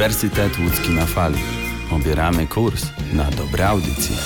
Uniwersytet Łódzki na fali. Obieramy kurs na dobre audycje.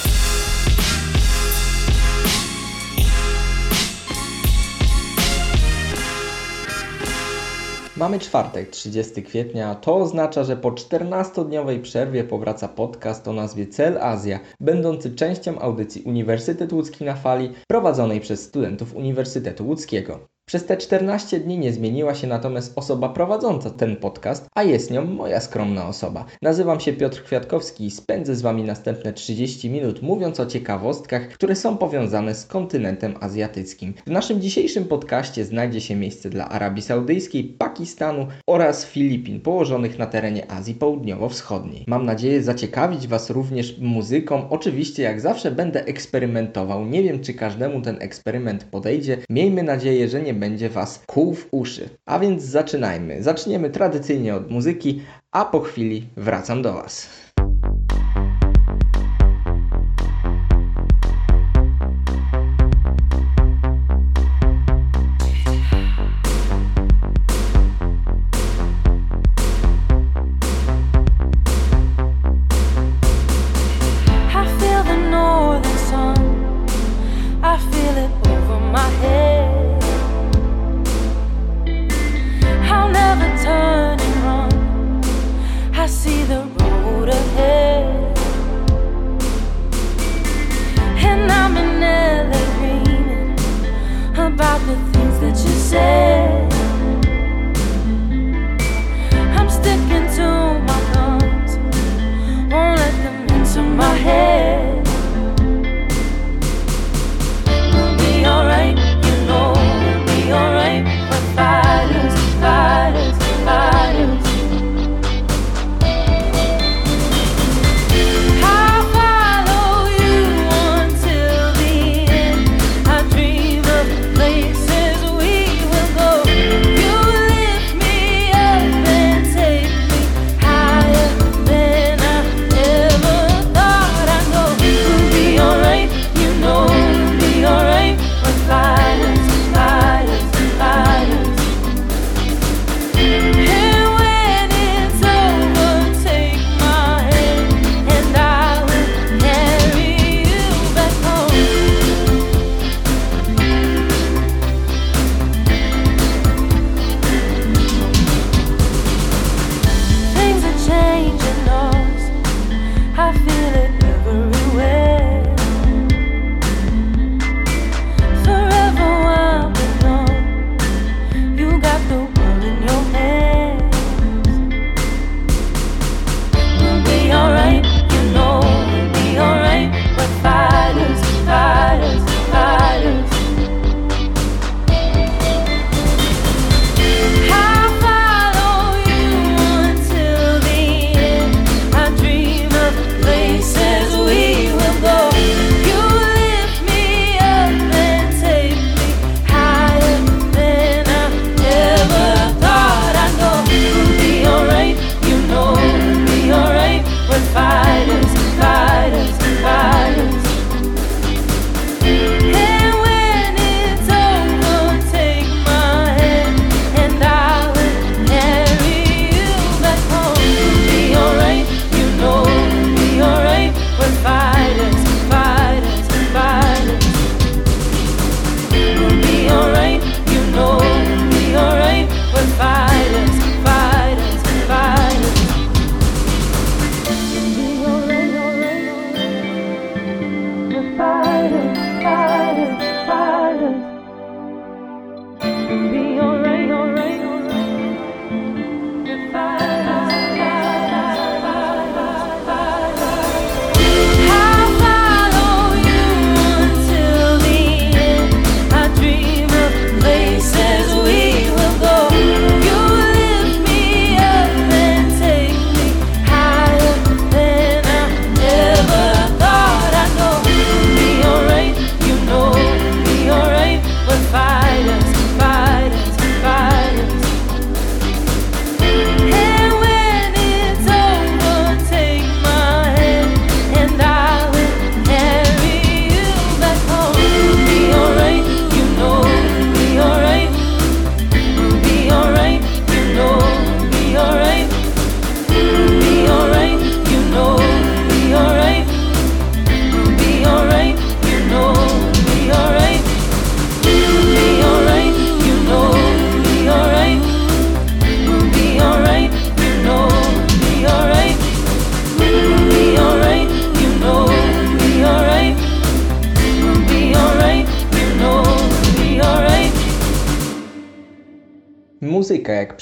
Mamy czwartek, 30 kwietnia. To oznacza, że po 14-dniowej przerwie powraca podcast o nazwie Cel Azja, będący częścią audycji Uniwersytet Łódzki na fali, prowadzonej przez studentów Uniwersytetu Łódzkiego. Przez te 14 dni nie zmieniła się natomiast osoba prowadząca ten podcast, a jest nią moja skromna osoba. Nazywam się Piotr Kwiatkowski i spędzę z Wami następne 30 minut mówiąc o ciekawostkach, które są powiązane z kontynentem azjatyckim. W naszym dzisiejszym podcaście znajdzie się miejsce dla Arabii Saudyjskiej, Pakistanu oraz Filipin, położonych na terenie Azji Południowo-Wschodniej. Mam nadzieję zaciekawić Was również muzyką. Oczywiście, jak zawsze, będę eksperymentował. Nie wiem, czy każdemu ten eksperyment podejdzie. Miejmy nadzieję, że nie będzie Was kół w uszy. A więc zaczynajmy. Zaczniemy tradycyjnie od muzyki, a po chwili wracam do Was.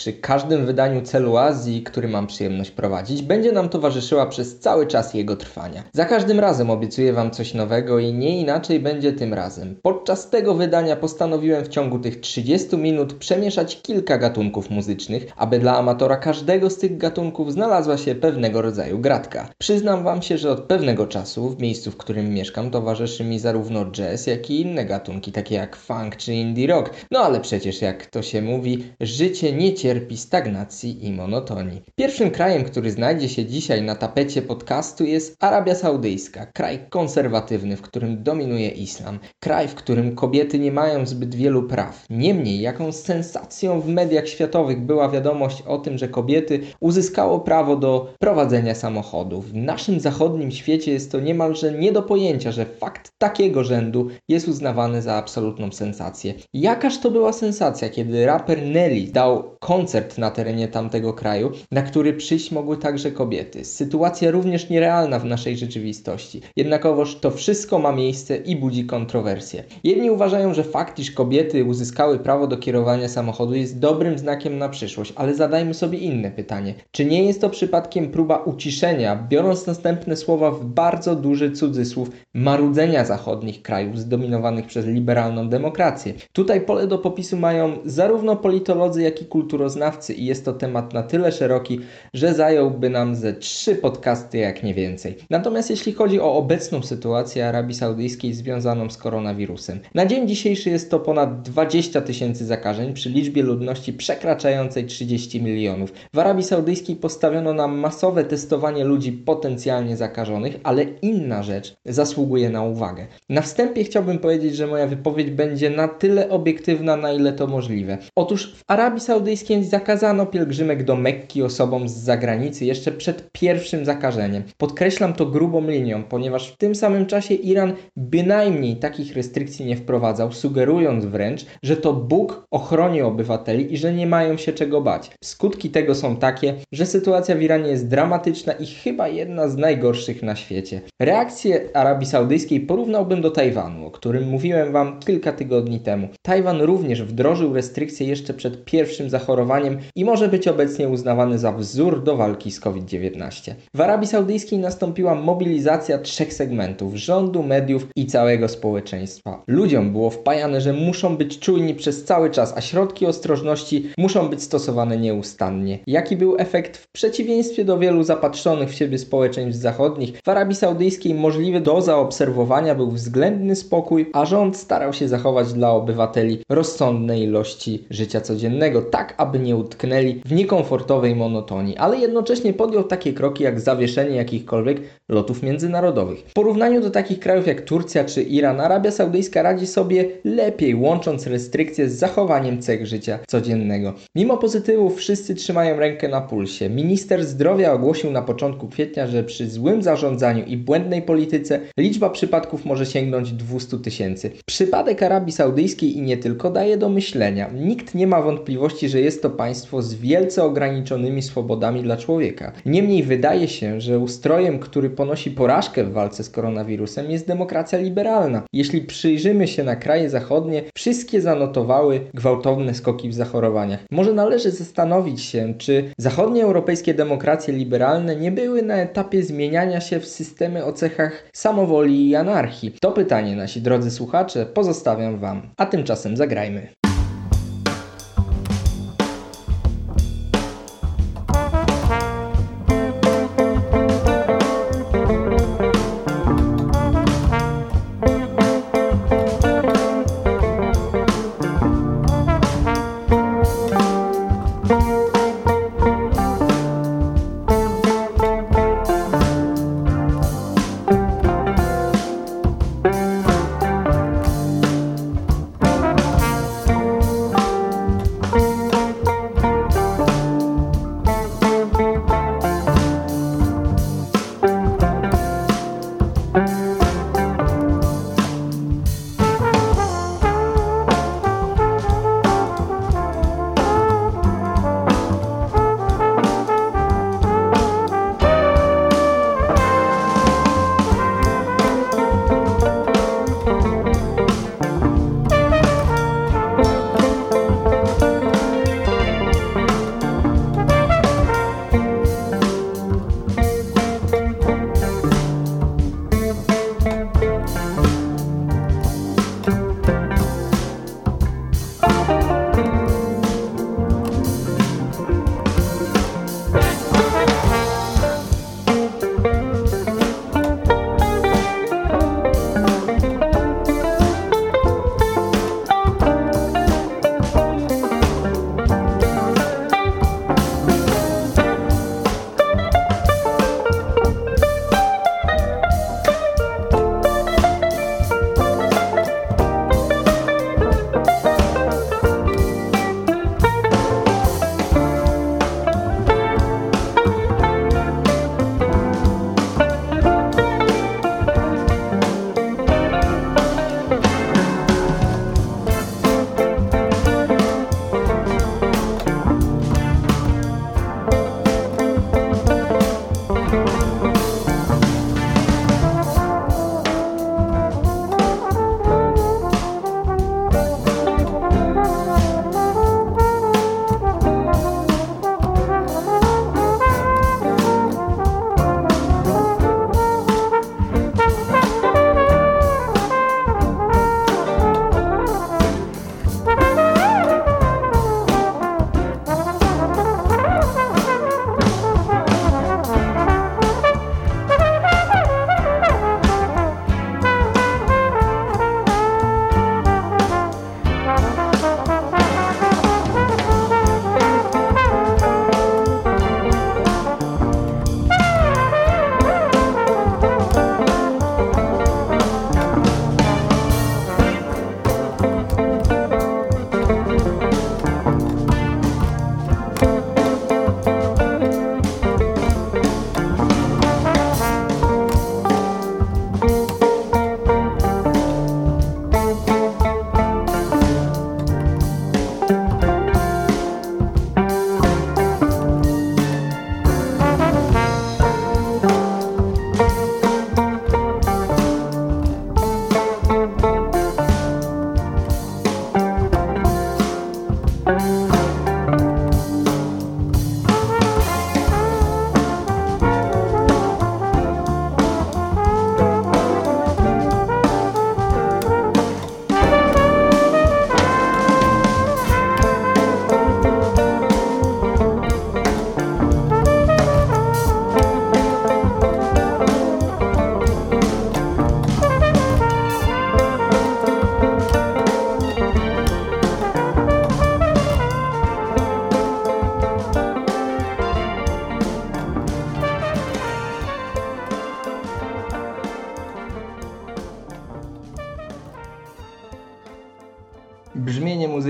Przy każdym wydaniu Celu Azji, który mam przyjemność prowadzić, będzie nam towarzyszyła przez cały czas jego trwania. Za każdym razem obiecuję Wam coś nowego i nie inaczej będzie tym razem. Podczas tego wydania postanowiłem w ciągu tych 30 minut przemieszać kilka gatunków muzycznych, aby dla amatora każdego z tych gatunków znalazła się pewnego rodzaju gratka. Przyznam Wam się, że od pewnego czasu w miejscu, w którym mieszkam, towarzyszy mi zarówno jazz, jak i inne gatunki, takie jak funk czy indie rock. No ale przecież, jak to się mówi, życie nie cierpi stagnacji i monotonii. Pierwszym krajem, który znajdzie się dzisiaj na tapecie podcastu jest Arabia Saudyjska, kraj konserwatywny, w którym dominuje islam, kraj, w którym kobiety nie mają zbyt wielu praw. Niemniej, jaką sensacją w mediach światowych była wiadomość o tym, że kobiety uzyskało prawo do prowadzenia samochodu. W naszym zachodnim świecie jest to niemalże nie do pojęcia, że fakt takiego rzędu jest uznawany za absolutną sensację. Jakaż to była sensacja, kiedy raper Nelly dał koncert na terenie tamtego kraju, na który przyjść mogły także kobiety. Sytuacja również nierealna w naszej rzeczywistości. Jednakowoż to wszystko ma miejsce i budzi kontrowersje. Jedni uważają, że fakt, iż kobiety uzyskały prawo do kierowania samochodu jest dobrym znakiem na przyszłość, ale zadajmy sobie inne pytanie. Czy nie jest to przypadkiem próba uciszenia, biorąc następne słowa w bardzo duży cudzysłów, marudzenia zachodnich krajów zdominowanych przez liberalną demokrację? Tutaj pole do popisu mają zarówno politolodzy, jak i kulturoznawcy i jest to temat na tyle szeroki, że zająłby nam ze trzy podcasty, jak nie więcej. Natomiast jeśli chodzi o obecną sytuację Arabii Saudyjskiej związaną z koronawirusem, na dzień dzisiejszy jest to ponad 20 tysięcy zakażeń przy liczbie ludności przekraczającej 30 milionów. W Arabii Saudyjskiej postawiono na masowe testowanie ludzi potencjalnie zakażonych, ale inna rzecz zasługuje na uwagę. Na wstępie chciałbym powiedzieć, że moja wypowiedź będzie na tyle obiektywna, na ile to możliwe. Otóż w Arabii Saudyjskiej zakazano pielgrzymek do Mekki osobom z zagranicy jeszcze przed pierwszym zakażeniem. Podkreślam to grubą linią, ponieważ w tym samym czasie Iran bynajmniej takich restrykcji nie wprowadzał, sugerując wręcz, że to Bóg ochroni obywateli i że nie mają się czego bać. Skutki tego są takie, że sytuacja w Iranie jest dramatyczna i chyba jedna z najgorszych na świecie. Reakcję Arabii Saudyjskiej porównałbym do Tajwanu, o którym mówiłem Wam kilka tygodni temu. Tajwan również wdrożył restrykcje jeszcze przed pierwszym zachorowaniem i może być obecnie uznawany za wzór do walki z COVID-19. W Arabii Saudyjskiej nastąpiła mobilizacja trzech segmentów rządu, mediów i całego społeczeństwa. Ludziom było wpajane, że muszą być czujni przez cały czas, a środki ostrożności muszą być stosowane nieustannie. Jaki był efekt? W przeciwieństwie do wielu zapatrzonych w siebie społeczeństw zachodnich, w Arabii Saudyjskiej możliwy do zaobserwowania był względny spokój, a rząd starał się zachować dla obywateli rozsądne ilości życia codziennego, tak aby nie utknęli w niekomfortowej monotonii, ale jednocześnie podjął takie kroki jak zawieszenie jakichkolwiek lotów międzynarodowych. W porównaniu do takich krajów jak Turcja czy Iran, Arabia Saudyjska radzi sobie lepiej, łącząc restrykcje z zachowaniem cech życia codziennego. Mimo pozytywów wszyscy trzymają rękę na pulsie. Minister zdrowia ogłosił na początku kwietnia, że przy złym zarządzaniu i błędnej polityce liczba przypadków może sięgnąć 200 tysięcy. Przypadek Arabii Saudyjskiej i nie tylko daje do myślenia. Nikt nie ma wątpliwości, że jest to państwo z wielce ograniczonymi swobodami dla człowieka. Niemniej wydaje się, że ustrojem, który ponosi porażkę w walce z koronawirusem jest demokracja liberalna. Jeśli przyjrzymy się na kraje zachodnie, wszystkie zanotowały gwałtowne skoki w zachorowaniach. Może należy zastanowić się, czy zachodnioeuropejskie demokracje liberalne nie były na etapie zmieniania się w systemy o cechach samowoli i anarchii. To pytanie, nasi drodzy słuchacze, pozostawiam Wam. A tymczasem zagrajmy.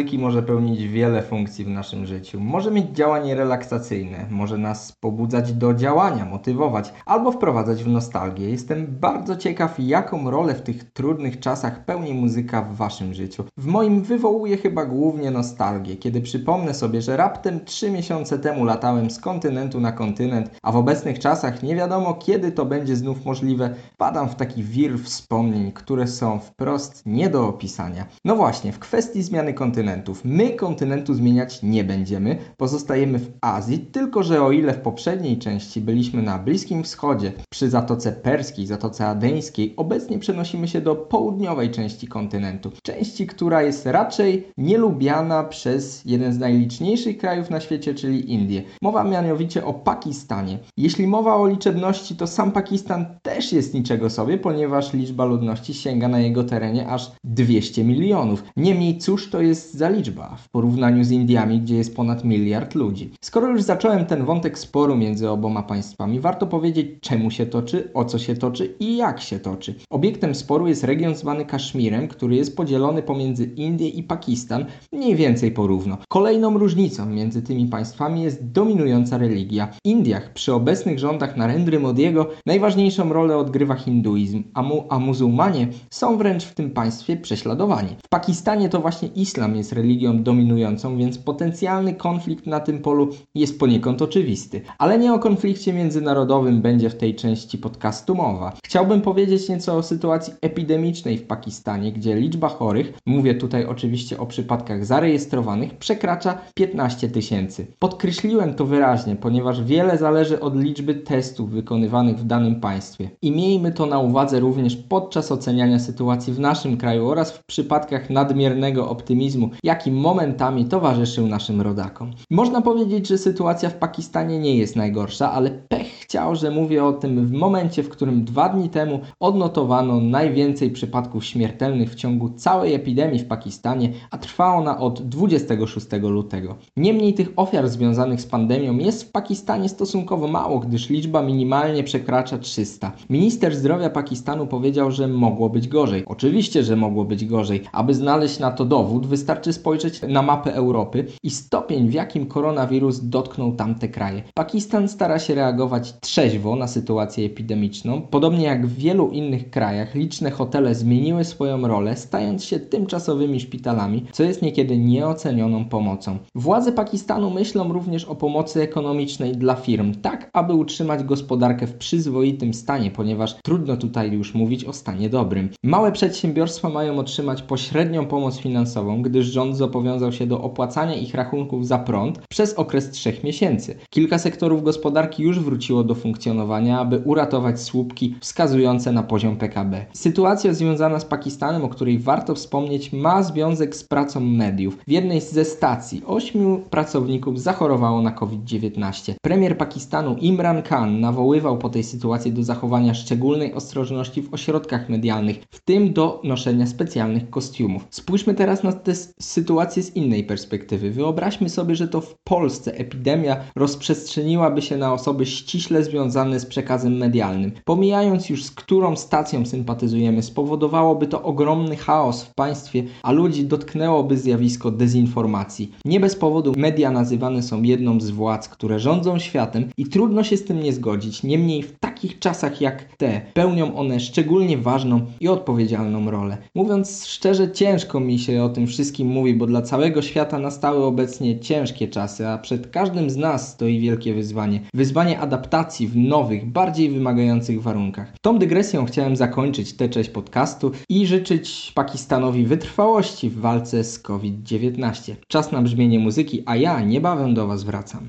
Muzyki może pełnić wiele funkcji w naszym życiu. Może mieć działanie relaksacyjne, może nas pobudzać do działania, motywować albo wprowadzać w nostalgię. Jestem bardzo ciekaw, jaką rolę w tych trudnych czasach pełni muzyka w Waszym życiu. W moim wywołuje chyba głównie nostalgię, kiedy przypomnę sobie, że raptem 3 miesiące temu latałem z kontynentu na kontynent, a w obecnych czasach nie wiadomo kiedy to będzie znów możliwe. Padam w taki wir wspomnień, które są wprost nie do opisania. No właśnie, w kwestii zmiany kontynentów. My kontynentu zmieniać nie będziemy, pozostajemy w Azji, tylko że o ile w poprzedniej części byliśmy na Bliskim Wschodzie, przy Zatoce Perskiej, Zatoce Adeńskiej, obecnie przenosimy się do południowej części kontynentu. Części, która jest raczej nielubiana przez jeden z najliczniejszych krajów na świecie, czyli Indie. Mowa mianowicie o Pakistanie. Jeśli mowa o liczebności, to sam Pakistan też jest niczego sobie, ponieważ liczba ludności sięga na jego terenie aż 200 milionów. Niemniej cóż to jest za liczba w porównaniu z Indiami, gdzie jest ponad miliard ludzi? Skoro już zacząłem ten wątek sporu między oboma państwami, warto powiedzieć czemu się toczy, o co się toczy i jak się toczy. Obiektem sporu jest region zwany Kaszmirem, który jest podzielony pomiędzy Indię i Pakistan mniej więcej porówno. Kolejną różnicą między tymi państwami jest dominująca religia. W Indiach przy obecnych rządach Narendry Modiego najważniejszą rolę odgrywa hinduizm, a, mu, a muzułmanie są wręcz w tym państwie prześladowani. W Pakistanie to właśnie islam jest religią dominującą, więc potencjalny konflikt na tym polu jest poniekąd oczywisty. Ale nie o konflikcie międzynarodowym będzie w tej części podcastu mowa. Chciałbym powiedzieć nieco o sytuacji epidemicznej w Pakistanie, gdzie liczba chorych, mówię tutaj oczywiście o przypadkach zarejestrowanych, przekracza 15 tysięcy. Podkreśliłem to wyraźnie, ponieważ wiele zależy od liczby testów wykonywanych w danym państwie. I miejmy to na uwadze również podczas oceniania sytuacji w naszym kraju oraz w przypadkach nadmiernego optymizmu, jaki momentami towarzyszył naszym rodakom. Można powiedzieć, że sytuacja w Pakistanie nie jest najgorsza, ale pech chciał, że mówię o tym w momencie, w którym dwa dni temu odnotowano najwięcej przypadków śmiertelnych w ciągu całej epidemii w Pakistanie, a trwa ona od 26 lutego. Niemniej tych ofiar związanych z pandemią jest w Pakistanie stosunkowo mało, gdyż liczba minimalnie przekracza 300. Minister zdrowia Pakistanu powiedział, że mogło być gorzej. Oczywiście, że mogło być gorzej. Aby znaleźć na to dowód, wystarczy spojrzeć na mapę Europy i stopień, w jakim koronawirus dotknął tamte kraje. Pakistan stara się reagować trzeźwo na sytuację epidemiczną. Podobnie jak w wielu innych krajach, liczne hotele zmieniły swoją rolę, stając się tymczasowymi szpitalami, co jest niekiedy nieocenioną pomocą. Władze Pakistanu myślą również o pomocy ekonomicznej dla firm, tak aby utrzymać gospodarkę w przyzwoitym stanie, ponieważ trudno tutaj już mówić o stanie dobrym. Małe przedsiębiorstwa mają otrzymać pośrednią pomoc finansową, gdyż rząd zobowiązał się do opłacania ich rachunków za prąd przez okres 3 miesięcy. Kilka sektorów gospodarki już wróciło do funkcjonowania, aby uratować słupki wskazujące na poziom PKB. Sytuacja związana z Pakistanem, o której warto wspomnieć, ma związek z pracą mediów. W jednej ze stacji ośmiu pracowników zachorowało na COVID-19. Premier Pakistanu Imran Khan nawoływał po tej sytuacji do zachowania szczególnej ostrożności w ośrodkach medialnych, w tym do noszenia specjalnych kostiumów. Spójrzmy teraz na tę sytuację z innej perspektywy. Wyobraźmy sobie, że to w Polsce epidemia rozprzestrzeniłaby się na osoby ściśle związane z przekazem medialnym. Pomijając już z którą stacją sympatyzujemy, spowodowałoby to ogromny chaos w państwie, a ludzi dotknęłoby zjawisko dezinformacji. Nie bez powodu media nazywane są jedną z władz, które rządzą światem i trudno się z tym nie zgodzić. Niemniej w takich czasach jak te pełnią one szczególnie ważną i odpowiedzialną rolę. Mówiąc szczerze, ciężko mi się o tym wszystkim mówi, bo dla całego świata nastały obecnie ciężkie czasy, a przed każdym z nas stoi wielkie wyzwanie. Wyzwanie adaptacji w nowych, bardziej wymagających warunkach. Tą dygresją chciałem zakończyć tę część podcastu i życzyć Pakistanowi wytrwałości w walce z COVID-19. Czas na brzmienie muzyki, a ja niebawem do Was wracam.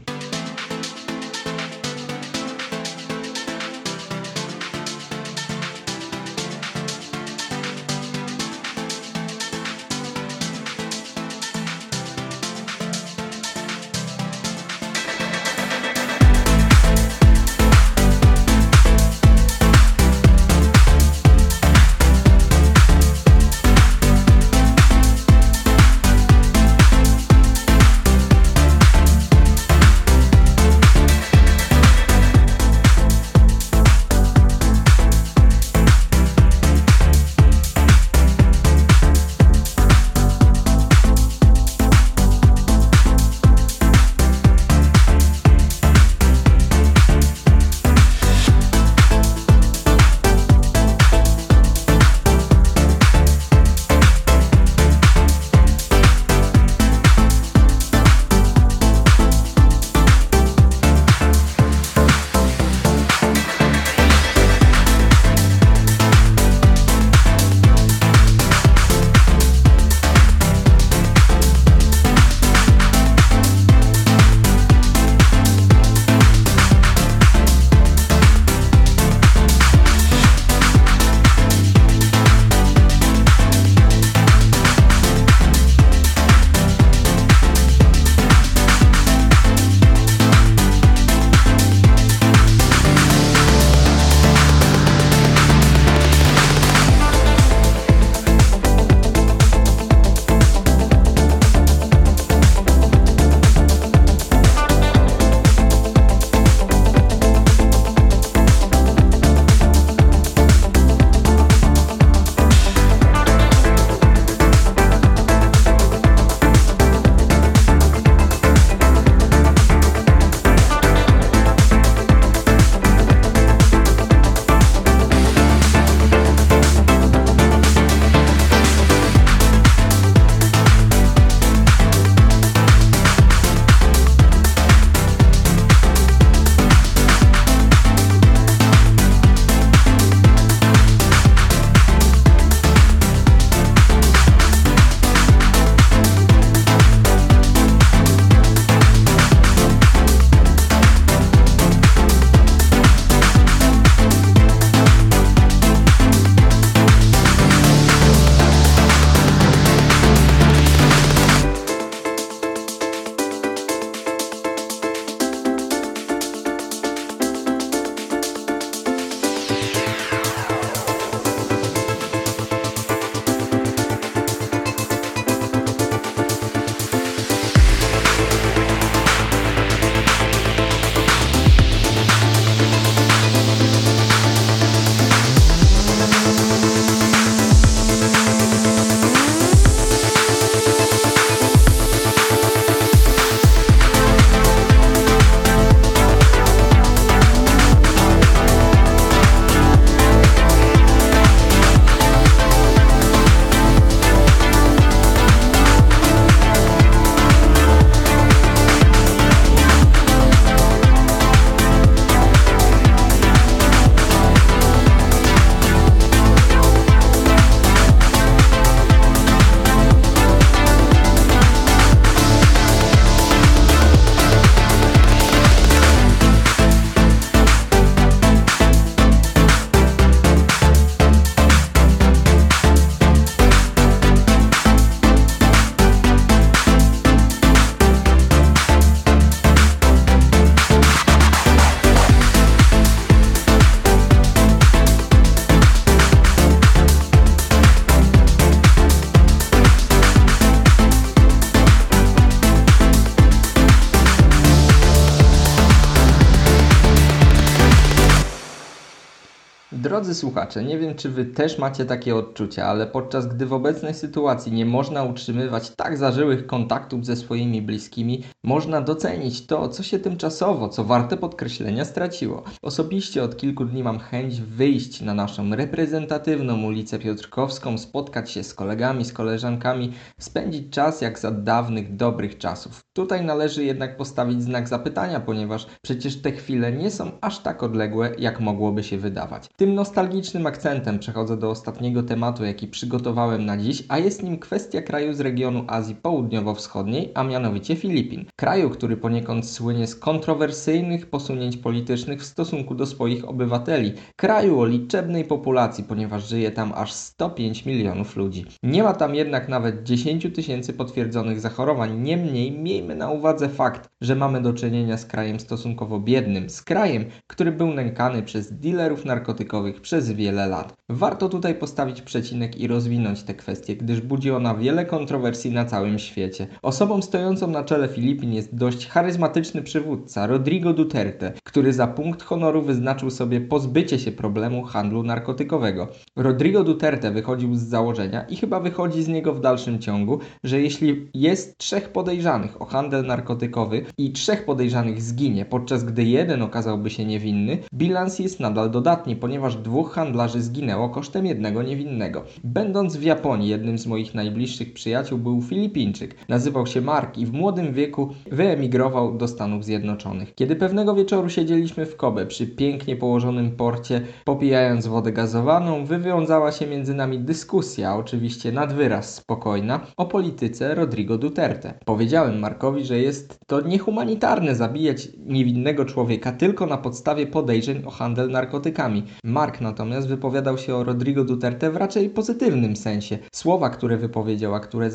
Drodzy słuchacze, nie wiem czy wy też macie takie odczucia, ale podczas gdy w obecnej sytuacji nie można utrzymywać tak zażyłych kontaktów ze swoimi bliskimi, można docenić to, co się tymczasowo, co warte podkreślenia, straciło. Osobiście od kilku dni mam chęć wyjść na naszą reprezentatywną ulicę Piotrkowską, spotkać się z kolegami, z koleżankami, spędzić czas jak za dawnych, dobrych czasów. Tutaj należy jednak postawić znak zapytania, ponieważ przecież te chwile nie są aż tak odległe, jak mogłoby się wydawać. Tym nostalgicznym akcentem przechodzę do ostatniego tematu, jaki przygotowałem na dziś, a jest nim kwestia kraju z regionu Azji Południowo-Wschodniej, a mianowicie Filipin. Kraju, który poniekąd słynie z kontrowersyjnych posunięć politycznych w stosunku do swoich obywateli. Kraju o liczebnej populacji, ponieważ żyje tam aż 105 milionów ludzi. Nie ma tam jednak nawet 10 tysięcy potwierdzonych zachorowań. Niemniej miejmy na uwadze fakt, że mamy do czynienia z krajem stosunkowo biednym, z krajem, który był nękany przez dealerów narkotykowych przez wiele lat. Warto tutaj postawić przecinek i rozwinąć tę kwestię, gdyż budzi ona wiele kontrowersji na całym świecie. Osobą stojącą na czele Filipin jest dość charyzmatyczny przywódca Rodrigo Duterte, który za punkt honoru wyznaczył sobie pozbycie się problemu handlu narkotykowego. Rodrigo Duterte wychodził z założenia i chyba wychodzi z niego w dalszym ciągu, że jeśli jest trzech podejrzanych o handel narkotykowy i trzech podejrzanych zginie, podczas gdy jeden okazałby się niewinny, bilans jest nadal dodatni, ponieważ dwóch handlarzy zginęło kosztem jednego niewinnego. Będąc w Japonii, jednym z moich najbliższych przyjaciół był Filipińczyk. Nazywał się Mark i w młodym wieku wyemigrował do Stanów Zjednoczonych. Kiedy pewnego wieczoru siedzieliśmy w Kobe przy pięknie położonym porcie, popijając wodę gazowaną, wywiązała się między nami dyskusja, oczywiście nad wyraz spokojna, o polityce Rodrigo Duterte. Powiedziałem Markowi, że jest to niehumanitarne zabijać niewinnego człowieka tylko na podstawie podejrzeń o handel narkotykami. Mark natomiast wypowiadał się o Rodrigo Duterte w raczej pozytywnym sensie. Słowa, które wypowiedział, a które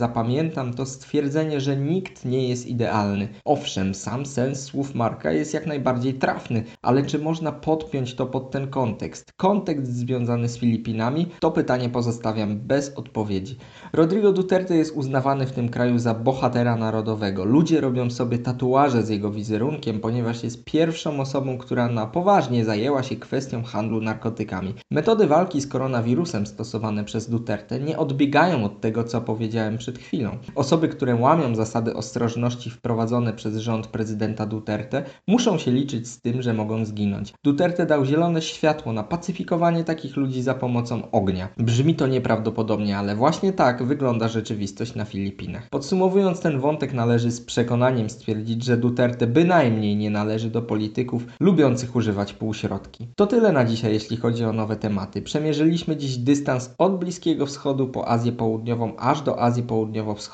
zapamiętam, to stwierdzenie, że nikt nie jest idealny. Owszem, sam sens słów Marka jest jak najbardziej trafny, ale czy można podpiąć to pod ten kontekst? Kontekst związany z Filipinami? To pytanie pozostawiam bez odpowiedzi. Rodrigo Duterte jest uznawany w tym kraju za bohatera narodowego. Ludzie robią sobie tatuaże z jego wizerunkiem, ponieważ jest pierwszą osobą, która na poważnie zajęła się kwestią handlu narkotykami. Metody walki z koronawirusem stosowane przez Duterte nie odbiegają od tego, co powiedziałem przed chwilą. Osoby, które łamią zasady ostrożności wprowadzone przez rząd prezydenta Duterte, muszą się liczyć z tym, że mogą zginąć. Duterte dał zielone światło na pacyfikowanie takich ludzi za pomocą ognia. Brzmi to nieprawdopodobnie, ale właśnie tak wygląda rzeczywistość na Filipinach. Podsumowując ten wątek, należy z przekonaniem stwierdzić, że Duterte bynajmniej nie należy do polityków lubiących używać półśrodki. To tyle na dzisiaj, jeśli chodzi o nowe tematy. Przemierzyliśmy dziś dystans od Bliskiego Wschodu po Azję Południową aż do Azji Południowo-Wschodniej.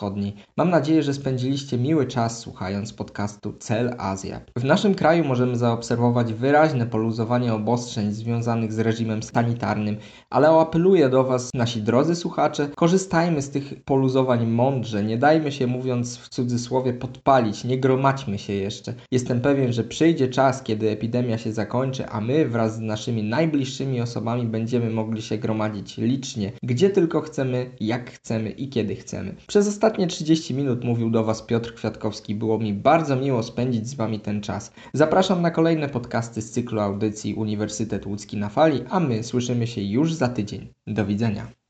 Mam nadzieję, że spędziliście miły czas słuchając podcastu Cel Azja. W naszym kraju możemy zaobserwować wyraźne poluzowanie obostrzeń związanych z reżimem sanitarnym, ale apeluję do Was, nasi drodzy słuchacze, korzystajmy z tych poluzowań mądrze, nie dajmy się, mówiąc w cudzysłowie, podpalić, nie gromadźmy się jeszcze. Jestem pewien, że przyjdzie czas, kiedy epidemia się zakończy, a my wraz z naszymi najbliższymi osobami będziemy mogli się gromadzić licznie, gdzie tylko chcemy, jak chcemy i kiedy chcemy. Przez ostatnie 30 minut mówił do Was Piotr Kwiatkowski. Było mi bardzo miło spędzić z Wami ten czas. Zapraszam na kolejne podcasty z cyklu audycji Uniwersytet Łódzki na Fali, a my słyszymy się już za tydzień. Do widzenia.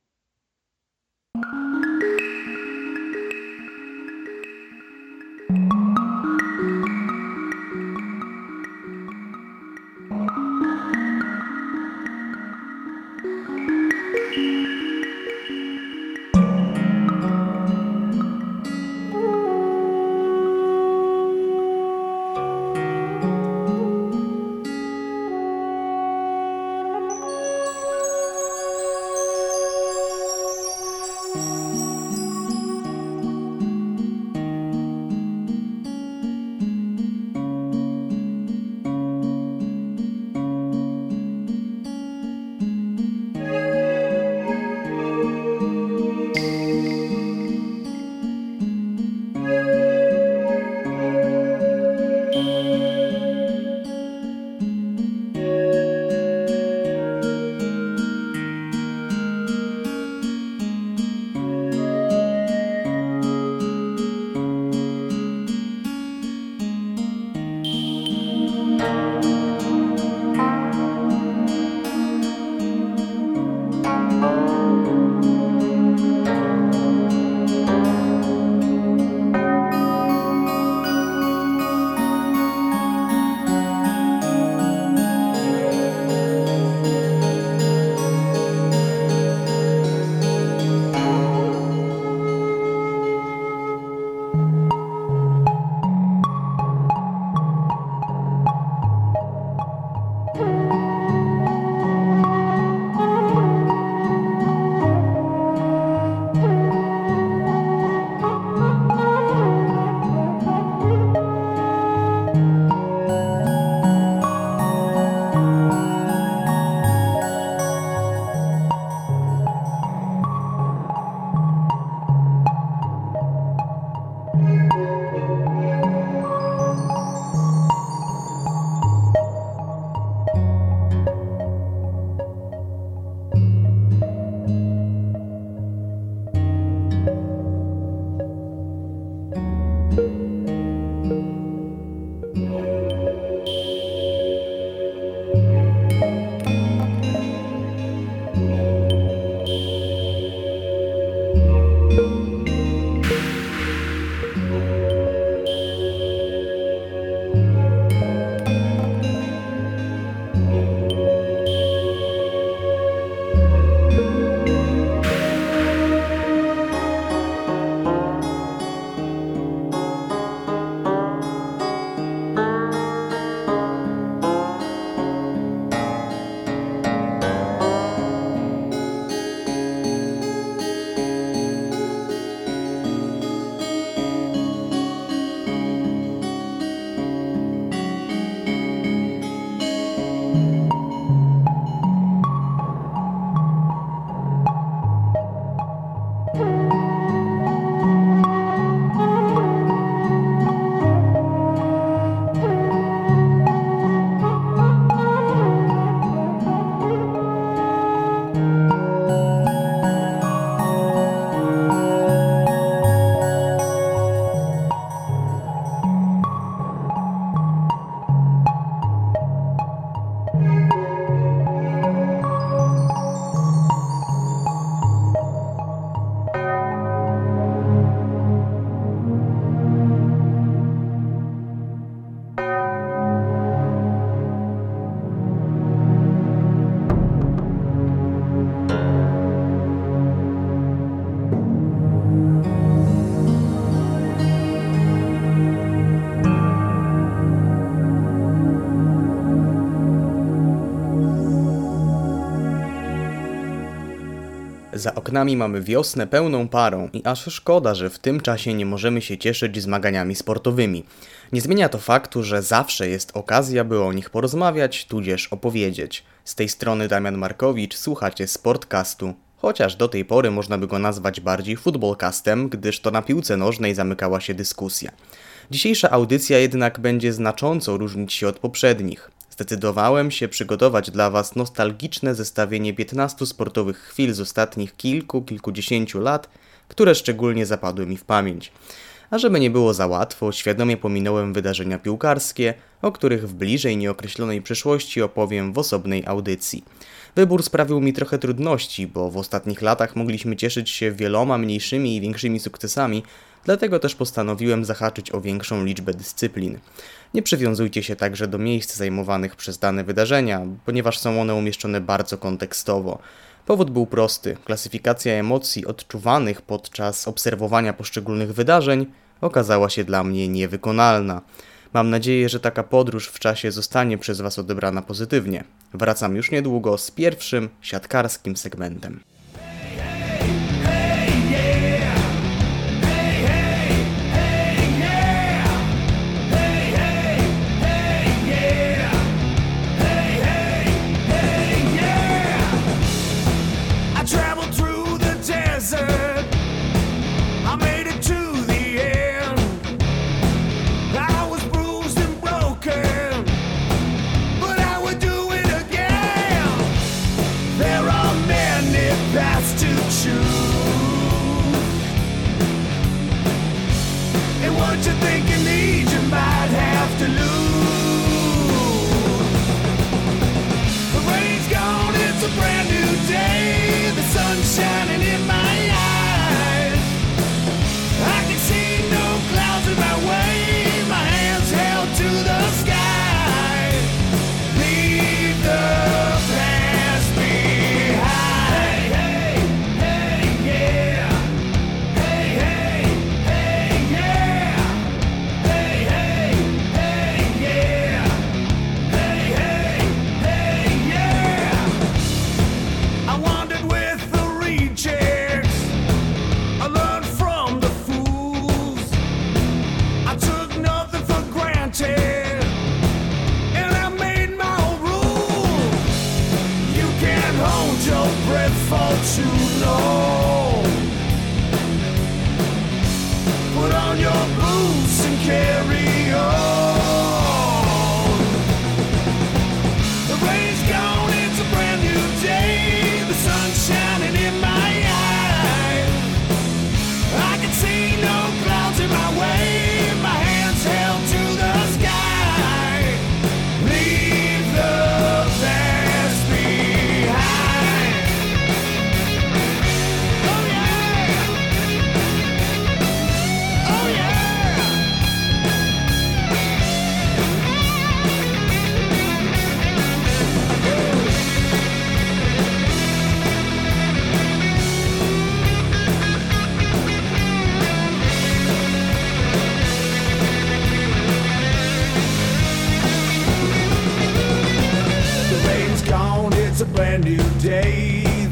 Za oknami mamy wiosnę pełną parą i aż szkoda, że w tym czasie nie możemy się cieszyć zmaganiami sportowymi. Nie zmienia to faktu, że zawsze jest okazja, by o nich porozmawiać, tudzież opowiedzieć. Z tej strony Damian Markowicz, słuchacie Sportcastu. Chociaż do tej pory można by go nazwać bardziej futbolcastem, gdyż to na piłce nożnej zamykała się dyskusja. Dzisiejsza audycja jednak będzie znacząco różnić się od poprzednich. Zdecydowałem się przygotować dla Was nostalgiczne zestawienie 15 sportowych chwil z ostatnich kilku, kilkudziesięciu lat, które szczególnie zapadły mi w pamięć. A żeby nie było za łatwo, świadomie pominąłem wydarzenia piłkarskie, o których w bliżej nieokreślonej przyszłości opowiem w osobnej audycji. Wybór sprawił mi trochę trudności, bo w ostatnich latach mogliśmy cieszyć się wieloma mniejszymi i większymi sukcesami, dlatego też postanowiłem zahaczyć o większą liczbę dyscyplin. Nie przywiązujcie się także do miejsc zajmowanych przez dane wydarzenia, ponieważ są one umieszczone bardzo kontekstowo. Powód był prosty: klasyfikacja emocji odczuwanych podczas obserwowania poszczególnych wydarzeń okazała się dla mnie niewykonalna. Mam nadzieję, że taka podróż w czasie zostanie przez Was odebrana pozytywnie. Wracam już niedługo z pierwszym siatkarskim segmentem.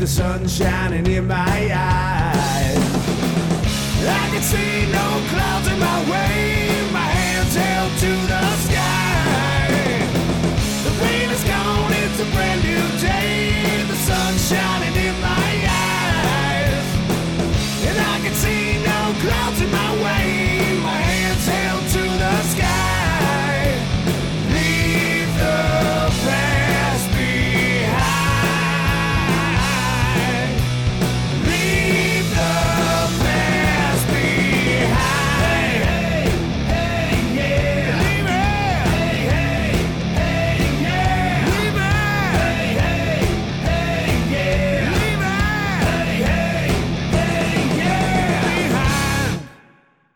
The sun shining in my eyes. I can see no clouds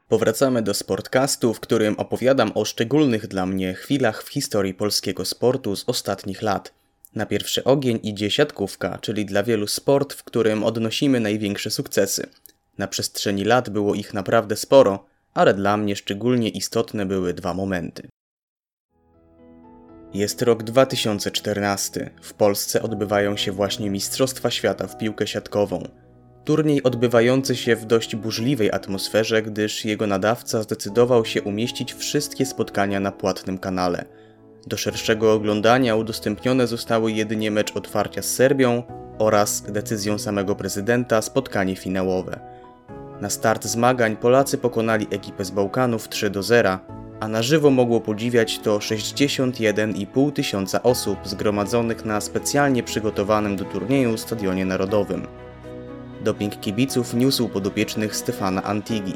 Powracamy do Sportcastu, w którym opowiadam o szczególnych dla mnie chwilach w historii polskiego sportu z ostatnich lat. Na pierwszy ogień idzie siatkówka, czyli dla wielu sport, w którym odnosimy największe sukcesy. Na przestrzeni lat było ich naprawdę sporo, ale dla mnie szczególnie istotne były dwa momenty. Jest rok 2014. W Polsce odbywają się właśnie Mistrzostwa Świata w piłkę siatkową. Turniej odbywający się w dość burzliwej atmosferze, gdyż jego nadawca zdecydował się umieścić wszystkie spotkania na płatnym kanale. Do szerszego oglądania udostępnione zostały jedynie mecz otwarcia z Serbią oraz decyzją samego prezydenta spotkanie finałowe. Na start zmagań Polacy pokonali ekipę z Bałkanów 3 do 0, a na żywo mogło podziwiać to 61,5 tysiąca osób zgromadzonych na specjalnie przygotowanym do turnieju Stadionie Narodowym. Doping kibiców niósł podopiecznych Stefana Antigi.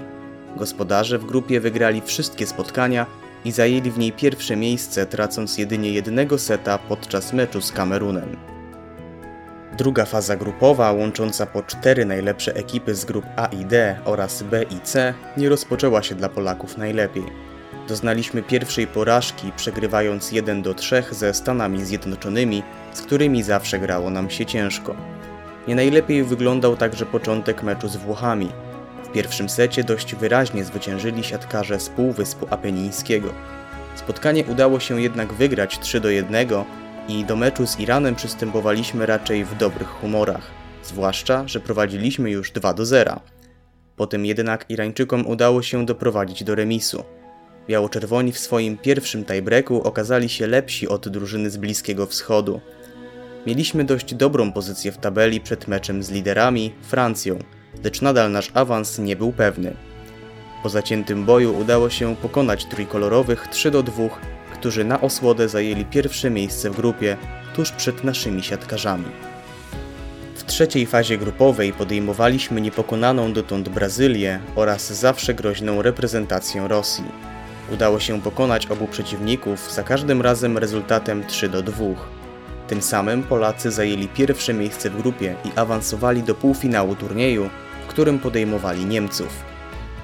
Gospodarze w grupie wygrali wszystkie spotkania i zajęli w niej pierwsze miejsce, tracąc jedynie jednego seta podczas meczu z Kamerunem. Druga faza grupowa, łącząca po cztery najlepsze ekipy z grup A i D oraz B i C, nie rozpoczęła się dla Polaków najlepiej. Doznaliśmy pierwszej porażki, przegrywając 1 do 3 ze Stanami Zjednoczonymi, z którymi zawsze grało nam się ciężko. Nie najlepiej wyglądał także początek meczu z Włochami. W pierwszym secie dość wyraźnie zwyciężyli siatkarze z Półwyspu Apenińskiego. Spotkanie udało się jednak wygrać 3 do 1 i do meczu z Iranem przystępowaliśmy raczej w dobrych humorach, zwłaszcza, że prowadziliśmy już 2 do 0. Potem jednak Irańczykom udało się doprowadzić do remisu. Biało-czerwoni w swoim pierwszym tiebreaku okazali się lepsi od drużyny z Bliskiego Wschodu. Mieliśmy dość dobrą pozycję w tabeli przed meczem z liderami, Francją, lecz nadal nasz awans nie był pewny. Po zaciętym boju udało się pokonać trójkolorowych 3 do 2, którzy na osłodę zajęli pierwsze miejsce w grupie, tuż przed naszymi siatkarzami. W trzeciej fazie grupowej podejmowaliśmy niepokonaną dotąd Brazylię oraz zawsze groźną reprezentację Rosji. Udało się pokonać obu przeciwników, za każdym razem rezultatem 3 do 2. Tym samym Polacy zajęli pierwsze miejsce w grupie i awansowali do półfinału turnieju, w którym podejmowali Niemców.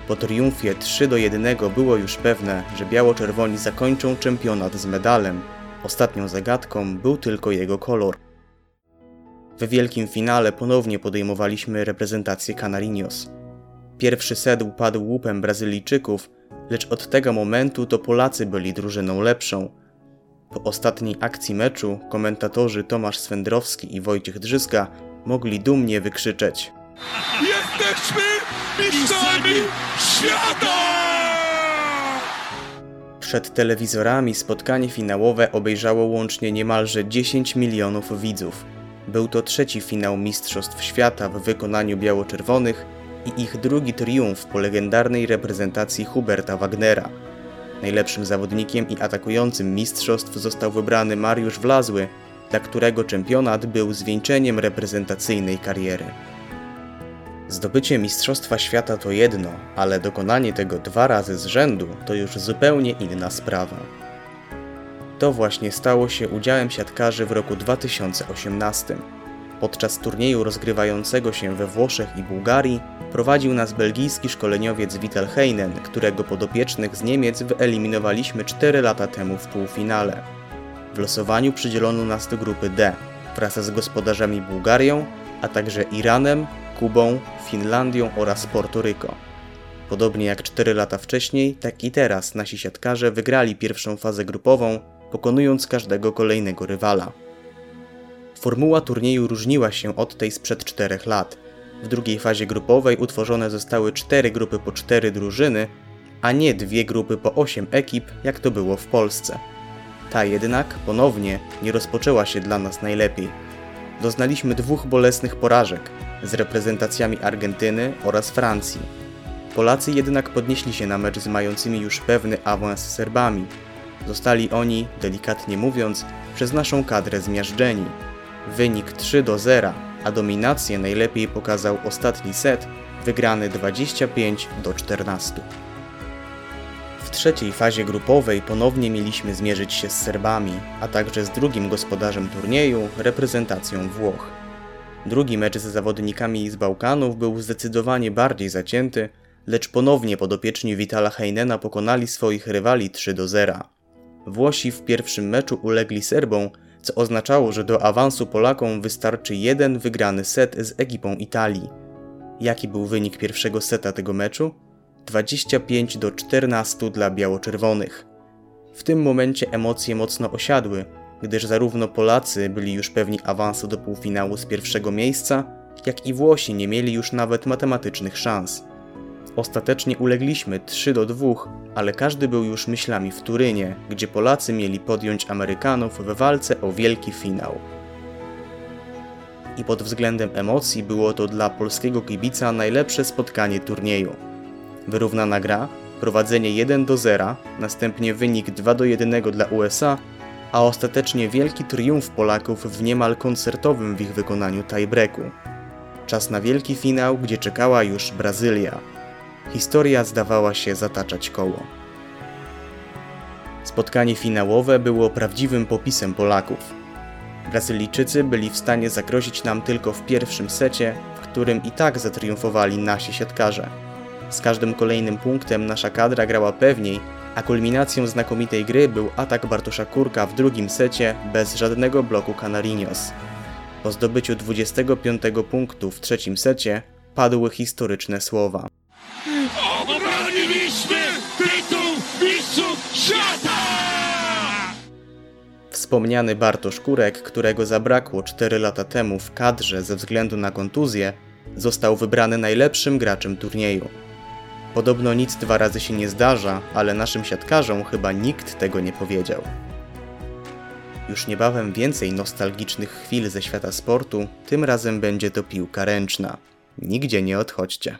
Po triumfie 3 do 1 było już pewne, że biało-czerwoni zakończą czempionat z medalem. Ostatnią zagadką był tylko jego kolor. We wielkim finale ponownie podejmowaliśmy reprezentację Canarinos. Pierwszy set upadł łupem Brazylijczyków, lecz od tego momentu to Polacy byli drużyną lepszą. Po ostatniej akcji meczu komentatorzy Tomasz Swędrowski i Wojciech Drzyska mogli dumnie wykrzyczeć Jesteśmy mistrzami świata! Przed telewizorami spotkanie finałowe obejrzało łącznie niemalże 10 milionów widzów. Był to trzeci finał Mistrzostw Świata w wykonaniu biało-czerwonych i ich drugi triumf po legendarnej reprezentacji Huberta Wagnera. Najlepszym zawodnikiem i atakującym mistrzostw został wybrany Mariusz Wlazły, dla którego czempionat był zwieńczeniem reprezentacyjnej kariery. Zdobycie Mistrzostwa Świata to jedno, ale dokonanie tego dwa razy z rzędu to już zupełnie inna sprawa. To właśnie stało się udziałem siatkarzy w roku 2018. Podczas turnieju rozgrywającego się we Włoszech i Bułgarii prowadził nas belgijski szkoleniowiec Vital Heinen, którego podopiecznych z Niemiec wyeliminowaliśmy 4 lata temu w półfinale. W losowaniu przydzielono nas do grupy D wraz z gospodarzami Bułgarią, a także Iranem, Kubą, Finlandią oraz Portoryko. Podobnie jak 4 lata wcześniej, tak i teraz nasi siatkarze wygrali pierwszą fazę grupową, pokonując każdego kolejnego rywala. Formuła turnieju różniła się od tej sprzed 4 lat. W drugiej fazie grupowej utworzone zostały 4 grupy po 4 drużyny, a nie dwie grupy po 8 ekip, jak to było w Polsce. Ta jednak ponownie nie rozpoczęła się dla nas najlepiej. Doznaliśmy dwóch bolesnych porażek z reprezentacjami Argentyny oraz Francji. Polacy jednak podnieśli się na mecz z mającymi już pewny awans z Serbami. Zostali oni, delikatnie mówiąc, przez naszą kadrę zmiażdżeni. Wynik 3 do 0, a dominację najlepiej pokazał ostatni set, wygrany 25 do 14. W trzeciej fazie grupowej ponownie mieliśmy zmierzyć się z Serbami, a także z drugim gospodarzem turnieju, reprezentacją Włoch. Drugi mecz z zawodnikami z Bałkanów był zdecydowanie bardziej zacięty, lecz ponownie podopieczni Vitala Heinena pokonali swoich rywali 3 do 0. Włosi w pierwszym meczu ulegli Serbom, co oznaczało, że do awansu Polakom wystarczy jeden wygrany set z ekipą Italii. Jaki był wynik pierwszego seta tego meczu? 25 do 14 dla biało-czerwonych. W tym momencie emocje mocno osiadły, gdyż zarówno Polacy byli już pewni awansu do półfinału z pierwszego miejsca, jak i Włosi nie mieli już nawet matematycznych szans. Ostatecznie ulegliśmy 3 do 2, ale każdy był już myślami w Turynie, gdzie Polacy mieli podjąć Amerykanów w walce o wielki finał. I pod względem emocji było to dla polskiego kibica najlepsze spotkanie turnieju. Wyrównana gra, prowadzenie 1 do 0, następnie wynik 2 do 1 dla USA, a ostatecznie wielki triumf Polaków w niemal koncertowym w ich wykonaniu tiebreaku. Czas na wielki finał, gdzie czekała już Brazylia. Historia zdawała się zataczać koło. Spotkanie finałowe było prawdziwym popisem Polaków. Brazylijczycy byli w stanie zagrozić nam tylko w pierwszym secie, w którym i tak zatriumfowali nasi siatkarze. Z każdym kolejnym punktem nasza kadra grała pewniej, a kulminacją znakomitej gry był atak Bartosza Kurka w drugim secie bez żadnego bloku Canarinos. Po zdobyciu 25 punktu w trzecim secie padły historyczne słowa. Tytuł mistrzów świata! Wspomniany Bartosz Kurek, którego zabrakło 4 lata temu w kadrze ze względu na kontuzję, został wybrany najlepszym graczem turnieju. Podobno nic dwa razy się nie zdarza, ale naszym siatkarzom chyba nikt tego nie powiedział. Już niebawem więcej nostalgicznych chwil ze świata sportu, tym razem będzie to piłka ręczna. Nigdzie nie odchodźcie.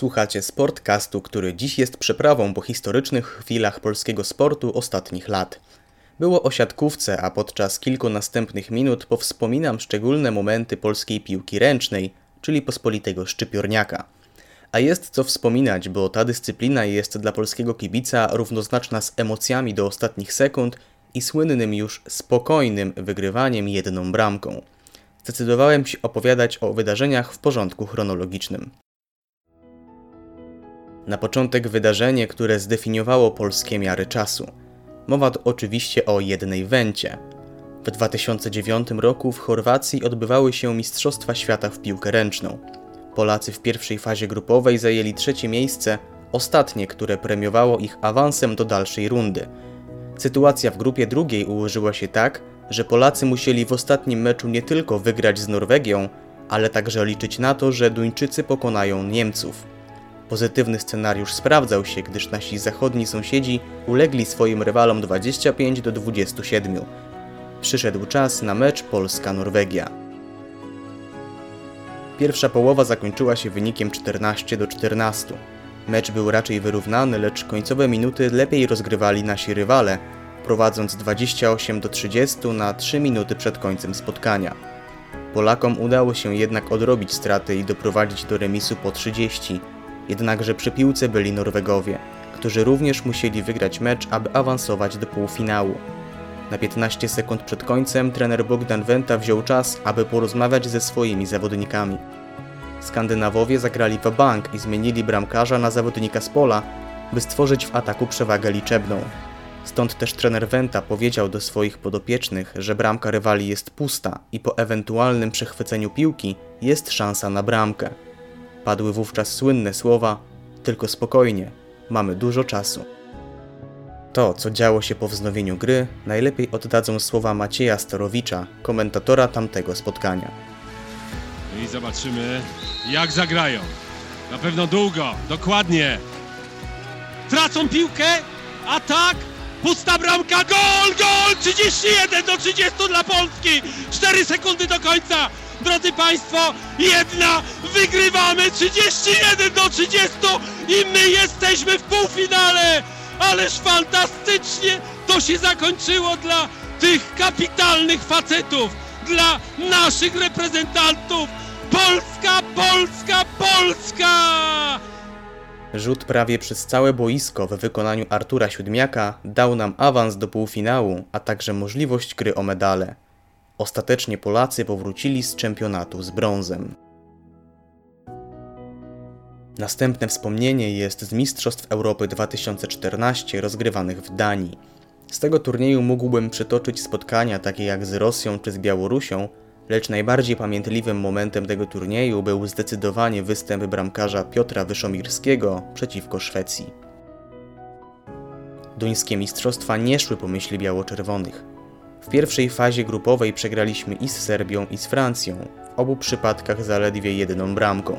Słuchacie Sportcastu, który dziś jest przeprawą po historycznych chwilach polskiego sportu ostatnich lat. Było o siatkówce, a podczas kilku następnych minut powspominam szczególne momenty polskiej piłki ręcznej, czyli pospolitego szczypiorniaka. A jest co wspominać, bo ta dyscyplina jest dla polskiego kibica równoznaczna z emocjami do ostatnich sekund i słynnym już spokojnym wygrywaniem jedną bramką. Zdecydowałem się opowiadać o wydarzeniach w porządku chronologicznym. Na początek wydarzenie, które zdefiniowało polskie miary czasu. Mowa oczywiście o jednej wencie. W 2009 roku w Chorwacji odbywały się Mistrzostwa Świata w piłkę ręczną. Polacy w pierwszej fazie grupowej zajęli trzecie miejsce, ostatnie, które premiowało ich awansem do dalszej rundy. Sytuacja w grupie drugiej ułożyła się tak, że Polacy musieli w ostatnim meczu nie tylko wygrać z Norwegią, ale także liczyć na to, że Duńczycy pokonają Niemców. Pozytywny scenariusz sprawdzał się, gdyż nasi zachodni sąsiedzi ulegli swoim rywalom 25 do 27. Przyszedł czas na mecz Polska-Norwegia. Pierwsza połowa zakończyła się wynikiem 14 do 14. Mecz był raczej wyrównany, lecz końcowe minuty lepiej rozgrywali nasi rywale, prowadząc 28 do 30 na 3 minuty przed końcem spotkania. Polakom udało się jednak odrobić straty i doprowadzić do remisu po 30, jednakże przy piłce byli Norwegowie, którzy również musieli wygrać mecz, aby awansować do półfinału. Na 15 sekund przed końcem trener Bogdan Wenta wziął czas, aby porozmawiać ze swoimi zawodnikami. Skandynawowie zagrali w bank i zmienili bramkarza na zawodnika z pola, by stworzyć w ataku przewagę liczebną. Stąd też trener Wenta powiedział do swoich podopiecznych, że bramka rywali jest pusta i po ewentualnym przechwyceniu piłki jest szansa na bramkę. Padły wówczas słynne słowa: Tylko spokojnie, mamy dużo czasu. To, co działo się po wznowieniu gry, najlepiej oddadzą słowa Macieja Starowicza, komentatora tamtego spotkania. I zobaczymy, jak zagrają. Na pewno długo, dokładnie. Tracą piłkę, atak, pusta bramka, gol, gol! 31 do 30 dla Polski! 4 sekundy do końca! Drodzy Państwo, jedna, wygrywamy 31 do 30 i my jesteśmy w półfinale! Ależ fantastycznie to się zakończyło dla tych kapitalnych facetów, dla naszych reprezentantów! Polska, Polska, Polska! Rzut prawie przez całe boisko w wykonaniu Artura Siódmiaka dał nam awans do półfinału, a także możliwość gry o medale. Ostatecznie Polacy powrócili z czempionatu z brązem. Następne wspomnienie jest z Mistrzostw Europy 2014 rozgrywanych w Danii. Z tego turnieju mógłbym przytoczyć spotkania takie jak z Rosją czy z Białorusią, lecz najbardziej pamiętliwym momentem tego turnieju był zdecydowanie występ bramkarza Piotra Wyszomirskiego przeciwko Szwecji. Duńskie mistrzostwa nie szły po myśli biało-czerwonych. W pierwszej fazie grupowej przegraliśmy i z Serbią, i z Francją, w obu przypadkach zaledwie jedną bramką.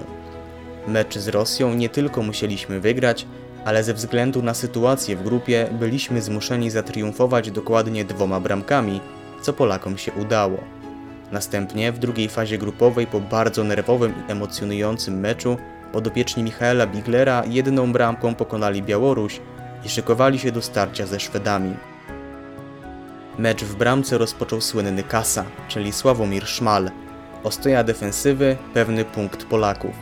Mecz z Rosją nie tylko musieliśmy wygrać, ale ze względu na sytuację w grupie byliśmy zmuszeni zatriumfować dokładnie dwoma bramkami, co Polakom się udało. Następnie w drugiej fazie grupowej po bardzo nerwowym i emocjonującym meczu podopieczni Michaela Biglera jedną bramką pokonali Białoruś i szykowali się do starcia ze Szwedami. Mecz w bramce rozpoczął słynny Kasa, czyli Sławomir Szmal. Ostoja defensywy, pewny punkt Polaków.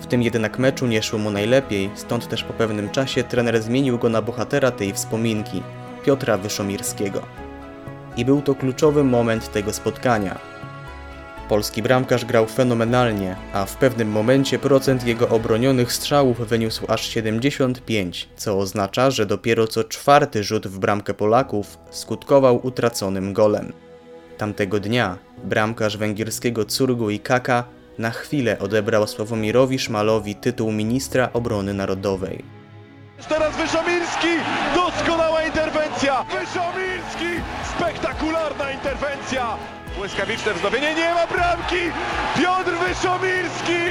W tym jednak meczu nie szło mu najlepiej, stąd też po pewnym czasie trener zmienił go na bohatera tej wspominki, Piotra Wyszomirskiego. I był to kluczowy moment tego spotkania. Polski bramkarz grał fenomenalnie, a w pewnym momencie procent jego obronionych strzałów wyniósł aż 75, co oznacza, że dopiero co czwarty rzut w bramkę Polaków skutkował utraconym golem. Tamtego dnia bramkarz węgierskiego Curgu i Kaka na chwilę odebrał Sławomirowi Szmalowi tytuł ministra obrony narodowej. Teraz Wyszomirski! Doskonała interwencja! Wyszomirski! Spektakularna interwencja! Błyskawiczne wznowienie, nie ma bramki! Piotr Wyszomirski!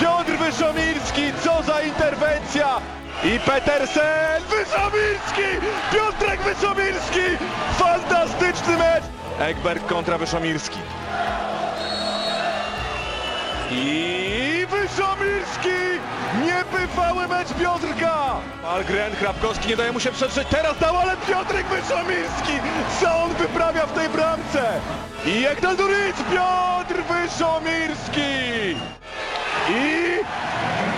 Piotr Wyszomirski, co za interwencja! I Petersen! Wyszomirski! Piotrek Wyszomirski! Fantastyczny mecz! Ekberg kontra Wyszomirski. I Wyszomirski! Niebywały mecz Piotrka! Algren Krapkowski nie daje mu się przetrzeć, teraz dał, ale Piotrek Wyszomirski! Co on wyprawia w tej bramce? I Ekdal Duric, Piotr Wyszomirski! I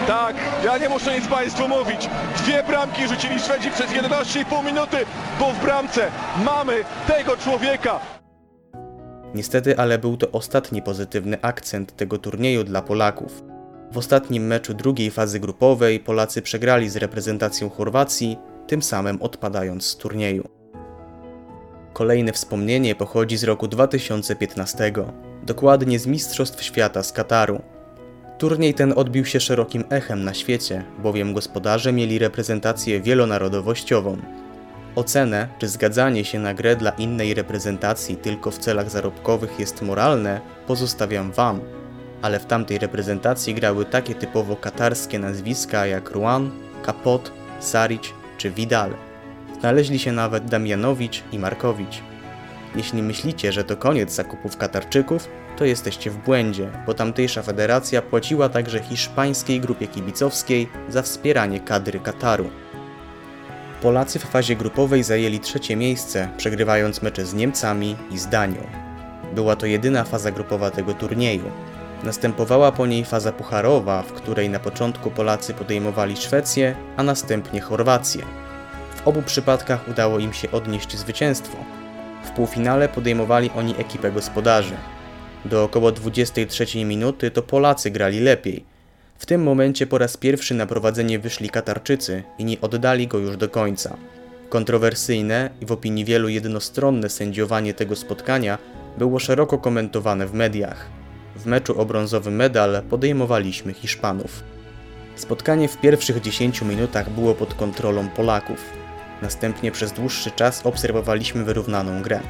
tak, ja nie muszę nic Państwu mówić. Dwie bramki rzucili Szwedzi przez 11,5 minuty, bo w bramce mamy tego człowieka. Niestety, ale był to ostatni pozytywny akcent tego turnieju dla Polaków. W ostatnim meczu drugiej fazy grupowej Polacy przegrali z reprezentacją Chorwacji, tym samym odpadając z turnieju. Kolejne wspomnienie pochodzi z roku 2015, dokładnie z Mistrzostw Świata z Kataru. Turniej ten odbił się szerokim echem na świecie, bowiem gospodarze mieli reprezentację wielonarodowościową. Ocenę, czy zgadzanie się na grę dla innej reprezentacji tylko w celach zarobkowych jest moralne, pozostawiam Wam, ale w tamtej reprezentacji grały takie typowo katarskie nazwiska jak Ruan, Kapot, Saric czy Vidal. Znaleźli się nawet Damianowicz i Markowicz. Jeśli myślicie, że to koniec zakupów Katarczyków, to jesteście w błędzie, bo tamtejsza federacja płaciła także hiszpańskiej grupie kibicowskiej za wspieranie kadry Kataru. Polacy w fazie grupowej zajęli trzecie miejsce, przegrywając mecze z Niemcami i z Danią. Była to jedyna faza grupowa tego turnieju. Następowała po niej faza pucharowa, w której na początku Polacy podejmowali Szwecję, a następnie Chorwację. W obu przypadkach udało im się odnieść zwycięstwo. W półfinale podejmowali oni ekipę gospodarzy. Do około 23 minuty to Polacy grali lepiej. W tym momencie po raz pierwszy na prowadzenie wyszli Katarczycy i nie oddali go już do końca. Kontrowersyjne i w opinii wielu jednostronne sędziowanie tego spotkania było szeroko komentowane w mediach. W meczu o brązowy medal podejmowaliśmy Hiszpanów. Spotkanie w pierwszych 10 minutach było pod kontrolą Polaków. Następnie przez dłuższy czas obserwowaliśmy wyrównaną grę.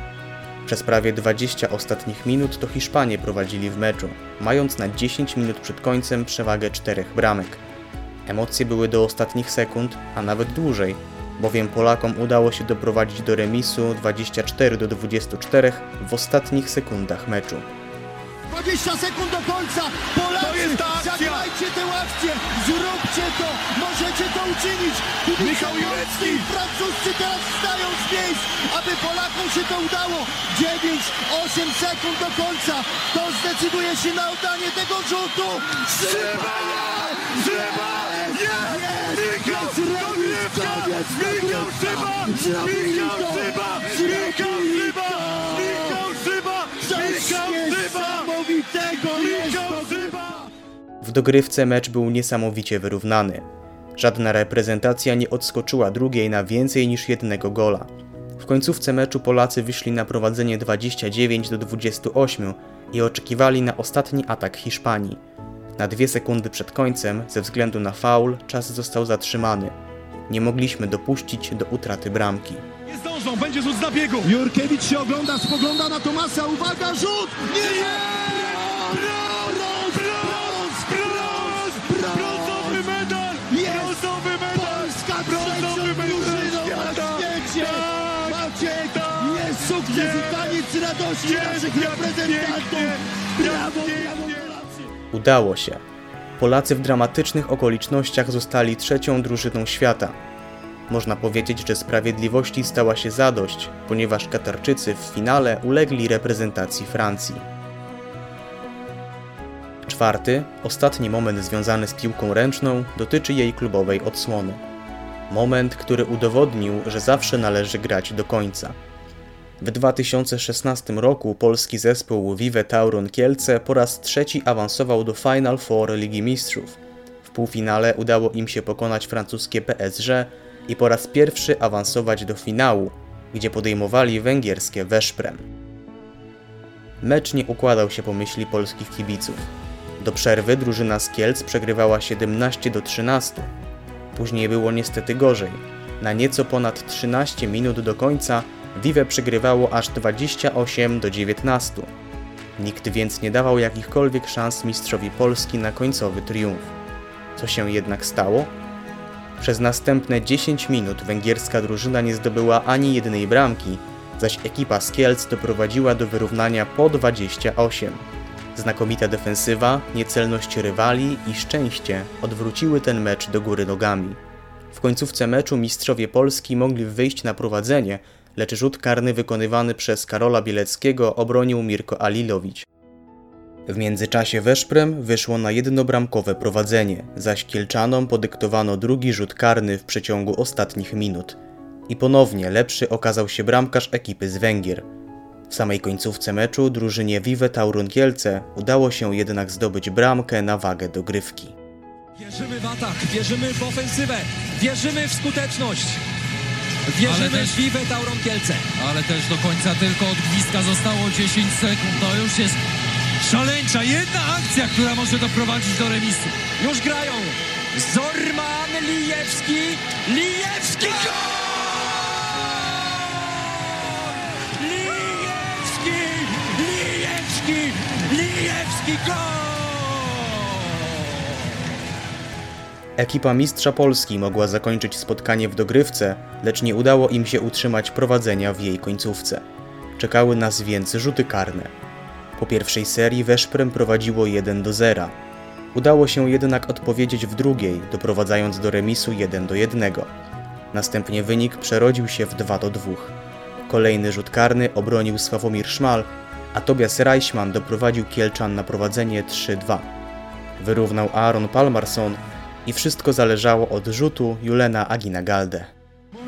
Przez prawie 20 ostatnich minut to Hiszpanie prowadzili w meczu, mając na 10 minut przed końcem przewagę czterech bramek. Emocje były do ostatnich sekund, a nawet dłużej, bowiem Polakom udało się doprowadzić do remisu 24 do 24 w ostatnich sekundach meczu. 20 sekund do końca! Polacy, To jest ta akcja! zagrajcie tę akcję! Zróbcie to! Możecie to uczynić! Michał Jurecki! Francuscy teraz wstają z miejsc, aby Polakom się to udało! 9-8 sekund do końca! To zdecyduje się na oddanie tego rzutu! Szyba! Szyba! Jest! Michał! Dogrywka! Michał Szyba! Michał Szyba! Michał Szyba! W dogrywce mecz był niesamowicie wyrównany. Żadna reprezentacja nie odskoczyła drugiej na więcej niż jednego gola. W końcówce meczu Polacy wyszli na prowadzenie 29 do 28 i oczekiwali na ostatni atak Hiszpanii. Na dwie sekundy przed końcem, ze względu na faul, czas został zatrzymany. Nie mogliśmy dopuścić do utraty bramki. Nie zdążą, będzie rzut z zabiegu! Jurkiewicz się ogląda, spogląda na Tomasa, uwaga, rzut! Nie! Sukces Jest! i taniec radości naszych reprezentantów! Brawo, brawo! Polacy! Udało się. Polacy w dramatycznych okolicznościach zostali trzecią drużyną świata. Można powiedzieć, że sprawiedliwości stała się zadość, ponieważ Katarczycy w finale ulegli reprezentacji Francji. Czwarty, ostatni moment związany z piłką ręczną dotyczy jej klubowej odsłony. Moment, który udowodnił, że zawsze należy grać do końca. W 2016 roku polski zespół Vive Tauron Kielce po raz trzeci awansował do Final Four Ligi Mistrzów. W półfinale udało im się pokonać francuskie PSG i po raz pierwszy awansować do finału, gdzie podejmowali węgierskie Veszprem. Mecz nie układał się po myśli polskich kibiców. Do przerwy drużyna z Kielc przegrywała 17 do 13. Później było niestety gorzej. Na nieco ponad 13 minut do końca Vive przegrywało aż 28 do 19. Nikt więc nie dawał jakichkolwiek szans mistrzowi Polski na końcowy triumf. Co się jednak stało? Przez następne 10 minut węgierska drużyna nie zdobyła ani jednej bramki, zaś ekipa z Kielc doprowadziła do wyrównania po 28. Znakomita defensywa, niecelność rywali i szczęście odwróciły ten mecz do góry nogami. W końcówce meczu mistrzowie Polski mogli wyjść na prowadzenie, lecz rzut karny wykonywany przez Karola Bieleckiego obronił Mirko Alilowicz. W międzyczasie Weszprem wyszło na jednobramkowe prowadzenie, zaś Kielczanom podyktowano drugi rzut karny w przeciągu ostatnich minut. I ponownie lepszy okazał się bramkarz ekipy z Węgier. W samej końcówce meczu drużynie Vive Taurun Kielce udało się jednak zdobyć bramkę na wagę dogrywki. Wierzymy w atak, wierzymy w ofensywę, wierzymy w skuteczność. Wierzymy Ale też- w Vive Tauron Kielce. Ale też do końca tylko od gwizdka zostało 10 sekund. To już jest szaleńcza. Jedna akcja, która może doprowadzić do remisu. Już grają. Zorman Lijewski. Lijewski gol! Lijewski! Lijewski! Lijewski gol! Ekipa mistrza Polski mogła zakończyć spotkanie w dogrywce, lecz nie udało im się utrzymać prowadzenia w jej końcówce. Czekały nas więc rzuty karne. Po pierwszej serii Weszprem prowadziło 1 do 0. Udało się jednak odpowiedzieć w drugiej, doprowadzając do remisu 1 do 1. Następnie wynik przerodził się w 2 do 2. Kolejny rzut karny obronił Sławomir Szmal, a Tobias Reichmann doprowadził Kielczan na prowadzenie 3-2. Wyrównał Aaron Palmarson i wszystko zależało od rzutu Julena Aginagalde.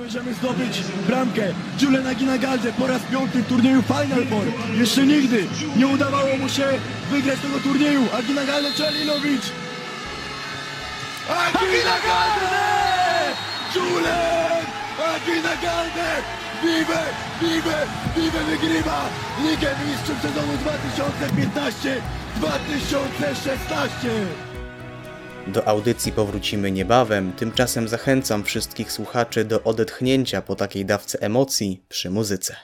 Możemy zdobyć bramkę Juliana Ginagalde po raz piąty w turnieju Final Four. Jeszcze nigdy nie udawało mu się wygrać tego turnieju. Aginagalde Czalilowicz. Aginagalde! Julen! Aginagalde! Vive! Vive! Vive wygrywa Ligę Mistrzów sezonu 2015-2016! Do audycji powrócimy niebawem, tymczasem zachęcam wszystkich słuchaczy do odetchnięcia po takiej dawce emocji przy muzyce.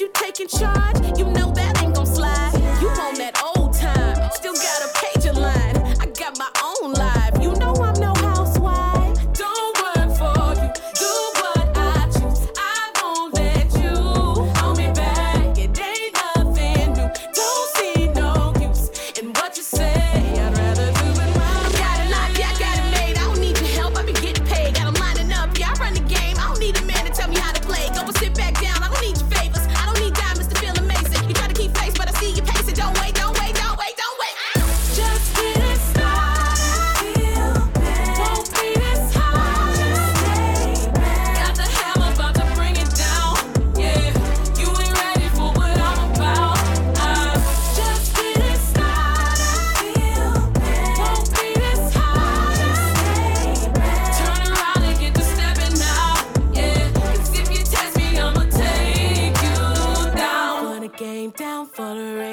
You taking charge. You know that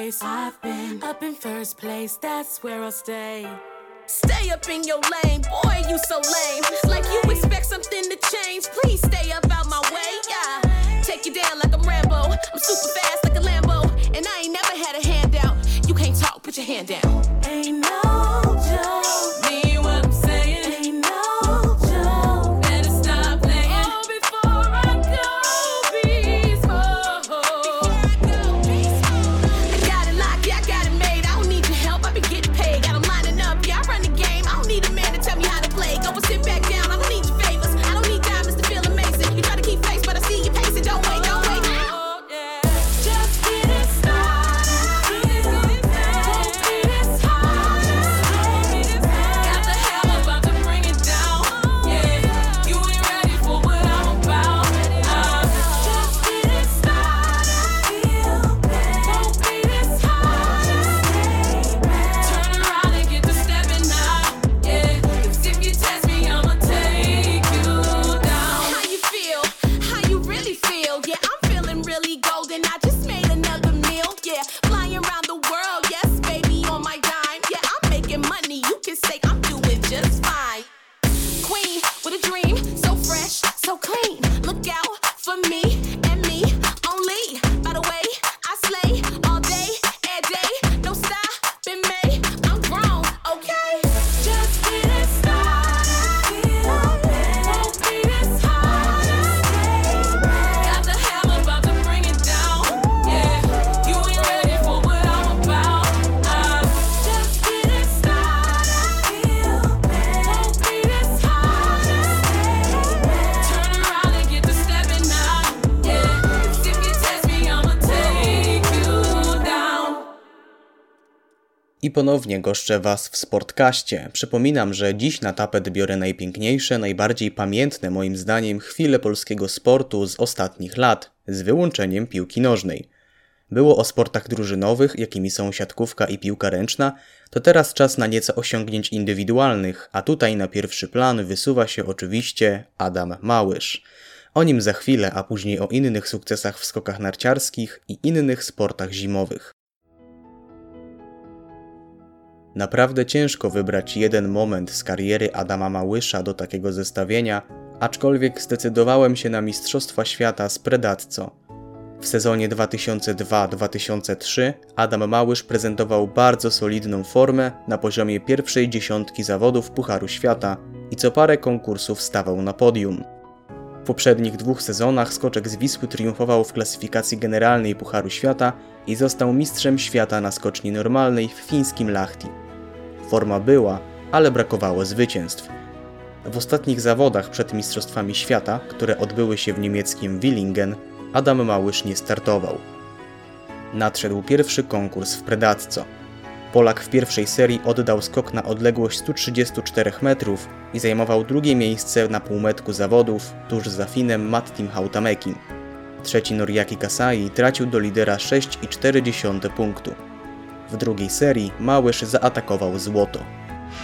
race. I've been up in first place, that's where I'll stay. Stay up in your lane, boy, you so lame. Like you expect something to change. Please stay up out my way, yeah. Take you down like I'm Rambo. I'm super fast like a Lambo. And I ain't never had a handout. You can't talk, put your hand down. Ain't no I ponownie goszczę Was w Sportkaście. Przypominam, że dziś na tapet biorę najpiękniejsze, najbardziej pamiętne moim zdaniem chwile polskiego sportu z ostatnich lat, z wyłączeniem piłki nożnej. Było o sportach drużynowych, jakimi są siatkówka i piłka ręczna, to teraz czas na nieco osiągnięć indywidualnych, a tutaj na pierwszy plan wysuwa się oczywiście Adam Małysz. O nim za chwilę, a później o innych sukcesach w skokach narciarskich i innych sportach zimowych. Naprawdę ciężko wybrać jeden moment z kariery Adama Małysza do takiego zestawienia, aczkolwiek zdecydowałem się na Mistrzostwa Świata z Predacco. W sezonie 2002-2003 Adam Małysz prezentował bardzo solidną formę na poziomie pierwszej dziesiątki zawodów Pucharu Świata i co parę konkursów stawał na podium. W poprzednich dwóch sezonach skoczek z Wisły triumfował w klasyfikacji generalnej Pucharu Świata i został mistrzem świata na skoczni normalnej w fińskim Lahti. Forma była, ale brakowało zwycięstw. W ostatnich zawodach przed Mistrzostwami Świata, które odbyły się w niemieckim Willingen, Adam Małysz nie startował. Nadszedł pierwszy konkurs w Predacco. Polak w pierwszej serii oddał skok na odległość 134 metrów i zajmował drugie miejsce na półmetku zawodów tuż za Finem Mattim Hautamekim. Trzeci Noriaki Kasai tracił do lidera 6,4 punktu. W drugiej serii Małysz zaatakował złoto.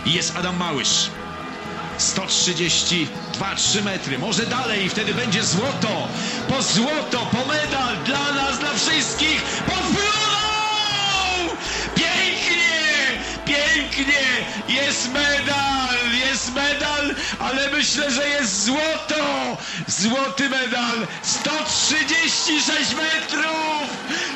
Jest Adam Małysz. 132-3 metry, może dalej wtedy będzie złoto. Po złoto, po medal dla nas, dla wszystkich. Podpłynął! Pięknie. Jest medal, jest medal, ale myślę, że jest złoto. Złoty medal. 136 metrów.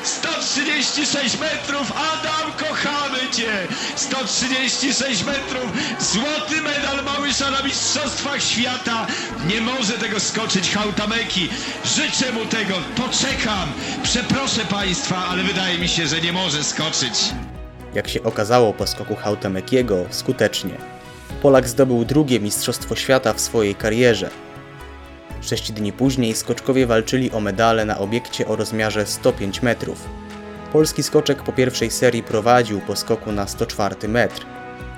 136 metrów. Adam, kochamy Cię. 136 metrów. Złoty medal Małysza na Mistrzostwach Świata. Nie może tego skoczyć Hautameki. Życzę mu tego. Poczekam. Przeproszę Państwa, ale wydaje mi się, że nie może skoczyć. Jak się okazało po skoku Hautamekiego, skutecznie. Polak zdobył drugie Mistrzostwo Świata w swojej karierze. Sześć dni później skoczkowie walczyli o medale na obiekcie o rozmiarze 105 metrów. Polski skoczek po pierwszej serii prowadził po skoku na 104 metr.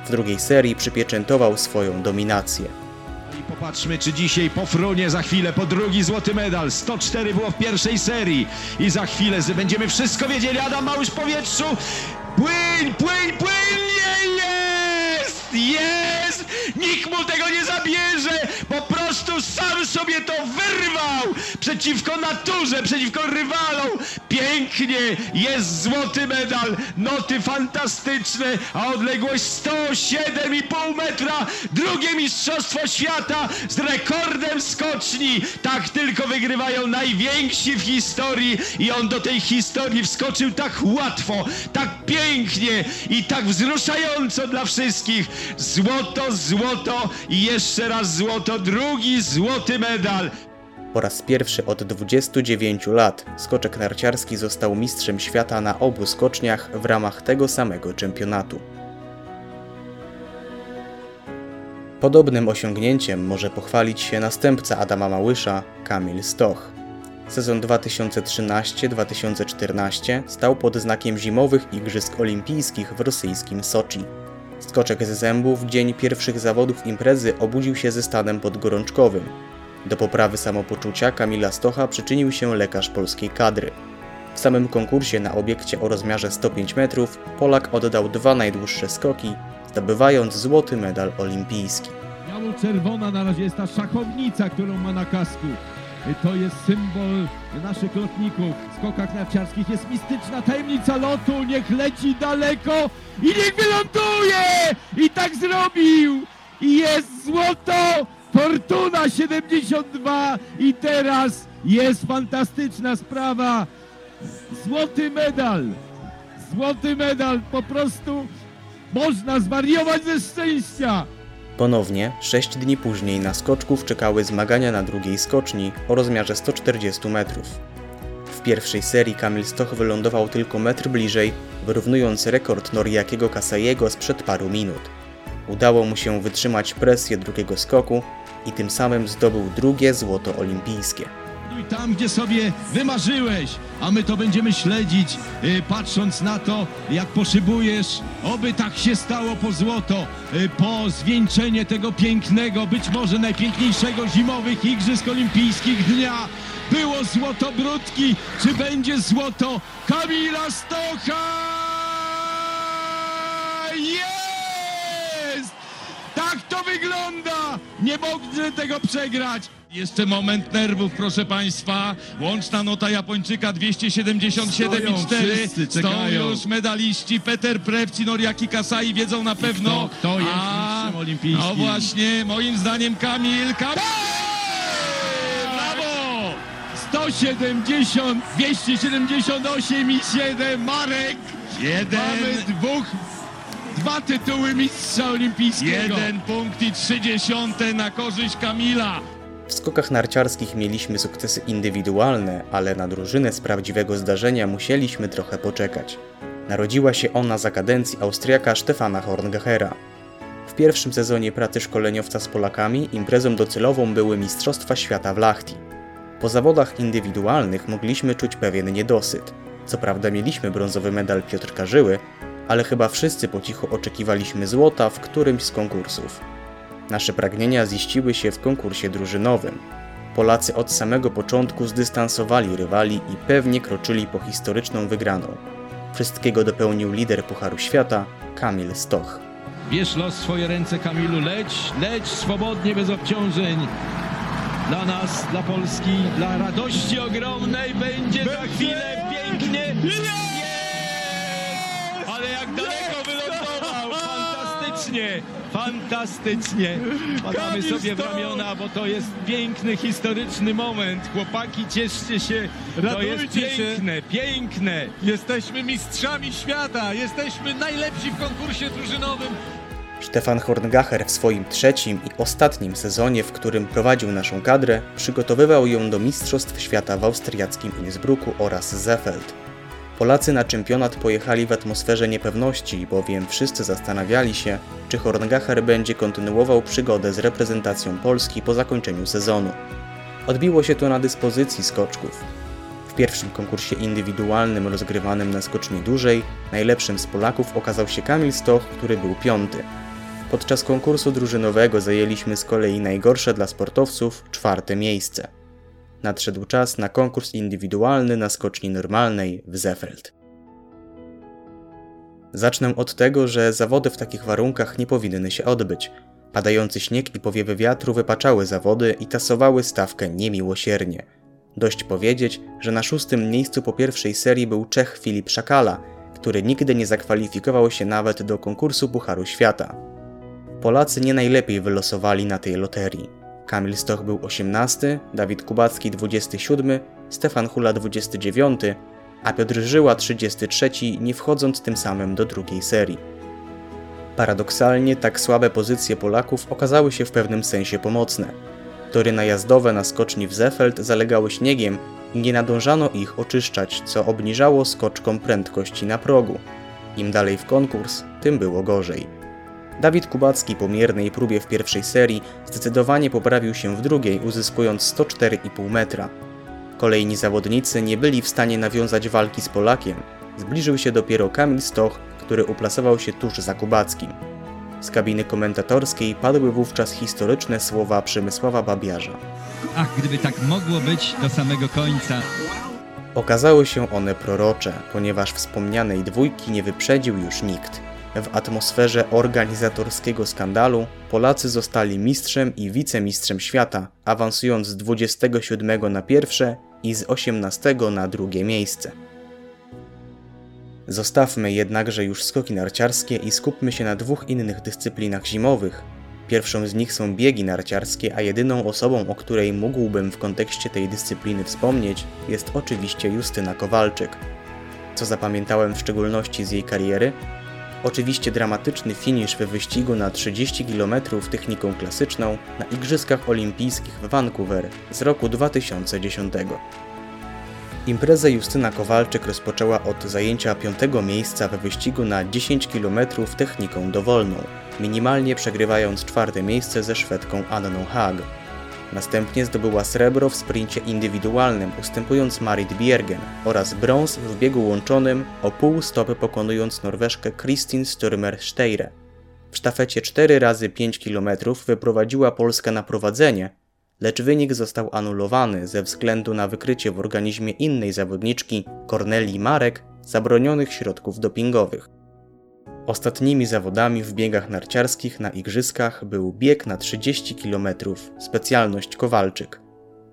W drugiej serii przypieczętował swoją dominację. I popatrzmy, czy dzisiaj pofrunie za chwilę po drugi złoty medal. 104 było w pierwszej serii. I za chwilę będziemy wszystko wiedzieli. Adam Małysz w powietrzu. Płyń, płyń, płyń! Nie jest! Jest! Nikt mu tego nie zabierze! Po prostu sam sobie to wyrwał! Przeciwko naturze, przeciwko rywalom! Pięknie! Jest złoty medal! Noty fantastyczne! A odległość 107,5 metra! Drugie Mistrzostwo Świata z rekordem skoczni! Tak tylko wygrywają najwięksi w historii i on do tej historii wskoczył tak łatwo, tak pięknie i tak wzruszająco dla wszystkich. Złoto, złoto i jeszcze raz złoto, drugi złoty medal. Po raz pierwszy od 29 lat skoczek narciarski został mistrzem świata na obu skoczniach w ramach tego samego czempionatu. Podobnym osiągnięciem może pochwalić się następca Adama Małysza, Kamil Stoch. Sezon 2013-2014 stał pod znakiem zimowych Igrzysk Olimpijskich w rosyjskim Soczi. Skoczek z zębu w dzień pierwszych zawodów imprezy obudził się ze stanem podgorączkowym. Do poprawy samopoczucia Kamila Stocha przyczynił się lekarz polskiej kadry. W samym konkursie na obiekcie o rozmiarze 105 metrów Polak oddał dwa najdłuższe skoki, zdobywając złoty medal olimpijski. Biało-czerwona na razie jest ta szachownica, którą ma na kasku. To jest symbol naszych lotników. W skokach narciarskich jest mistyczna tajemnica lotu. Niech leci daleko i niech wyląduje! I tak zrobił! I jest złoto! Fortuna 72 i teraz jest fantastyczna sprawa. Złoty medal. Złoty medal. Po prostu można zwariować ze szczęścia. Ponownie, 6 dni później na skoczków czekały zmagania na drugiej skoczni o rozmiarze 140 metrów. W pierwszej serii Kamil Stoch wylądował tylko metr bliżej, wyrównując rekord Noriakiego Kasajego sprzed paru minut. Udało mu się wytrzymać presję drugiego skoku i tym samym zdobył drugie złoto olimpijskie. Tam, gdzie sobie wymarzyłeś, a my to będziemy śledzić, y, patrząc na to, jak poszybujesz. Oby tak się stało po złoto, y, po zwieńczenie tego pięknego, być może najpiękniejszego zimowych Igrzysk Olimpijskich dnia. Było złoto Brudki, czy będzie złoto Kamila Stocha? Jest! Tak to wygląda! Nie mogę tego przegrać! Jeszcze moment nerwów, proszę Państwa. Łączna nota Japończyka 277,4. Stoją, wszyscy Stoją czekają. już medaliści Peter Prewci, Noriaki Kasai wiedzą na pewno. kto- kto jest mistrzem olimpijskim? No właśnie, moim zdaniem Kamil. Kamil! Brawo! 170, 278 i 7. Marek! Jeden. Mamy dwóch, dwa tytuły mistrza olimpijskiego. Jeden punkt i trzy dziesiąte na korzyść Kamila. W skokach narciarskich mieliśmy sukcesy indywidualne, ale na drużynę z prawdziwego zdarzenia musieliśmy trochę poczekać. Narodziła się ona za kadencji Austriaka Stefana Horngachera. W pierwszym sezonie pracy szkoleniowca z Polakami imprezą docelową były Mistrzostwa Świata w Lachti. Po zawodach indywidualnych mogliśmy czuć pewien niedosyt. Co prawda mieliśmy brązowy medal Piotrka Żyły, ale chyba wszyscy po cichu oczekiwaliśmy złota w którymś z konkursów. Nasze pragnienia ziściły się w konkursie drużynowym. Polacy od samego początku zdystansowali rywali i pewnie kroczyli po historyczną wygraną. Wszystkiego dopełnił lider Pucharu Świata, Kamil Stoch. Bierz los w swoje ręce, Kamilu. Leć, leć swobodnie, bez obciążeń. Dla nas, dla Polski, dla radości ogromnej będzie za chwilę pięknie. Fantastycznie! Fantastycznie! Padamy sobie w ramiona, bo to jest piękny, historyczny moment. Chłopaki, cieszcie się. To jest Radujcie się. piękne, piękne. Jesteśmy mistrzami świata, jesteśmy najlepsi w konkursie drużynowym. Stefan Horngacher w swoim trzecim i ostatnim sezonie, w którym prowadził naszą kadrę, przygotowywał ją do Mistrzostw Świata w austriackim Innsbrucku oraz Zefeld. Polacy na czempionat pojechali w atmosferze niepewności, bowiem wszyscy zastanawiali się, czy Horngacher będzie kontynuował przygodę z reprezentacją Polski po zakończeniu sezonu. Odbiło się to na dyspozycji skoczków. W pierwszym konkursie indywidualnym rozgrywanym na skoczni dłużej, najlepszym z Polaków okazał się Kamil Stoch, który był piąty. Podczas konkursu drużynowego zajęliśmy z kolei najgorsze dla sportowców czwarte miejsce. Nadszedł czas na konkurs indywidualny na skoczni normalnej w Zefeld. Zacznę od tego, że zawody w takich warunkach nie powinny się odbyć. Padający śnieg i powiewy wiatru wypaczały zawody i tasowały stawkę niemiłosiernie. Dość powiedzieć, że na szóstym miejscu po pierwszej serii był Czech Filip Szakala, który nigdy nie zakwalifikował się nawet do konkursu Pucharu Świata. Polacy nie najlepiej wylosowali na tej loterii. Kamil Stoch był 18, Dawid Kubacki 27, Stefan Hula 29, a Piotr Żyła 33, nie wchodząc tym samym do drugiej serii. Paradoksalnie tak słabe pozycje Polaków okazały się w pewnym sensie pomocne. Tory najazdowe na skoczni w Zefeld zalegały śniegiem i nie nadążano ich oczyszczać, co obniżało skoczkom prędkości na progu. Im dalej w konkurs, tym było gorzej. Dawid Kubacki po miernej próbie w pierwszej serii zdecydowanie poprawił się w drugiej, uzyskując 104,5 metra. Kolejni zawodnicy nie byli w stanie nawiązać walki z Polakiem. Zbliżył się dopiero Kamil Stoch, który uplasował się tuż za Kubackim. Z kabiny komentatorskiej padły wówczas historyczne słowa Przemysława Babiarza. Ach, gdyby tak mogło być do samego końca. Okazały się one prorocze, ponieważ wspomnianej dwójki nie wyprzedził już nikt. W atmosferze organizatorskiego skandalu Polacy zostali mistrzem i wicemistrzem świata, awansując z 27 na pierwsze i z 18 na drugie miejsce. Zostawmy jednakże już skoki narciarskie i skupmy się na dwóch innych dyscyplinach zimowych. Pierwszą z nich są biegi narciarskie, a jedyną osobą, o której mógłbym w kontekście tej dyscypliny wspomnieć, jest oczywiście Justyna Kowalczyk. Co zapamiętałem w szczególności z jej kariery? Oczywiście dramatyczny finisz we wyścigu na 30 km techniką klasyczną na Igrzyskach Olimpijskich w Vancouver z roku 2010. Imprezę Justyna Kowalczyk rozpoczęła od zajęcia piątego miejsca we wyścigu na 10 km techniką dowolną, minimalnie przegrywając czwarte miejsce ze Szwedką Anną Haag. Następnie zdobyła srebro w sprincie indywidualnym, ustępując Marit Bjergen oraz brąz w biegu łączonym o pół stopy pokonując Norweżkę Kristin Stürmer Steire. W sztafecie 4 razy 5 km wyprowadziła Polskę na prowadzenie, lecz wynik został anulowany ze względu na wykrycie w organizmie innej zawodniczki, Kornelii Marek, zabronionych środków dopingowych. Ostatnimi zawodami w biegach narciarskich na igrzyskach był bieg na 30 km, specjalność Kowalczyk.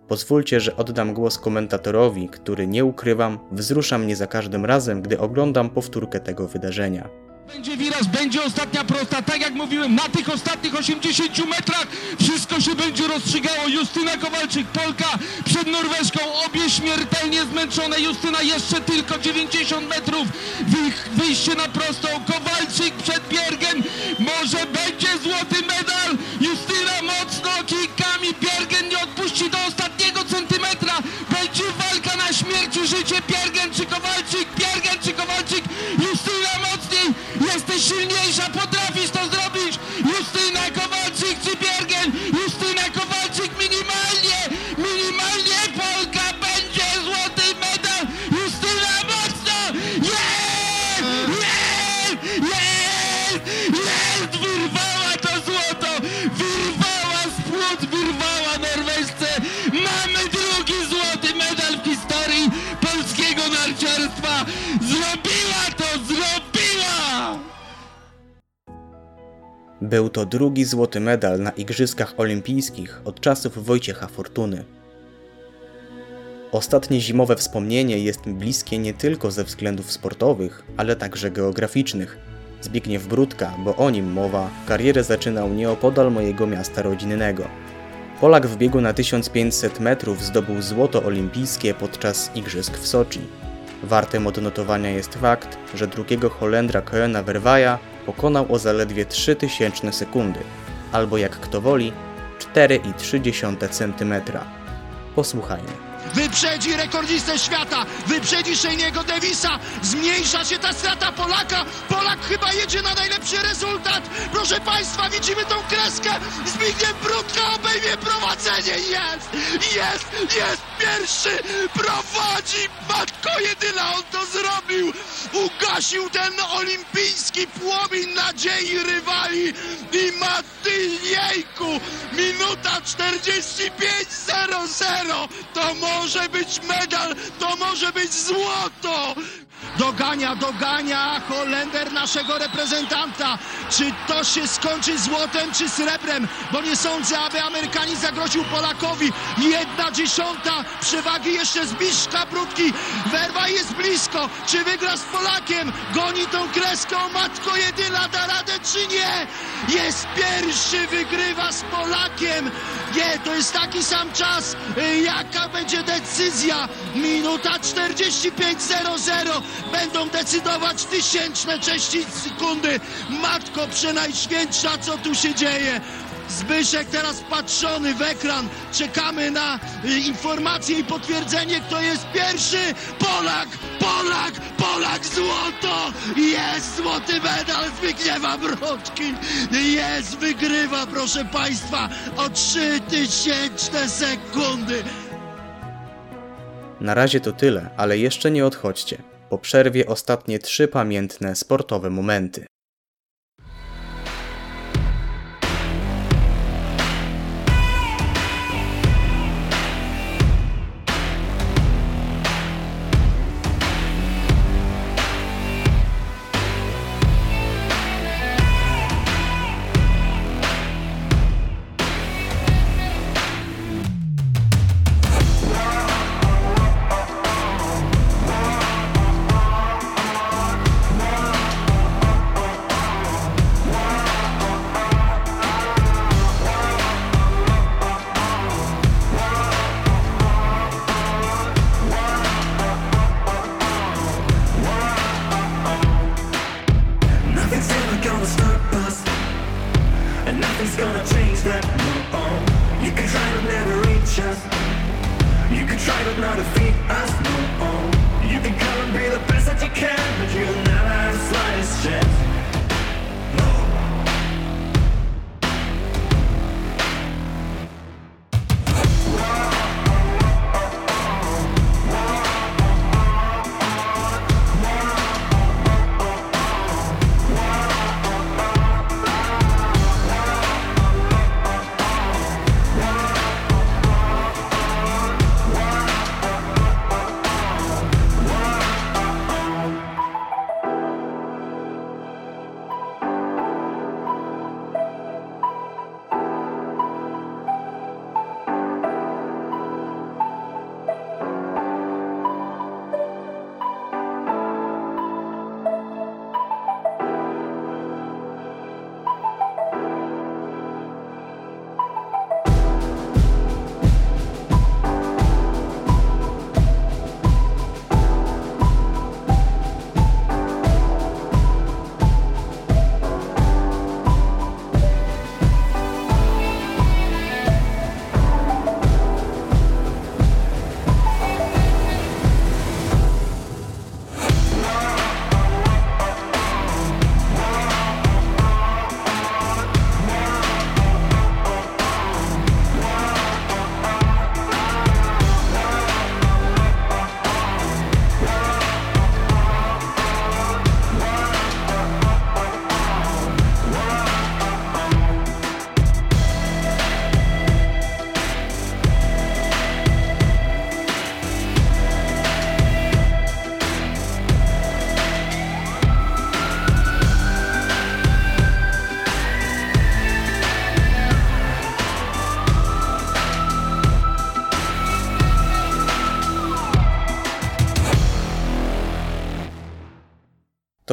Pozwólcie, że oddam głos komentatorowi, który nie ukrywam, wzrusza mnie za każdym razem, gdy oglądam powtórkę tego wydarzenia. Będzie wiraż, będzie ostatnia prosta. Tak jak mówiłem, na tych ostatnich 80 metrach wszystko się będzie rozstrzygało. Justyna Kowalczyk, Polka przed Norweżką, obie śmiertelnie zmęczone. Justyna jeszcze tylko 90 metrów. Wy- Wyjście na prostą. Kowalczyk przed Biergen. Może będzie Jesteś silniejsza, potrafisz to Był to drugi złoty medal na Igrzyskach Olimpijskich od czasów Wojciecha Fortuny. Ostatnie zimowe wspomnienie jest mi bliskie nie tylko ze względów sportowych, ale także geograficznych. Zbigniew Brudka, bo o nim mowa, karierę zaczynał nieopodal mojego miasta rodzinnego. Polak w biegu na 1500 metrów zdobył złoto olimpijskie podczas Igrzysk w Soczi. Wartym odnotowania jest fakt, że drugiego Holendra Koena Verwaja pokonał o zaledwie 3000 sekundy, albo jak kto woli, 4,3 cm. Posłuchajmy. Wyprzedzi rekordzistę świata, wyprzedzi Shaniego Davisa, zmniejsza się ta strata Polaka. Polak chyba jedzie na najlepszy rezultat. Proszę Państwa, widzimy tą kreskę. Zbigniew Brudka obejmie prowadzenie. Jest, jest, jest pierwszy. Prowadzi Matko jedyna, on to zrobił. Ugasił ten olimpijski płomień nadziei rywali i Matyjejku. Minuta 45.00. To może być medal, to może być złoto. Dogania, dogania Holender naszego reprezentanta. Czy to się skończy złotem czy srebrem? Bo nie sądzę, aby Amerykanin zagroził Polakowi. Jedna dziesiąta przewagi jeszcze Zbiszka Brudki. Werwa jest blisko. Czy wygra z Polakiem? Goni tą kreską. Matko jedyna da radę czy nie? Jest pierwszy, wygrywa z Polakiem. Nie, to jest taki sam czas. Y, Jaka będzie decyzja? Minuta 45.00. Będą decydować tysięczne części sekundy. Matko przenajświętsza, co tu się dzieje? Zbyszek teraz patrzony w ekran. Czekamy na y, informację i potwierdzenie, kto jest pierwszy. Polak, Polak, Polak, złoto! Jest złoty medal Zbigniewa Brodki. Jest, wygrywa, proszę Państwa, o trzy tysięczne sekundy. Na razie to tyle, ale jeszcze nie odchodźcie. Po przerwie ostatnie trzy pamiętne sportowe momenty.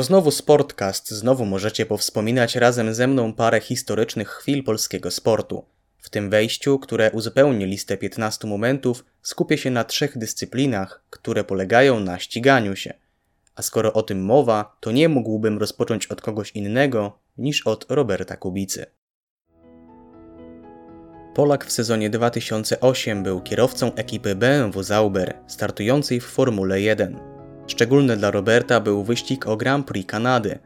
To znowu Sportcast, znowu możecie powspominać razem ze mną parę historycznych chwil polskiego sportu. W tym wejściu, które uzupełni listę 15 momentów, skupię się na trzech dyscyplinach, które polegają na ściganiu się. A skoro o tym mowa, to nie mógłbym rozpocząć od kogoś innego niż od Roberta Kubicy. Polak w sezonie 2008 był kierowcą ekipy BMW Zauber, startującej w Formule 1. Szczególny dla Roberta był wyścig o Grand Prix Kanady.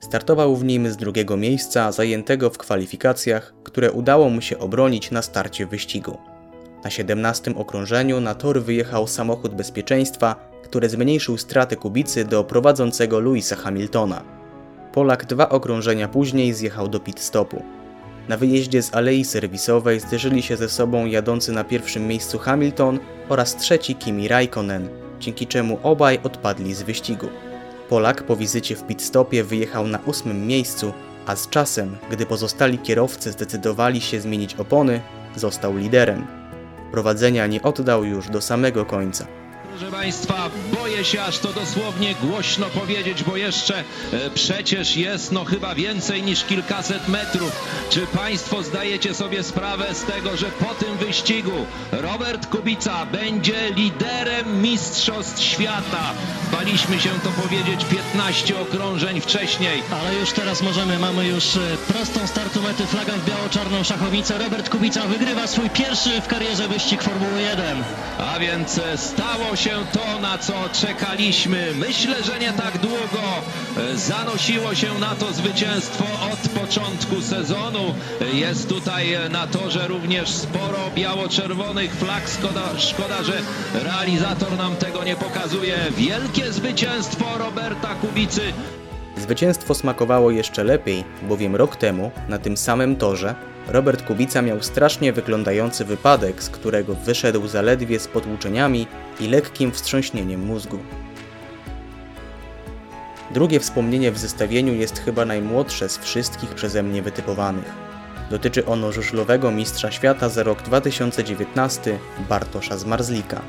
Startował w nim z drugiego miejsca zajętego w kwalifikacjach, które udało mu się obronić na starcie wyścigu. Na 17 okrążeniu na tor wyjechał samochód bezpieczeństwa, który zmniejszył straty Kubicy do prowadzącego Louisa Hamiltona. Polak dwa okrążenia później zjechał do pit stopu. Na wyjeździe z alei serwisowej zderzyli się ze sobą jadący na pierwszym miejscu Hamilton oraz trzeci Kimi Raikkonen, dzięki czemu obaj odpadli z wyścigu. Polak po wizycie w pit-stopie wyjechał na ósmym miejscu, a z czasem, gdy pozostali kierowcy zdecydowali się zmienić opony, został liderem. Prowadzenia nie oddał już do samego końca. Proszę Państwa, boję się aż to dosłownie głośno powiedzieć, bo jeszcze e, przecież jest no chyba więcej niż kilkaset metrów. Czy Państwo zdajecie sobie sprawę z tego, że po tym wyścigu Robert Kubica będzie liderem Mistrzostw Świata? Baliśmy się to powiedzieć 15 okrążeń wcześniej. Ale już teraz możemy, mamy już e, prostą startu mety, flagę w biało-czarną szachownicę. Robert Kubica wygrywa swój pierwszy w karierze wyścig Formuły 1. A więc e, stało się to, na co czekaliśmy. Myślę, że nie tak długo. E, Zanosiło się na to zwycięstwo od początku sezonu. Jest tutaj e, na torze również sporo biało-czerwonych flag. Szkoda, szkoda, że realizator nam tego nie pokazuje. Wielkie zwycięstwo Roberta Kubicy. Zwycięstwo smakowało jeszcze lepiej, bowiem rok temu, na tym samym torze, Robert Kubica miał strasznie wyglądający wypadek, z którego wyszedł zaledwie z potłuczeniami i lekkim wstrząśnieniem mózgu. Drugie wspomnienie w zestawieniu jest chyba najmłodsze z wszystkich przeze mnie wytypowanych. Dotyczy ono żużlowego mistrza świata za rok 2019 Bartosza Zmarzlika.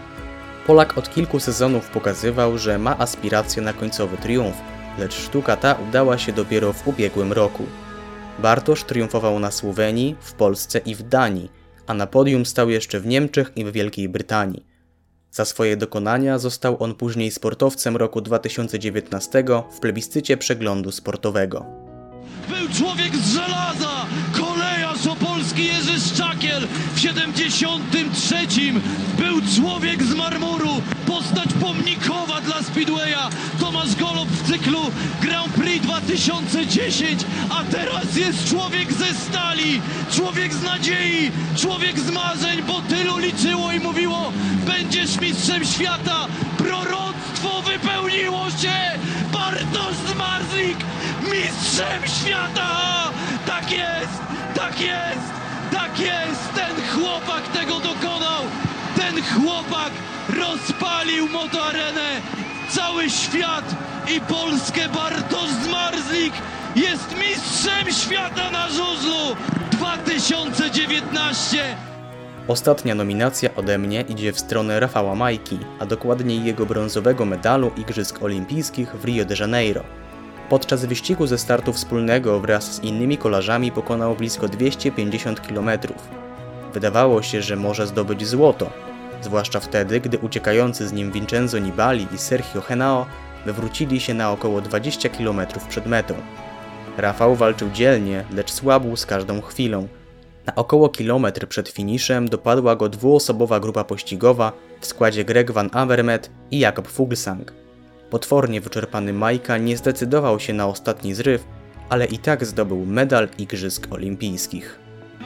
Polak od kilku sezonów pokazywał, że ma aspiracje na końcowy triumf, lecz sztuka ta udała się dopiero w ubiegłym roku. Bartosz triumfował na Słowenii, w Polsce i w Danii, a na podium stał jeszcze w Niemczech i w Wielkiej Brytanii. Za swoje dokonania został on później sportowcem roku 2019 w plebiscycie przeglądu sportowego. Był człowiek z żelaza, kolejarz opolski Jerzy Szczakiel. W 73. Był człowiek z marmuru, postać pomnikowa dla Speedwaya, Tomasz Golob w cyklu Grand Prix 2010, a teraz jest człowiek ze stali, człowiek z nadziei, człowiek z marzeń, bo tylu liczyło i mówiło, będziesz mistrzem świata, proroctwo wypełniło się, Bartosz Zmarzlik, mistrzem świata! Tak jest, tak jest, tak jest! Ten chłopak tego dokonał! Ten chłopak rozpalił motoarenę! Cały świat i Polskę Bartosz Zmarzlik jest mistrzem świata na żużlu 2019! Ostatnia nominacja ode mnie idzie w stronę Rafała Majki, a dokładniej jego brązowego medalu Igrzysk Olimpijskich w Rio de Janeiro. Podczas wyścigu ze startu wspólnego wraz z innymi kolarzami pokonał blisko 250 km. Wydawało się, że może zdobyć złoto, zwłaszcza wtedy, gdy uciekający z nim Vincenzo Nibali i Sergio Henao wywrócili się na około 20 km przed metą. Rafał walczył dzielnie, lecz słabł z każdą chwilą. Na około kilometr przed finiszem dopadła go dwuosobowa grupa pościgowa w składzie Greg Van Avermaet i Jakob Fuglsang. Potwornie wyczerpany Majka nie zdecydował się na ostatni zryw, ale i tak zdobył medal Igrzysk Olimpijskich.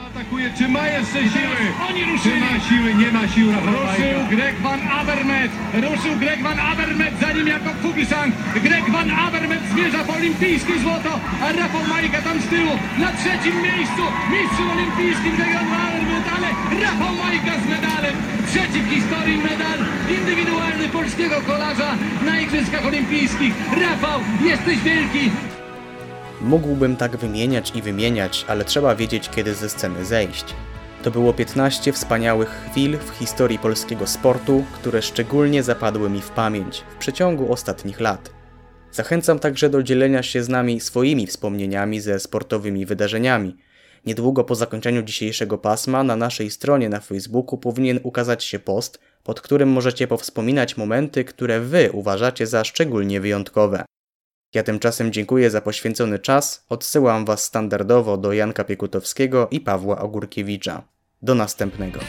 Atakuje, czy ma jeszcze siły? Oni ruszyli. Czy ma siły? Nie ma sił Rafał Ruszył Greg Van Avermaet. Ruszył Greg Van Avermaet, za nim Jakob Fuglsang. Greg Van Avermaet zmierza po olimpijskie złoto, a Rafał Majka tam z tyłu na trzecim miejscu. Mistrzem olimpijskim Greg Van Avermaet, ale Rafał Majka z medalem. Trzeci w historii medal indywidualny polskiego kolarza na Igrzyskach Olimpijskich. Rafał, jesteś wielki. Mógłbym tak wymieniać i wymieniać, ale trzeba wiedzieć, kiedy ze sceny zejść. To było 15 wspaniałych chwil w historii polskiego sportu, które szczególnie zapadły mi w pamięć w przeciągu ostatnich lat. Zachęcam także do dzielenia się z nami swoimi wspomnieniami ze sportowymi wydarzeniami. Niedługo po zakończeniu dzisiejszego pasma na naszej stronie na Facebooku powinien ukazać się post, pod którym możecie powspominać momenty, które Wy uważacie za szczególnie wyjątkowe. Ja tymczasem dziękuję za poświęcony czas, odsyłam Was standardowo do Janka Piekutowskiego i Pawła Ogórkiewicza. Do następnego.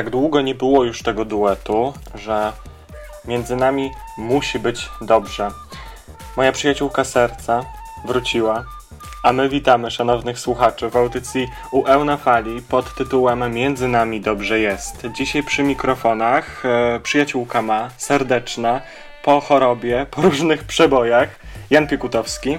Tak długo nie było już tego duetu, że między nami musi być dobrze. Moja przyjaciółka serca wróciła, a my witamy szanownych słuchaczy w audycji UE na fali pod tytułem Między nami dobrze jest. Dzisiaj przy mikrofonach e, przyjaciółka ma, serdeczna, po chorobie, po różnych przebojach, Jan Piekutowski.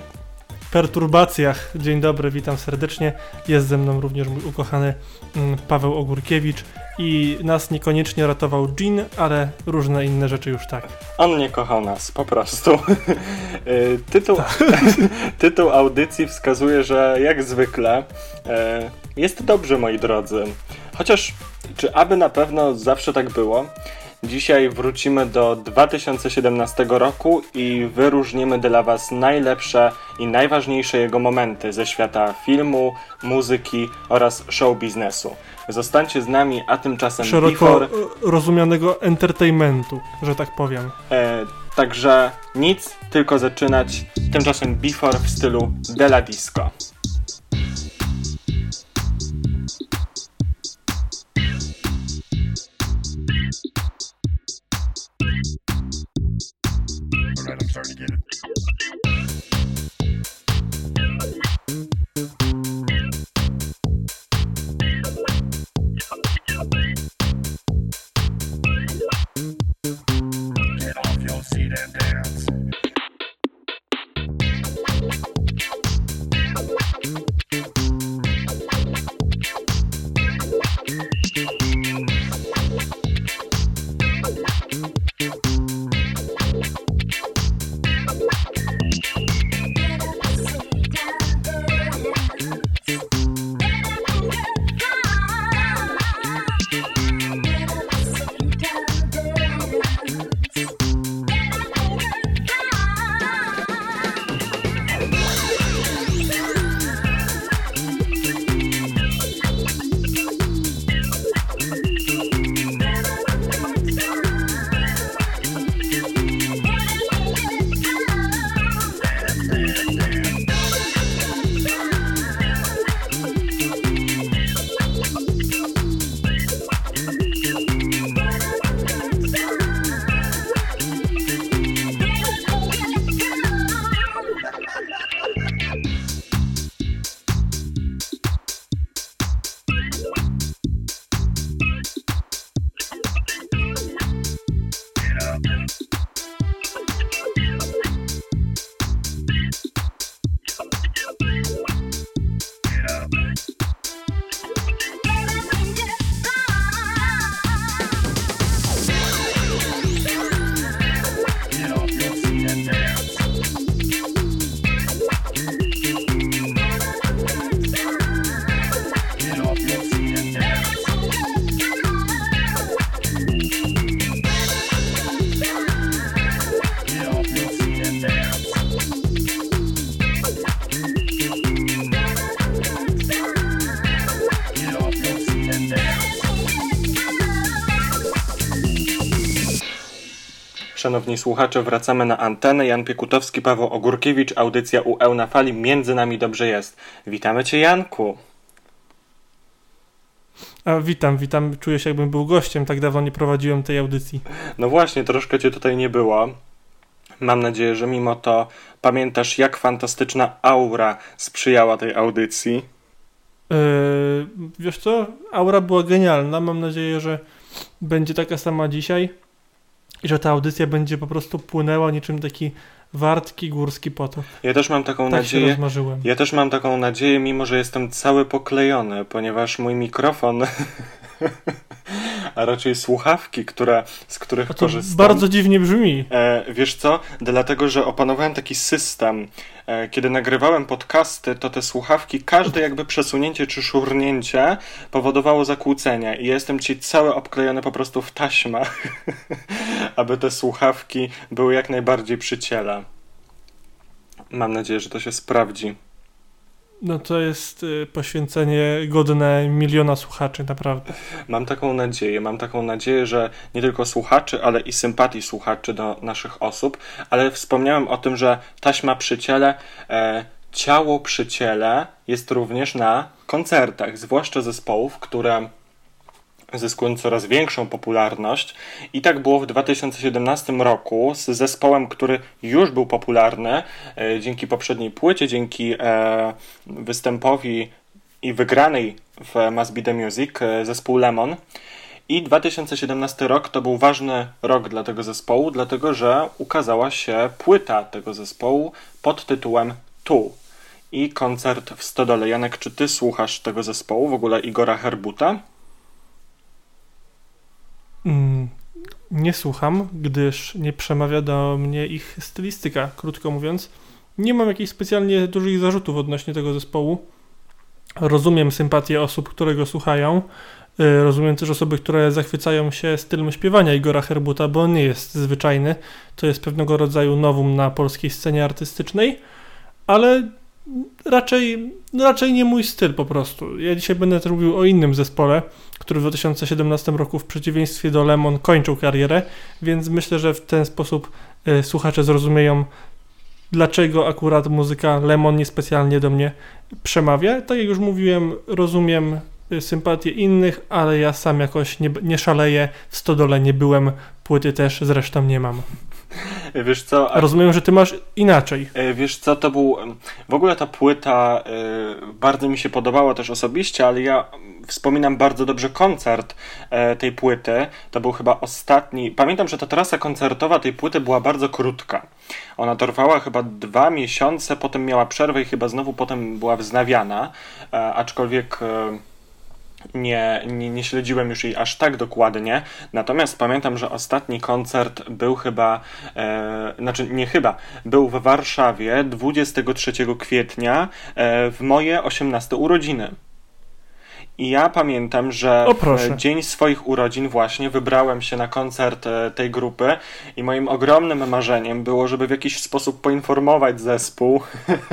Perturbacjach. Dzień dobry, witam serdecznie. Jest ze mną również mój ukochany mm, Paweł Ogórkiewicz i nas niekoniecznie ratował Jean, ale różne inne rzeczy już tak. On nie kochał nas, po prostu. Y, tytuł, tytuł audycji wskazuje, że jak zwykle y, jest dobrze, moi drodzy. Chociaż, czy aby na pewno zawsze tak było? Dzisiaj wrócimy do 2017 roku i wyróżnimy dla Was najlepsze i najważniejsze jego momenty ze świata filmu, muzyki oraz show biznesu. Zostańcie z nami, a tymczasem Szeroko Before rozumianego entertainmentu, że tak powiem. E, także nic, tylko zaczynać. Tymczasem Before w stylu Della Disco. Szanowni słuchacze, wracamy na antenę. Jan Piekutowski, Paweł Ogórkiewicz, audycja UL na fali. Między nami dobrze jest. Witamy Cię, Janku. A witam, witam. Czuję się jakbym był gościem, tak dawno nie prowadziłem tej audycji. No właśnie, troszkę Cię tutaj nie było. Mam nadzieję, że mimo to pamiętasz, jak fantastyczna aura sprzyjała tej audycji. Yy, wiesz co? Aura była genialna. Mam nadzieję, że będzie taka sama dzisiaj i że ta audycja będzie po prostu płynęła niczym taki wartki górski potok. Ja też mam taką tak nadzieję. Ja też mam taką nadzieję, mimo że jestem cały poklejony, ponieważ mój mikrofon, a raczej słuchawki, które, z których to korzystam. Bardzo dziwnie brzmi. E, wiesz co? Dlatego, że opanowałem taki system. E, kiedy nagrywałem podcasty, to te słuchawki, każde jakby przesunięcie czy szurnięcie powodowało zakłócenia. I jestem ci cały obklejony po prostu w taśmach, aby te słuchawki były jak najbardziej przy ciele. Mam nadzieję, że to się sprawdzi. No to jest y, poświęcenie godne miliona słuchaczy, naprawdę. Mam taką nadzieję, mam taką nadzieję, że nie tylko słuchaczy, ale i sympatii słuchaczy do naszych osób, ale wspomniałem o tym, że taśma przy ciele, e, ciało przy ciele jest również na koncertach, zwłaszcza zespołów, które zyskują coraz większą popularność. I tak było w 2017 roku z zespołem, który już był popularny e, dzięki poprzedniej płycie, dzięki e, występowi i wygranej w Must Be The Music e, zespół Lemon. I 2017 rok to był ważny rok dla tego zespołu, dlatego że ukazała się płyta tego zespołu pod tytułem Tu. I koncert w Stodole. Janek, czy ty słuchasz tego zespołu, w ogóle Igora Herbuta? Mm, nie słucham, gdyż nie przemawia do mnie ich stylistyka, krótko mówiąc. Nie mam jakichś specjalnie dużych zarzutów odnośnie tego zespołu. Rozumiem sympatię osób, które go słuchają. Y, Rozumiem też osoby, które zachwycają się stylem śpiewania Igora Herbuta, bo on nie jest zwyczajny. To jest pewnego rodzaju nowum na polskiej scenie artystycznej, ale raczej, no raczej nie mój styl po prostu. Ja dzisiaj będę mówił o innym zespole, który w 2017 roku w przeciwieństwie do Lemon kończył karierę, więc myślę, że w ten sposób y, słuchacze zrozumieją, dlaczego akurat muzyka Lemon niespecjalnie do mnie przemawia. Tak jak już mówiłem, rozumiem y, sympatię innych, ale ja sam jakoś nie, nie szaleję, w Stodole nie byłem, płyty też zresztą nie mam. Wiesz co? A rozumiem, że ty masz inaczej. E, Wiesz co, to był. W ogóle ta płyta e, bardzo mi się podobała też osobiście, ale ja wspominam bardzo dobrze koncert e, tej płyty. To był chyba ostatni. Pamiętam, że ta trasa koncertowa tej płyty była bardzo krótka. Ona trwała chyba dwa miesiące, potem miała przerwę i chyba znowu potem była wznawiana. Aczkolwiek nie, nie, nie śledziłem już jej aż tak dokładnie. Natomiast pamiętam, że ostatni koncert był chyba, e, znaczy nie chyba, był w Warszawie 23 kwietnia e, w moje 18 urodziny. I ja pamiętam, że w dzień swoich urodzin właśnie wybrałem się na koncert e, tej grupy i moim ogromnym marzeniem było, żeby w jakiś sposób poinformować zespół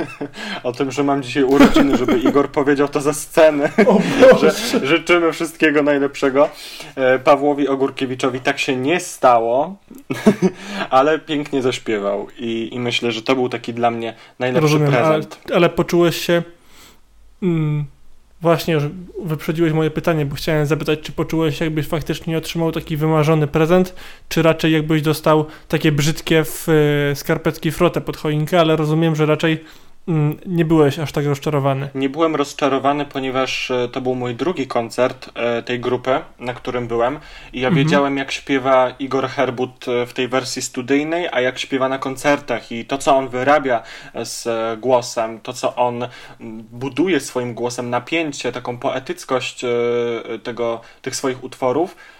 o tym, że mam dzisiaj urodziny, żeby Igor powiedział to ze sceny, że życzymy wszystkiego najlepszego. E, Pawłowi Ogórkiewiczowi tak się nie stało, ale pięknie zaśpiewał i, i myślę, że to był taki dla mnie najlepszy Rozumiem, ale, prezent. ale poczułeś się. Mm, właśnie, już wyprzedziłeś moje pytanie, bo chciałem zapytać, czy poczułeś jakbyś faktycznie otrzymał taki wymarzony prezent, czy raczej jakbyś dostał takie brzydkie w, e, skarpetki frotę pod choinkę, ale rozumiem, że raczej nie byłeś aż tak rozczarowany. Nie byłem rozczarowany, ponieważ e, to był mój drugi koncert e, tej grupy, na którym byłem i ja Mhm. wiedziałem jak śpiewa Igor Herbut e, w tej wersji studyjnej, a jak śpiewa na koncertach i to co on wyrabia z głosem, to co on buduje swoim głosem, napięcie, taką poetyckość tego, tych swoich utworów mm,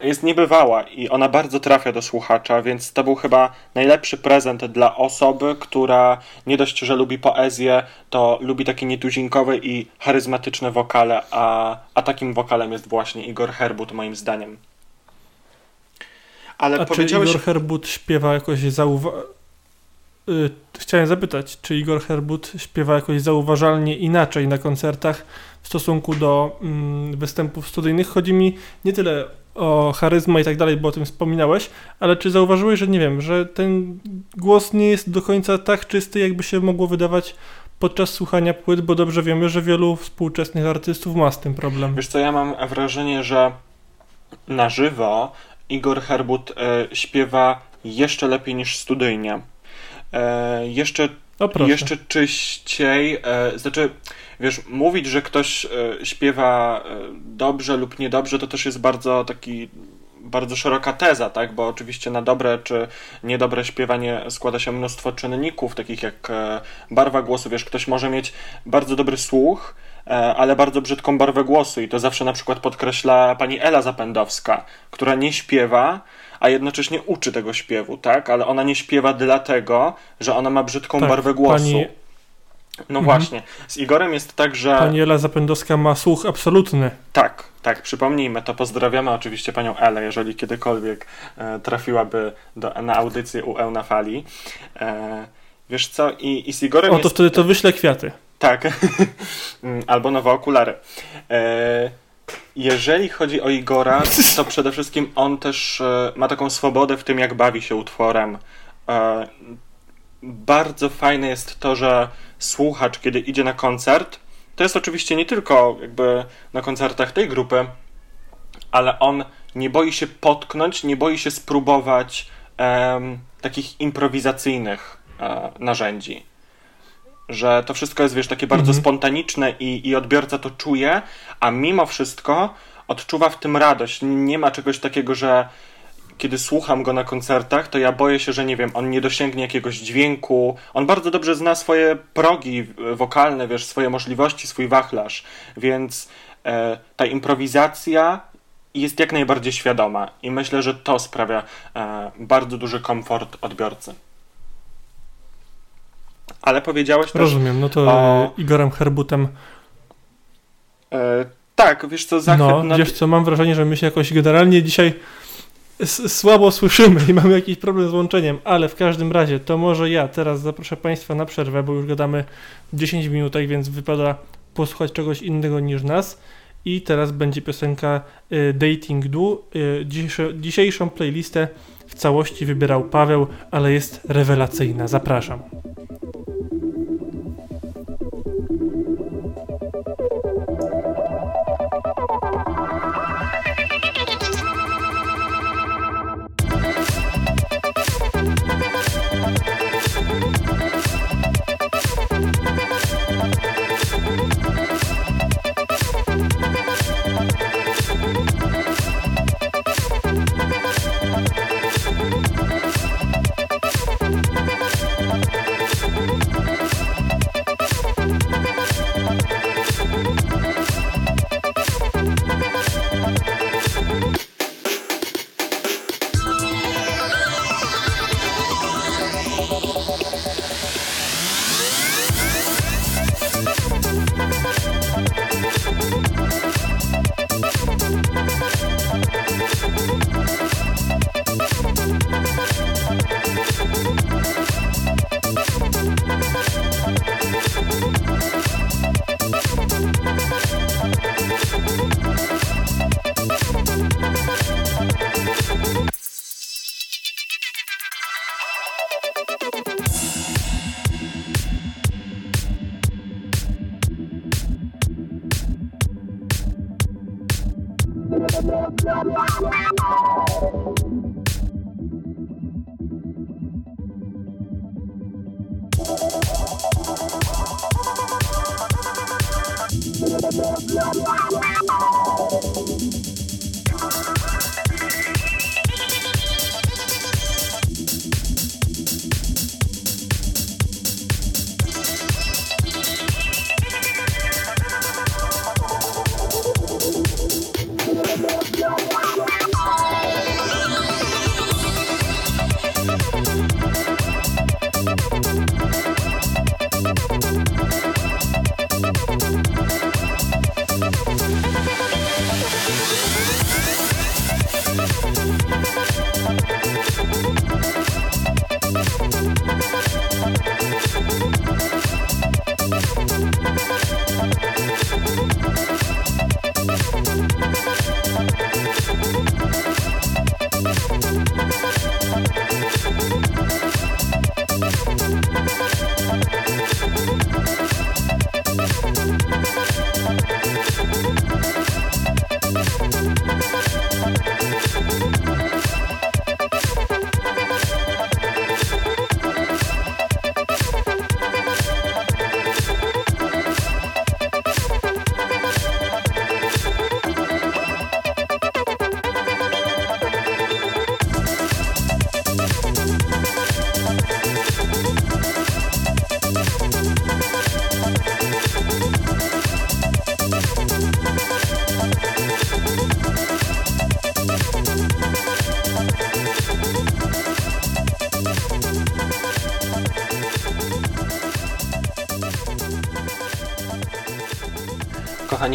jest niebywała i ona bardzo trafia do słuchacza, więc to był chyba najlepszy prezent dla osoby, która nie dość, że lubi poezję, to lubi takie nietuzinkowe i charyzmatyczne wokale, a, a takim wokalem jest właśnie Igor Herbut moim zdaniem. Ale A czy powiedziałeś... Igor Herbut śpiewa jakoś zauwa... Y, Chciałem zapytać, czy Igor Herbut śpiewa jakoś zauważalnie inaczej na koncertach w stosunku do mm, występów studyjnych? Chodzi mi nie tyle o charyzmę i tak dalej, bo o tym wspominałeś, ale czy zauważyłeś, że nie wiem, że ten głos nie jest do końca tak czysty, jakby się mogło wydawać podczas słuchania płyt, bo dobrze wiemy, że wielu współczesnych artystów ma z tym problem. Wiesz co, ja mam wrażenie, że na żywo Igor Herbut e, śpiewa jeszcze lepiej niż studyjnie. E, jeszcze, O, proszę. jeszcze czyściej. E, znaczy, wiesz, mówić, że ktoś e, śpiewa e, dobrze lub niedobrze, to też jest bardzo taki bardzo szeroka teza, tak? Bo oczywiście na dobre czy niedobre śpiewanie składa się mnóstwo czynników, takich jak e, barwa głosu. Wiesz, ktoś może mieć bardzo dobry słuch, e, ale bardzo brzydką barwę głosu i to zawsze na przykład podkreśla pani Ela Zapędowska, która nie śpiewa, a jednocześnie uczy tego śpiewu, tak? Ale ona nie śpiewa dlatego, że ona ma brzydką Tak, barwę głosu. pani- No Mhm. właśnie. Z Igorem jest tak, że... Pani Ela Zapędowska ma słuch absolutny. Tak, tak, przypomnijmy to. Pozdrawiamy oczywiście panią Elę, jeżeli kiedykolwiek e, trafiłaby do, na audycję u Eł na fali. E, wiesz co, i, i z Igorem O, to jest... wtedy to wyślę kwiaty. Tak, Mm, albo nowe okulary. E, jeżeli chodzi o Igora, to przede wszystkim on też e, ma taką swobodę w tym, jak bawi się utworem. E, bardzo fajne jest to, że słuchacz, kiedy idzie na koncert, to jest oczywiście nie tylko jakby na koncertach tej grupy, ale on nie boi się potknąć, nie boi się spróbować em, takich improwizacyjnych e, narzędzi. Że to wszystko jest, wiesz, takie bardzo Mhm. spontaniczne i, i odbiorca to czuje, a mimo wszystko odczuwa w tym radość. Nie ma czegoś takiego, że kiedy słucham go na koncertach, to ja boję się, że nie wiem, on nie dosięgnie jakiegoś dźwięku. On bardzo dobrze zna swoje progi wokalne, wiesz, swoje możliwości, swój wachlarz, więc e, ta improwizacja jest jak najbardziej świadoma i myślę, że to sprawia e, bardzo duży komfort odbiorcy. Ale powiedziałeś też Rozumiem, no to o, Igorem Herbutem. e, tak, wiesz co, zachwyt No, nad- wiesz co, mam wrażenie, że my się jakoś generalnie dzisiaj słabo słyszymy i mamy jakiś problem z łączeniem, ale w każdym razie to może ja teraz zaproszę Państwa na przerwę, bo już gadamy 10 minutek, więc wypada posłuchać czegoś innego niż nas. I teraz będzie piosenka y, Dating. Y, dzisiejsze, dzisiejszą playlistę całości wybierał Paweł, ale jest rewelacyjna. Zapraszam.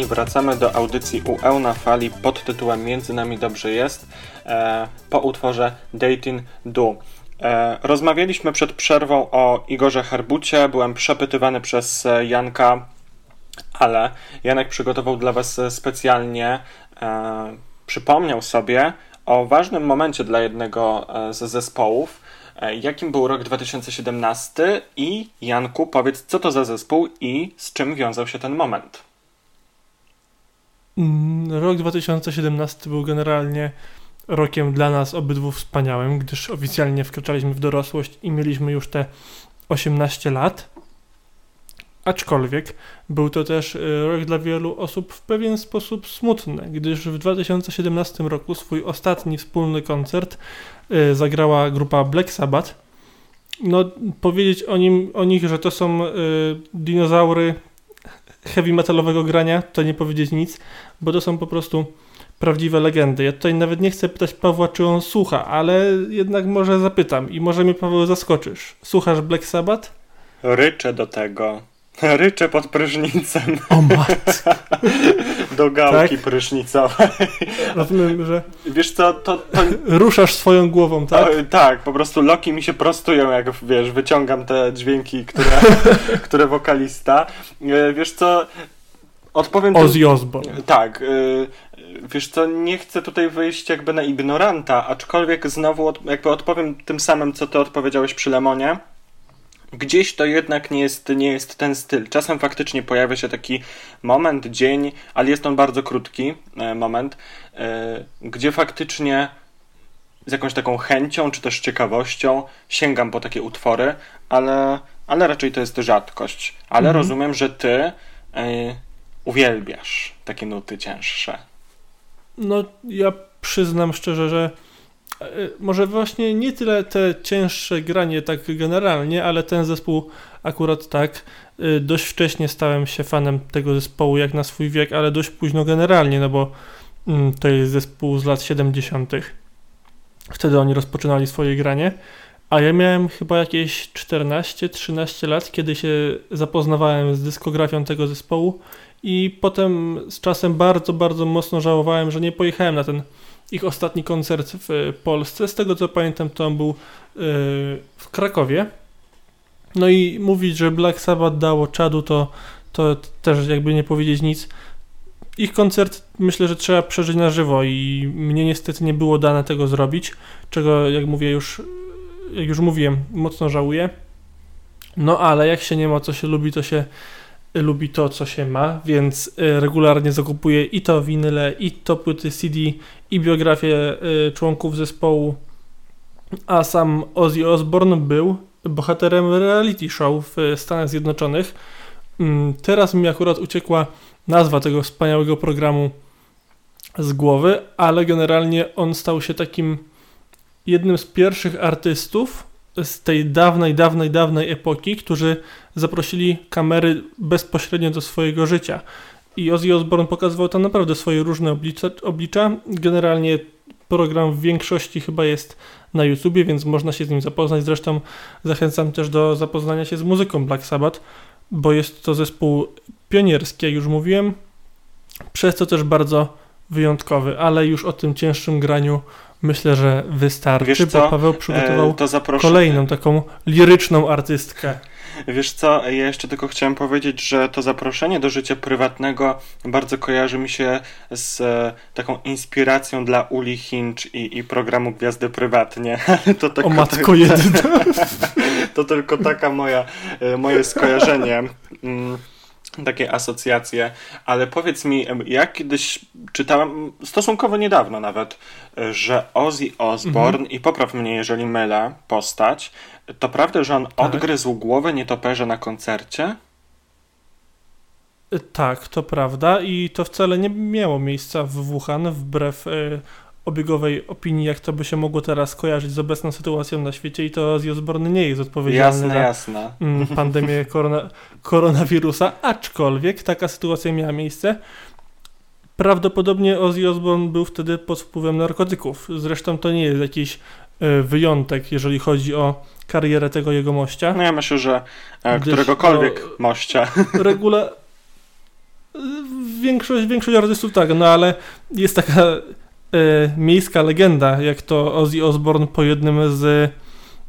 Wracamy do audycji UE na fali pod tytułem Między nami dobrze jest e, po utworze Dating Do. E, rozmawialiśmy przed przerwą o Igorze Herbucie. Byłem przepytywany przez e, Janka, ale Janek przygotował dla Was e, specjalnie, e, przypomniał sobie o ważnym momencie dla jednego e, z zespołów. Jakim był rok 2017 i Janku, powiedz, co to za zespół i z czym wiązał się ten moment? Mm, Rok 2017 był generalnie rokiem dla nas obydwu wspaniałym, gdyż oficjalnie wkraczaliśmy w dorosłość i mieliśmy już te 18 lat. Aczkolwiek był to też y, rok dla wielu osób w pewien sposób smutny, gdyż w 2017 roku swój ostatni wspólny koncert y, zagrała grupa Black Sabbath. No, powiedzieć o, nim, o nich, że to są y, dinozaury heavy metalowego grania, to nie powiedzieć nic, bo to są po prostu prawdziwe legendy. Ja tutaj nawet nie chcę pytać Pawła, czy on słucha, ale jednak może zapytam i może mnie Paweł zaskoczysz. Słuchasz Black Sabbath? Ryczę do tego. Ryczę pod prysznicem. O matko. Do gałki Tak? prysznicowej. Rozumiem, że Wiesz co, to... to... ruszasz swoją głową, tak? O, tak, po prostu loki mi się prostują, jak wiesz, wyciągam te dźwięki, które, które wokalista. E, Wiesz co, odpowiem... Ozzy Osbourne. Tak, y, wiesz co, nie chcę tutaj wyjść jakby na ignoranta, aczkolwiek znowu od, jakby odpowiem tym samym, co ty odpowiedziałeś przy Lemonie. Gdzieś to jednak nie jest, nie jest ten styl. Czasem faktycznie pojawia się taki moment, dzień, ale jest on bardzo krótki e, moment, e, gdzie faktycznie z jakąś taką chęcią, czy też ciekawością sięgam po takie utwory, ale, ale raczej to jest rzadkość. Ale Mhm. rozumiem, że ty e, uwielbiasz takie nuty cięższe. No, ja przyznam szczerze, że może właśnie nie tyle te cięższe granie tak generalnie, ale ten zespół akurat tak. E, Dość wcześnie stałem się fanem tego zespołu jak na swój wiek, ale dość późno generalnie, no bo mm, to jest zespół z lat 70. Wtedy oni rozpoczynali swoje granie. A ja miałem chyba jakieś 14-13 lat, kiedy się zapoznawałem z dyskografią tego zespołu i potem z czasem bardzo, bardzo mocno żałowałem, że nie pojechałem na ten ich ostatni koncert w Polsce. Z tego co pamiętam, to on był yy, w Krakowie. No i mówić, że Black Sabbath dało czadu, to, to też jakby nie powiedzieć nic. Ich koncert myślę, że trzeba przeżyć na żywo i mnie niestety nie było dane tego zrobić, czego jak mówię już, jak już mówiłem, mocno żałuję. No ale jak się nie ma, co się lubi, to się lubi to, co się ma, więc y, regularnie zakupuję i to winyle, i to płyty CD, i biografię y, członków zespołu. A sam Ozzy Osbourne był bohaterem reality show w y, Stanach Zjednoczonych. Mm, Teraz mi akurat uciekła nazwa tego wspaniałego programu z głowy, ale generalnie on stał się takim jednym z pierwszych artystów z tej dawnej, dawnej, dawnej epoki, którzy zaprosili kamery bezpośrednio do swojego życia. I Ozzy Osbourne pokazywał tam naprawdę swoje różne oblicza. oblicza. Generalnie program w większości chyba jest na YouTubie, więc można się z nim zapoznać. Zresztą zachęcam też do zapoznania się z muzyką Black Sabbath, bo jest to zespół pionierski, jak już mówiłem, przez to też bardzo wyjątkowy, ale już o tym cięższym graniu myślę, że wystarczy, Wiesz bo co? Paweł przygotował E, to zaproszę- kolejną taką liryczną artystkę. Wiesz co, ja jeszcze tylko chciałem powiedzieć, że to zaproszenie do życia prywatnego bardzo kojarzy mi się z e, taką inspiracją dla Uli Hinch i, i programu Gwiazdy Prywatnie. To tylko O matko tak- jedyna. to tylko taka moja, e, moje skojarzenie. Takie asocjacje, ale powiedz mi, ja kiedyś czytałem, stosunkowo niedawno nawet, e, że Ozzy Osbourne, Mhm. i popraw mnie jeżeli mylę, postać, to prawda, że on odgryzł głowę nietoperza na koncercie? Tak, to prawda i to wcale nie miało miejsca w Wuhan, wbrew e, obiegowej opinii, jak to by się mogło teraz kojarzyć z obecną sytuacją na świecie i to Ozzy Osbourne nie jest odpowiedzialny Jasne, za jasne. mm, pandemię korona, koronawirusa, aczkolwiek taka sytuacja miała miejsce. Prawdopodobnie Ozzy Osbourne był wtedy pod wpływem narkotyków. Zresztą to nie jest jakiś e, wyjątek, jeżeli chodzi o karierę tego jego mościa. No ja myślę, że e, któregokolwiek no, mościa. Regula... W większość, większość artystów tak, no ale jest taka miejska legenda, jak to Ozzy Osbourne po jednym z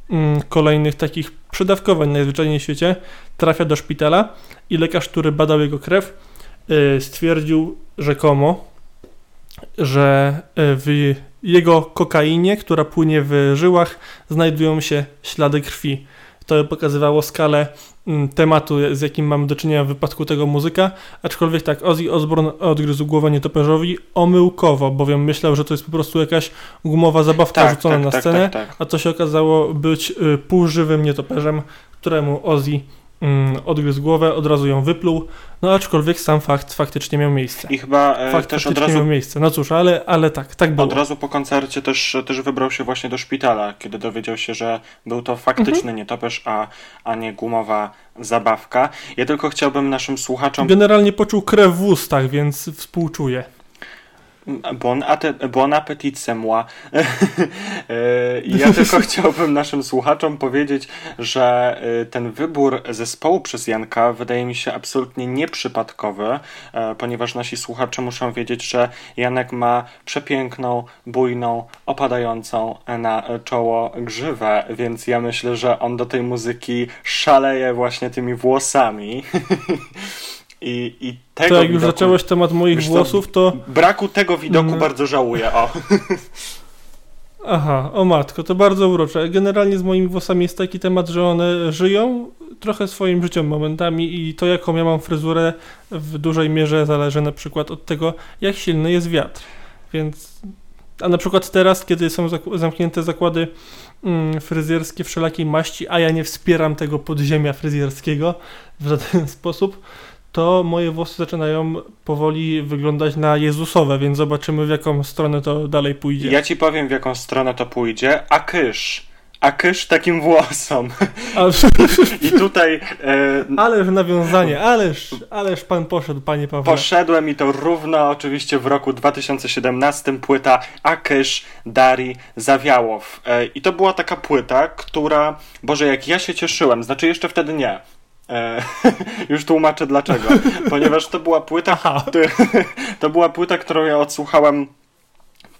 mm, kolejnych takich przedawkowań najzwyczajniej w świecie trafia do szpitala i lekarz, który badał jego krew, e, stwierdził rzekomo, że e, w jego kokainie, która płynie w żyłach, znajdują się ślady krwi. To pokazywało skalę mm, tematu, z jakim mamy do czynienia w wypadku tego muzyka, aczkolwiek tak, Ozzy Osbourne odgryzł głowę nietoperzowi omyłkowo, bowiem myślał, że to jest po prostu jakaś gumowa zabawka Tak, rzucona tak, na tak, scenę, tak, tak. a to się okazało być y, półżywym nietoperzem, któremu Ozzy mm, odgryzł głowę, od razu ją wypluł, no aczkolwiek sam fakt faktycznie miał miejsce. I chyba e, Fakt też od razu miał miejsce. No cóż, ale, ale tak, tak było. Od razu po koncercie też, też wybrał się właśnie do szpitala, kiedy dowiedział się, że był to faktyczny Mhm. nietoperz, a, a nie gumowa zabawka. Ja tylko chciałbym naszym słuchaczom. Generalnie poczuł krew w ustach, więc współczuję. Bon, ate- bon appetit, c'est moi. Ja tylko chciałbym naszym słuchaczom powiedzieć, że e, ten wybór zespołu przez Janka wydaje mi się absolutnie nieprzypadkowy, e, ponieważ nasi słuchacze muszą wiedzieć, że Janek ma przepiękną, bujną, opadającą na czoło grzywę, więc ja myślę, że on do tej muzyki szaleje właśnie tymi włosami. I, i tego To jak już widoku- zacząłeś temat moich Wiesz włosów, to... Braku tego widoku Mm. bardzo żałuję. O. Aha, o matko, to bardzo urocze. Generalnie z moimi włosami jest taki temat, że one żyją trochę swoim życiem momentami i to jaką ja mam fryzurę w dużej mierze zależy na przykład od tego, jak silny jest wiatr. Więc, a na przykład teraz, kiedy są zamknięte zakłady mm, fryzjerskie wszelakiej maści, a ja nie wspieram tego podziemia fryzjerskiego w żaden sposób, to moje włosy zaczynają powoli wyglądać na Jezusowe, więc zobaczymy w jaką stronę to dalej pójdzie. Ja ci powiem, w jaką stronę to pójdzie. A kysz. A kysz takim włosom. I tutaj e, Ależ nawiązanie, ależ, ależ pan poszedł, panie Pawle. poszedłem i to równo oczywiście w roku 2017 płyta Akysz Dari Zawiałow. E, I to była taka płyta, która, Boże, jak ja się cieszyłem, znaczy jeszcze wtedy nie. E, już tłumaczę dlaczego. Ponieważ to była płyta, który, to była płyta, którą ja odsłuchałem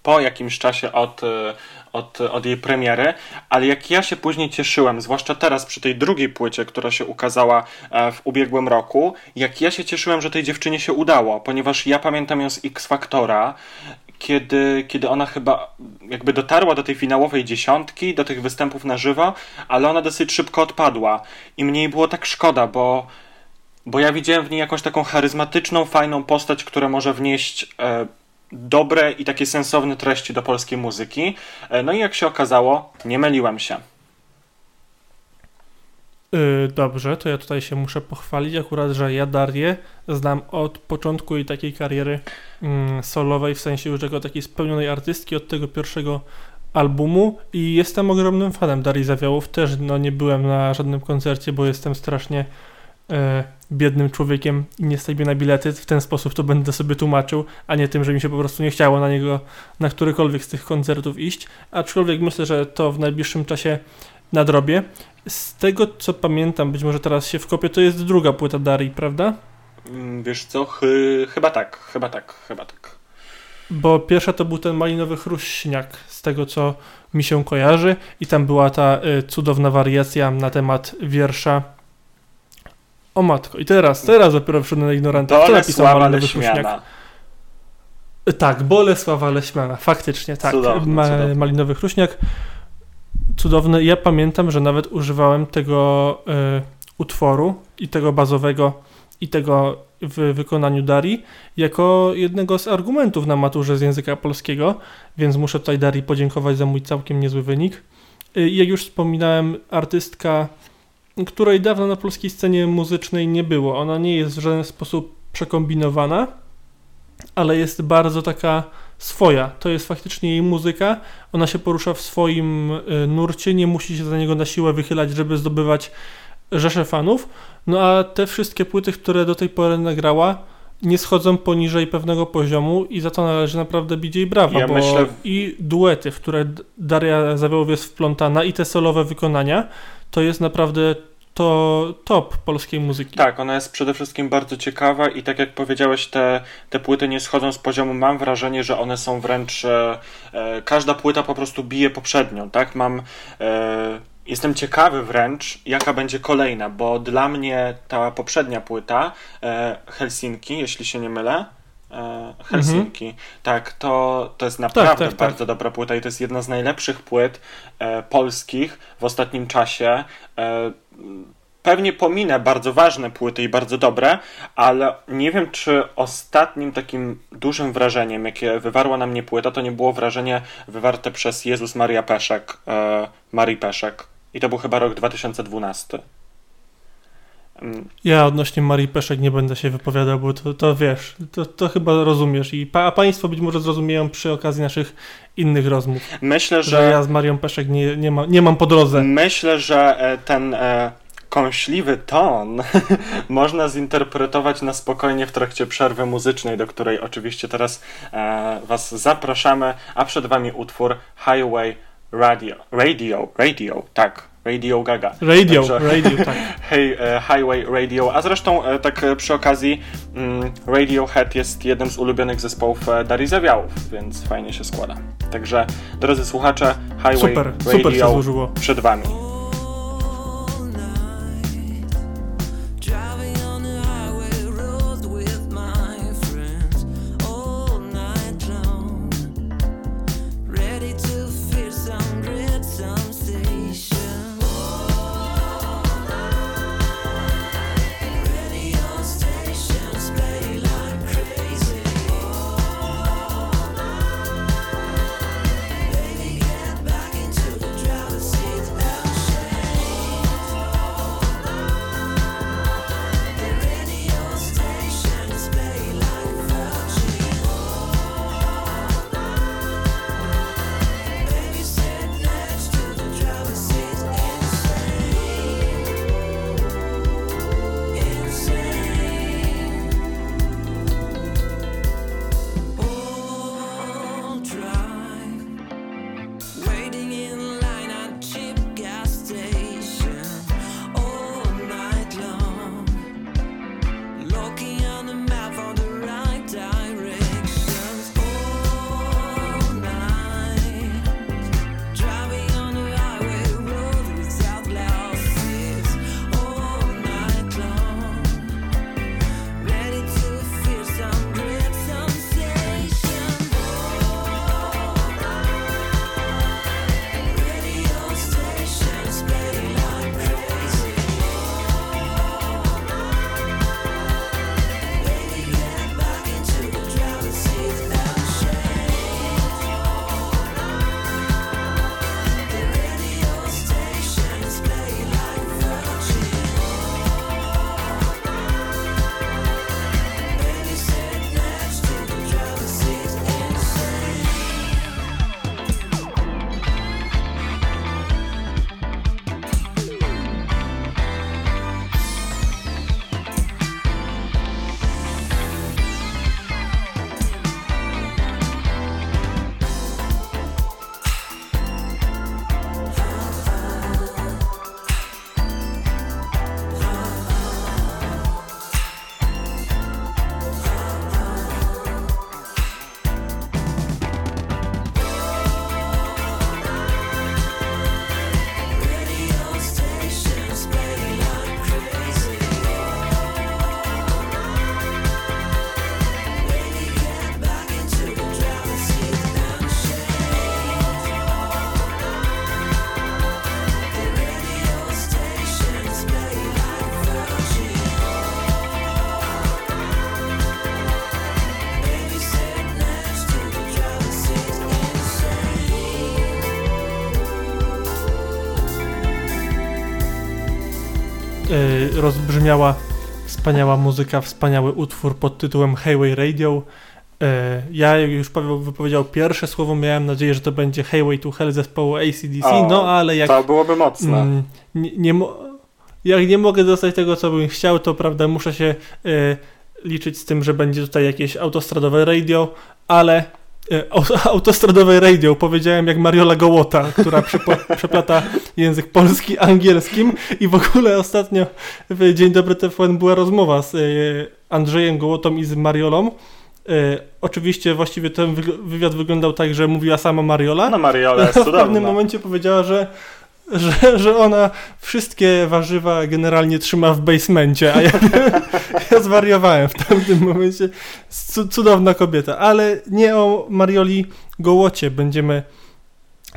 po jakimś czasie od, e, od, od jej premiery, ale jak ja się później cieszyłem, zwłaszcza teraz przy tej drugiej płycie, która się ukazała e, w ubiegłym roku, jak ja się cieszyłem, że tej dziewczynie się udało, ponieważ ja pamiętam ją z X Factora, kiedy, kiedy ona chyba jakby dotarła do tej finałowej dziesiątki, do tych występów na żywo, ale ona dosyć szybko odpadła i mnie jej było tak szkoda, bo bo ja widziałem w niej jakąś taką charyzmatyczną, fajną postać, która może wnieść e, dobre i takie sensowne treści do polskiej muzyki. E, no i jak się okazało, nie myliłem się. Yy, dobrze, to ja tutaj się muszę pochwalić akurat, że ja Darię znam od początku jej takiej kariery mm, solowej, w sensie już jako takiej spełnionej artystki od tego pierwszego albumu i jestem ogromnym fanem Darii Zawiałów. Też no, nie byłem na żadnym koncercie, bo jestem strasznie e, biednym człowiekiem i nie stać mi na bilety. W ten sposób to będę sobie tłumaczył, a nie tym, że mi się po prostu nie chciało na niego, na którykolwiek z tych koncertów iść. Aczkolwiek myślę, że to w najbliższym czasie nadrobię. Z tego co pamiętam, być może teraz się wkopię, to jest druga płyta Darii, prawda? Mm, Wiesz co, chy, chyba tak, chyba tak, chyba tak. Bo pierwsza to był ten malinowy chruśniak, z tego co mi się kojarzy, i tam była ta y, cudowna wariacja na temat wiersza. O matko, i teraz, teraz dopiero wszedłem na ignoranta. Kto napisał malinowy chruśniak? Tak, Bolesława Leśmiana, faktycznie, tak. Malinowy chruśniak. Cudowny. Ja pamiętam, że nawet używałem tego y, utworu i tego bazowego i tego w wykonaniu Darii jako jednego z argumentów na maturze z języka polskiego, więc muszę tutaj Darii podziękować za mój całkiem niezły wynik. Y, Jak już wspominałem, artystka, której dawno na polskiej scenie muzycznej nie było. Ona nie jest w żaden sposób przekombinowana, ale jest bardzo taka swoja. To jest faktycznie jej muzyka. Ona się porusza w swoim y, nurcie, nie musi się za niego na siłę wychylać, żeby zdobywać rzesze fanów. No a te wszystkie płyty, które do tej pory nagrała, nie schodzą poniżej pewnego poziomu i za to należy naprawdę bić jej brawa, Ja bo myślę- i duety, w które Daria Zawiałow jest wplątana i te solowe wykonania, to jest naprawdę to top polskiej muzyki. Tak, ona jest przede wszystkim bardzo ciekawa i tak jak powiedziałeś, te, te płyty nie schodzą z poziomu. Mam wrażenie, że one są wręcz. E, e, każda płyta po prostu bije poprzednią, tak? Mam. E, jestem ciekawy wręcz, jaka będzie kolejna, bo dla mnie ta poprzednia płyta, e, Helsinki, jeśli się nie mylę. E, Helsinki. Tak, to, to jest naprawdę tak, tak. bardzo dobra płyta i to jest jedna z najlepszych płyt e, polskich w ostatnim czasie. E, pewnie pominę bardzo ważne płyty i bardzo dobre, ale nie wiem, czy ostatnim takim dużym wrażeniem, jakie wywarła na mnie płyta, to nie było wrażenie wywarte przez Jezus Maria Peszek, e, Marii Peszek. I to był chyba rok 2012. Ja odnośnie Marii Peszek nie będę się wypowiadał, bo to, to wiesz, to, to chyba rozumiesz i pa, a Państwo być może zrozumieją przy okazji naszych innych rozmów. Myślę, że, że- ja z Marią Peszek nie, nie, ma, nie mam po drodze. Myślę, że e, ten e, kąśliwy ton można zinterpretować na spokojnie w trakcie przerwy muzycznej, do której oczywiście teraz e, Was zapraszamy, a przed Wami utwór Highway Radio. Radio, radio, tak. Radio Gaga. Radio, radio, tak. Hey, e, Highway Radio. A zresztą, e, tak e, przy okazji, mm, Radiohead jest jednym z ulubionych zespołów Darii Zawiałów, więc fajnie się składa. Także, drodzy słuchacze, Highway Super, super się Radio złożyło. przed Wami. Rozbrzmiała wspaniała muzyka, wspaniały utwór pod tytułem Highway Radio. Y, ja już Paweł wypowiedział pierwsze słowo, miałem nadzieję, że to będzie Highway to Hell zespołu ACDC, O, no ale jak... to byłoby mocne. Mm, nie, nie jak nie mogę dostać tego, co bym chciał, to prawda, muszę się y, liczyć z tym, że będzie tutaj jakieś autostradowe radio, ale e, autostradowej radio powiedziałem jak Mariola Gołota, która przepla- przeplata język polski angielskim i w ogóle ostatnio w Dzień Dobry TVN była rozmowa z e, Andrzejem Gołotą i z Mariolą. E, oczywiście właściwie ten wywiad wyglądał tak, że mówiła sama Mariola. No Mariola jest w pewnym cudowna. momencie powiedziała, że że, że ona wszystkie warzywa generalnie trzyma w basemencie, a ja, ja zwariowałem w tamtym momencie. Cu- Cudowna kobieta, ale nie o Marioli Gołocie będziemy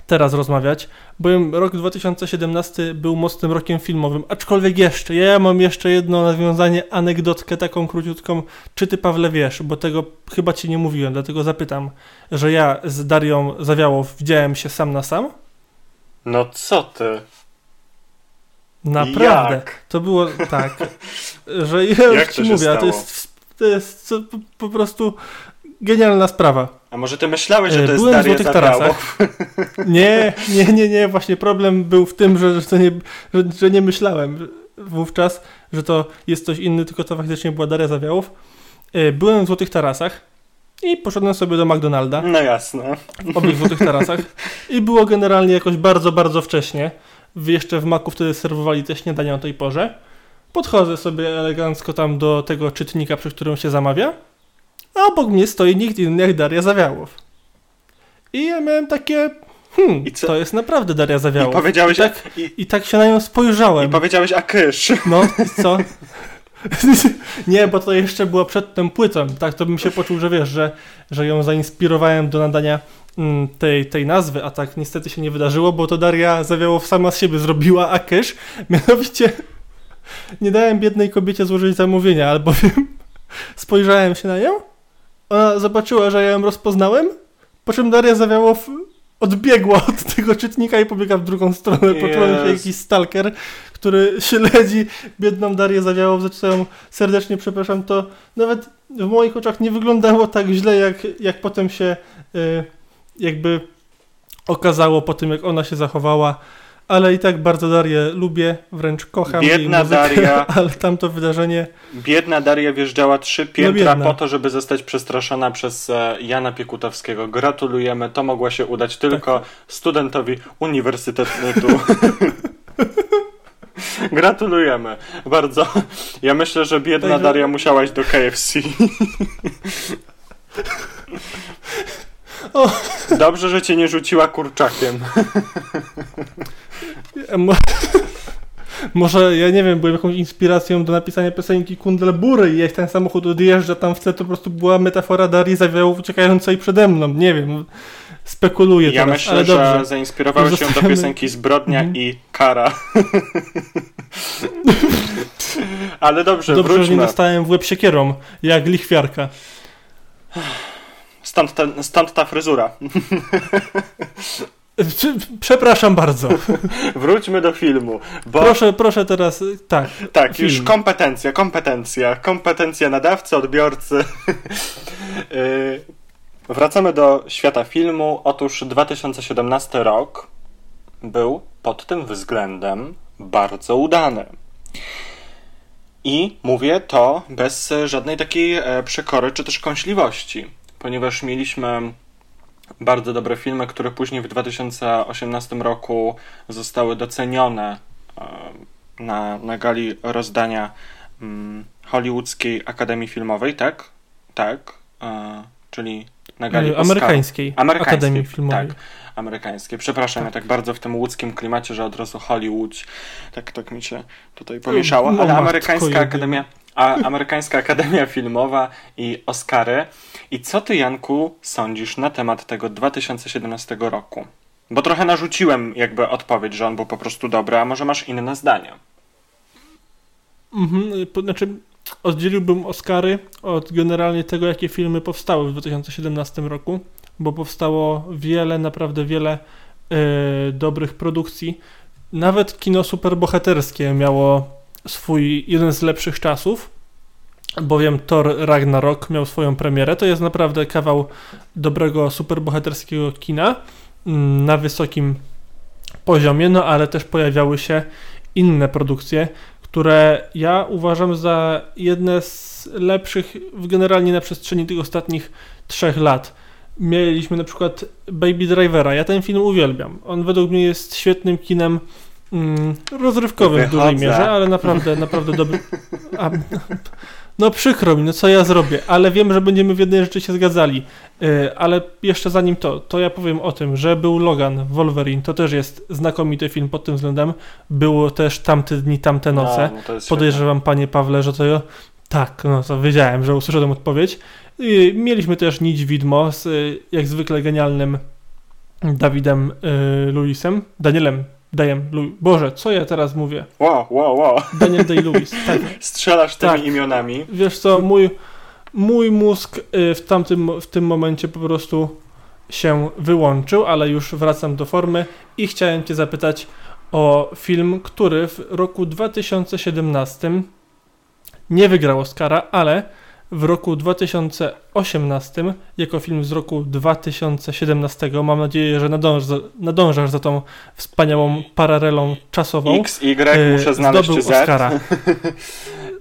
teraz rozmawiać, bowiem rok 2017 był mocnym rokiem filmowym, aczkolwiek jeszcze, ja mam jeszcze jedno nawiązanie, anegdotkę taką króciutką, czy ty Pawle wiesz, bo tego chyba ci nie mówiłem, dlatego zapytam, że ja z Darią Zawiałow widziałem się sam na sam? No co ty? Naprawdę. Jak? To było tak, że ja już ci mówię, to jest, to jest po, prostu genialna sprawa. A może ty myślałeś, że to jest byłem w Złotych? Tarasach. Nie, nie, nie, nie, właśnie problem był w tym, że, że, nie, że, że nie myślałem wówczas, że to jest coś inny, tylko to faktycznie była Daria Zawiałów. E, Byłem w Złotych Tarasach i poszedłem sobie do McDonalda. No jasne. W owych Złotych Tarasach. I było generalnie jakoś bardzo, bardzo wcześnie. Jeszcze w Maku wtedy serwowali te śniadania o tej porze. Podchodzę sobie elegancko tam do tego czytnika, przy którym się zamawia. A obok mnie stoi nikt inny jak Daria Zawiałow. I ja miałem takie... Hmm, to jest naprawdę Daria Zawiałow. I powiedziałeś- I tak, i, tak się na nią spojrzałem. I powiedziałeś, a kysz. No, i co? Nie, bo to jeszcze było przed tym płytą. Tak to bym się poczuł, że wiesz, że, że ją zainspirowałem do nadania mm, tej, tej nazwy, a tak niestety się nie wydarzyło, bo to Daria Zawiałow sama z siebie zrobiła Akysz. Mianowicie nie dałem biednej kobiecie złożyć zamówienia, albowiem spojrzałem się na nią, ona zobaczyła, że ja ją rozpoznałem, po czym Daria Zawiałow odbiegła od tego czytnika i pobiegła w drugą stronę. Poczułem się jakiś stalker, który śledzi biedną Darię Zawiałów, za co ją serdecznie przepraszam, to nawet w moich oczach nie wyglądało tak źle, jak, jak potem się y, jakby okazało po tym, jak ona się zachowała. Ale i tak bardzo Darię lubię, wręcz kocham Biedna muzykę, Daria. ale tamto wydarzenie Biedna Daria wjeżdżała trzy piętra biedna. po to, żeby zostać przestraszona przez e, Jana Piekutowskiego. Gratulujemy, to mogło się udać tylko Tak. studentowi Uniwersytetu. Gratulujemy. Bardzo. Ja myślę, że biedna Także- Daria musiała iść do KFC. O. Dobrze, że cię nie rzuciła kurczakiem. Mo- Może, ja nie wiem, byłem jakąś inspiracją do napisania piosenki Kundlebury i jak ten samochód odjeżdża tam w tle, to po prostu była metafora Darii Zawiałów uciekającej przede mną. Nie wiem, spekuluję Ja teraz, myślę, ale że dobrze. zainspirowałeś się do piosenki Zbrodnia Mhm. i Kara. Ale dobrze, Dobrze, że nie wróćmy. dostałem w łeb siekierą, jak lichwiarka. Stąd, ten, stąd ta fryzura. Prze- Przepraszam bardzo. Wróćmy do filmu. Bo... Proszę, proszę teraz, tak. Tak, film. już kompetencja, kompetencja. Kompetencja nadawcy, odbiorcy. Wracamy do świata filmu. Otóż 2017 rok był pod tym względem bardzo udany. I mówię to bez e, żadnej takiej e, przekory czy też kąśliwości, ponieważ mieliśmy bardzo dobre filmy, które później w 2018 roku zostały docenione e, na, na gali rozdania mm, Hollywoodzkiej Akademii Filmowej, tak? Tak. Czyli na gali E, amerykańskiej Amerykańskiej Akademii Filmowej. Tak, amerykańskiej. Przepraszam, ja tak bardzo w tym łódzkim klimacie, że od razu Hollywood, tak, tak mi się tutaj pomieszało, No, ale amerykańska akademia, a, amerykańska akademia filmowa i Oscary. I co ty, Janku, sądzisz na temat tego 2017 roku? Bo trochę narzuciłem jakby odpowiedź, że on był po prostu dobry, a może masz inne zdanie? Mhm, znaczy oddzieliłbym Oscary od generalnie tego, jakie filmy powstały w 2017 roku, bo powstało wiele, naprawdę wiele e, dobrych produkcji. Nawet kino superbohaterskie miało swój jeden z lepszych czasów, bowiem Thor Ragnarok miał swoją premierę. To jest naprawdę kawał dobrego superbohaterskiego kina mm, na wysokim poziomie, no ale też pojawiały się inne produkcje, które ja uważam za jedne z lepszych w generalnie na przestrzeni tych ostatnich trzech lat. mieliśmy na przykład Baby Drivera. Ja ten film uwielbiam. On według mnie jest świetnym kinem mm, rozrywkowym w dużej Wychodzę. mierze, ale naprawdę, naprawdę dobry. A, no przykro mi, no co ja zrobię, ale wiem, że będziemy w jednej rzeczy się zgadzali. Yy, ale jeszcze zanim to, to ja powiem o tym, że był Logan, Wolverine, to też jest znakomity film pod tym względem. Było też tamte dni, tamte noce. No, no Podejrzewam, panie Pawle, że to ja... Tak, no to wiedziałem, że usłyszałem odpowiedź. Yy, mieliśmy też Nić Widmo z yy, jak zwykle genialnym Dawidem yy, Lewisem, Danielem Lu- Boże, co ja teraz mówię? Wow, wow, wow. Daniel Day-Lewis, tak. Strzelasz tymi Tak. imionami. Wiesz co, mój, mój mózg y, w, tamtym, w tym momencie po prostu się wyłączył, ale już wracam do formy i chciałem Cię zapytać o film, który w roku 2017 nie wygrał Oscara, ale w roku 2018 jako film z roku 2017 mam nadzieję, że nadąż, nadążasz za tą wspaniałą paralelą czasową. X, Y, muszę znaleźć zdobył Z. Oscara.